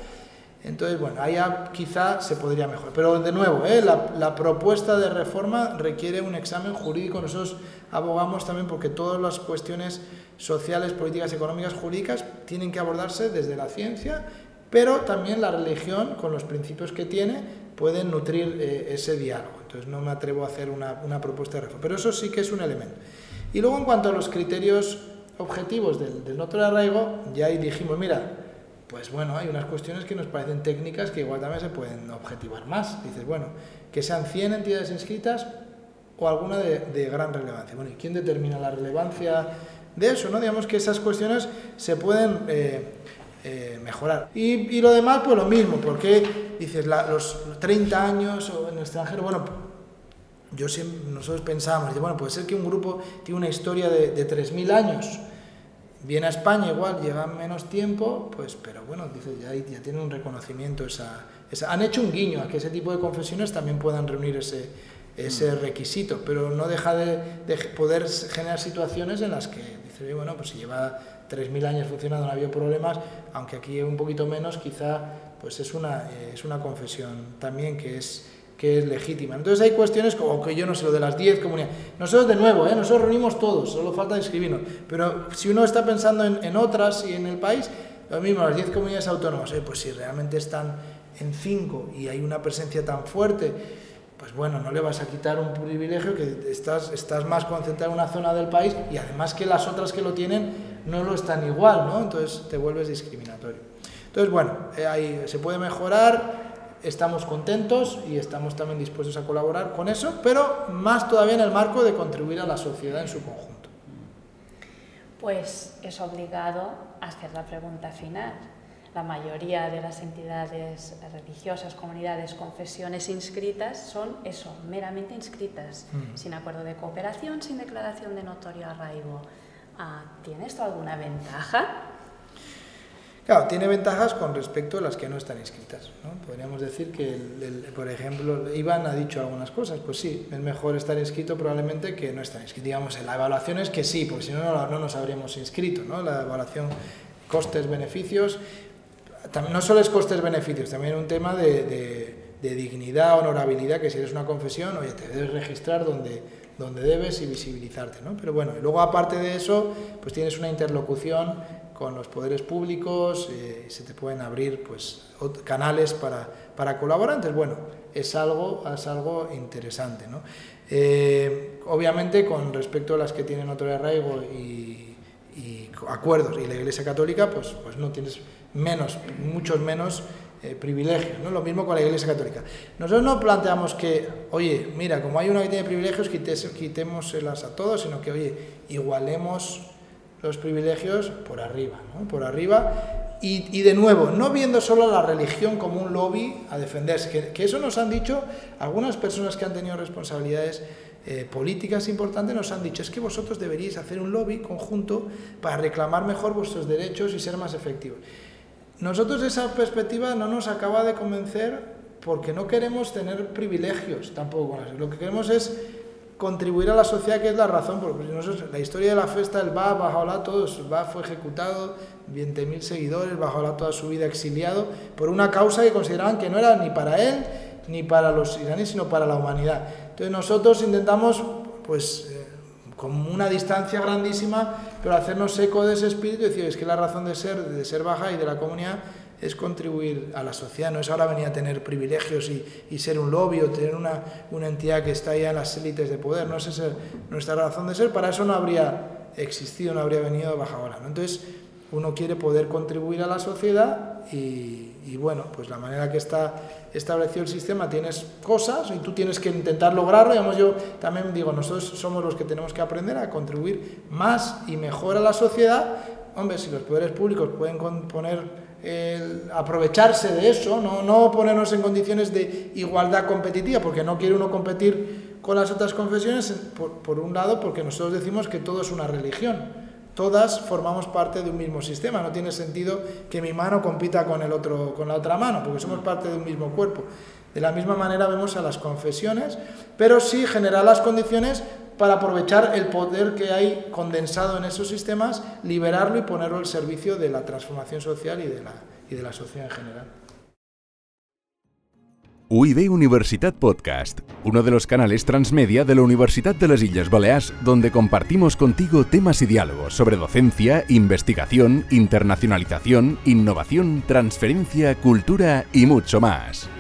Entonces, bueno, allá quizá se podría mejorar. Pero de nuevo, ¿eh? la, propuesta de reforma requiere un examen jurídico. Nosotros abogamos también porque todas las cuestiones sociales, políticas, económicas, jurídicas tienen que abordarse desde la ciencia, pero también la religión, con los principios que tiene, pueden nutrir eh, ese diálogo. Entonces, no me atrevo a hacer una, propuesta de reforma. Pero eso sí que es un elemento. Y luego en cuanto a los criterios objetivos del, del arraigo, ya ahí dijimos, mira, pues bueno, hay unas cuestiones que nos parecen técnicas que igual también se pueden objetivar más. Dices, bueno, que sean 100 entidades inscritas o alguna de, de gran relevancia. Bueno, ¿y quién determina la relevancia de eso? ¿no? Digamos que esas cuestiones se pueden eh, eh, mejorar. Y, y, lo demás, pues lo mismo, porque dices, la, los 30 años o en el extranjero, bueno, yo siempre, nosotros pensábamos, bueno, puede ser que un grupo tiene una historia de, de 3.000 años, viene a España igual, lleva menos tiempo, pues, pero bueno, dice, ya, ya tiene un reconocimiento, esa, esa, han hecho un guiño a que ese tipo de confesiones también puedan reunir ese, ese mm. requisito, pero no deja de, de, poder generar situaciones en las que dice, bueno, pues si lleva 3.000 años funcionando no ha habido problemas, aunque aquí un poquito menos, quizá pues es una, eh, es una confesión también que es que es legítima. Entonces hay cuestiones como que yo no sé, lo de las 10 comunidades. Nosotros de nuevo, ¿eh? nosotros reunimos todos, solo falta inscribirnos. Pero si uno está pensando en, en otras y en el país, lo mismo, las 10 comunidades autónomas, ¿eh? pues si realmente están en 5 y hay una presencia tan fuerte, pues bueno, no le vas a quitar un privilegio que estás, estás más concentrado en una zona del país y además que las otras que lo tienen no lo están igual, ¿no? Entonces te vuelves discriminatorio. Entonces, bueno, eh, ahí se puede mejorar, estamos contentos y estamos también dispuestos a colaborar con eso, pero más todavía en el marco de contribuir a la sociedad en su conjunto. Pues es obligado hacer la pregunta final. La mayoría de las entidades religiosas, comunidades, confesiones inscritas son eso, meramente inscritas, mm. sin acuerdo de cooperación, sin declaración de notorio arraigo. Ah, ¿Tiene esto alguna ventaja? Claro, tiene ventajas con respecto a las que no están inscritas. ¿no? Podríamos decir que, por ejemplo, Iván ha dicho algunas cosas. Pues sí, es mejor estar inscrito probablemente que no estar inscrito. Digamos, la evaluación es que sí, porque si no, no, nos habríamos inscrito. ¿no? La evaluación costes-beneficios, no solo es costes-beneficios, también un tema de, de, dignidad, honorabilidad, que si eres una confesión, oye, te debes registrar donde, donde debes y visibilizarte. ¿no? Pero bueno, luego aparte de eso, pues tienes una interlocución con los poderes públicos, eh, se te pueden abrir pues, canales para, para colaborantes. Bueno, es algo, es algo interesante. ¿no? Eh, obviamente, con respecto a las que tienen otro arraigo y, y, acuerdos y la Iglesia Católica, pues, pues no tienes menos, muchos menos eh, privilegios, ¿no? Lo mismo con la Iglesia Católica. Nosotros no planteamos que, oye, mira, como hay una que tiene privilegios, quitémoselas a todos, sino que, oye, igualemos los privilegios por arriba, ¿no? por arriba. Y, de nuevo, no viendo solo la religión como un lobby a defenderse, que, eso nos han dicho algunas personas que han tenido responsabilidades eh, políticas importantes, nos han dicho, es que vosotros deberíais hacer un lobby conjunto para reclamar mejor vuestros derechos y ser más efectivos. Nosotros esa perspectiva no nos acaba de convencer porque no queremos tener privilegios tampoco. Lo que queremos es contribuir a la sociedad, que es la razón. Porque nosotros, la historia de la fiesta, el BA, Bajaola, todo, el BA fue ejecutado, 20.000 seguidores, Bajaola toda su vida exiliado, por una causa que consideraban que no era ni para él, ni para los iraníes, sino para la humanidad. Entonces nosotros intentamos, pues, eh, con una distancia grandísima, pero hacernos eco de ese espíritu y decir, es que la razón de ser, de ser baja y de la comunidad es contribuir a la sociedad, no es ahora venir a tener privilegios y, ser un lobby o tener una, una, entidad que está ya en las élites de poder, no es esa nuestra razón de ser, para eso no habría existido, no habría venido baja hora. Entonces, uno quiere poder contribuir a la sociedad y, y, bueno, pues la manera que está establecido el sistema tienes cosas y tú tienes que intentar lograrlo. Digamos, yo también digo, nosotros somos los que tenemos que aprender a contribuir más y mejor a la sociedad. Hombre, si los poderes públicos pueden poner aprovecharse de eso, no, no ponernos en condiciones de igualdad competitiva, porque no quiere uno competir con las otras confesiones, por, por, un lado, porque nosotros decimos que todo es una religión. Todas formamos parte de un mismo sistema, no tiene sentido que mi mano compita con, el otro, con la otra mano, porque somos parte de un mismo cuerpo. De la misma manera vemos a las confesiones, pero sí generar las condiciones para aprovechar el poder que hay condensado en esos sistemas, liberarlo y ponerlo al servicio de la transformación social y de la, y de la sociedad en general. UIB Universitat Podcast, uno de los canales transmedia de la Universidad de las Islas Baleares, donde compartimos contigo temas y diálogos sobre docencia, investigación, internacionalización, innovación, transferencia, cultura y mucho más.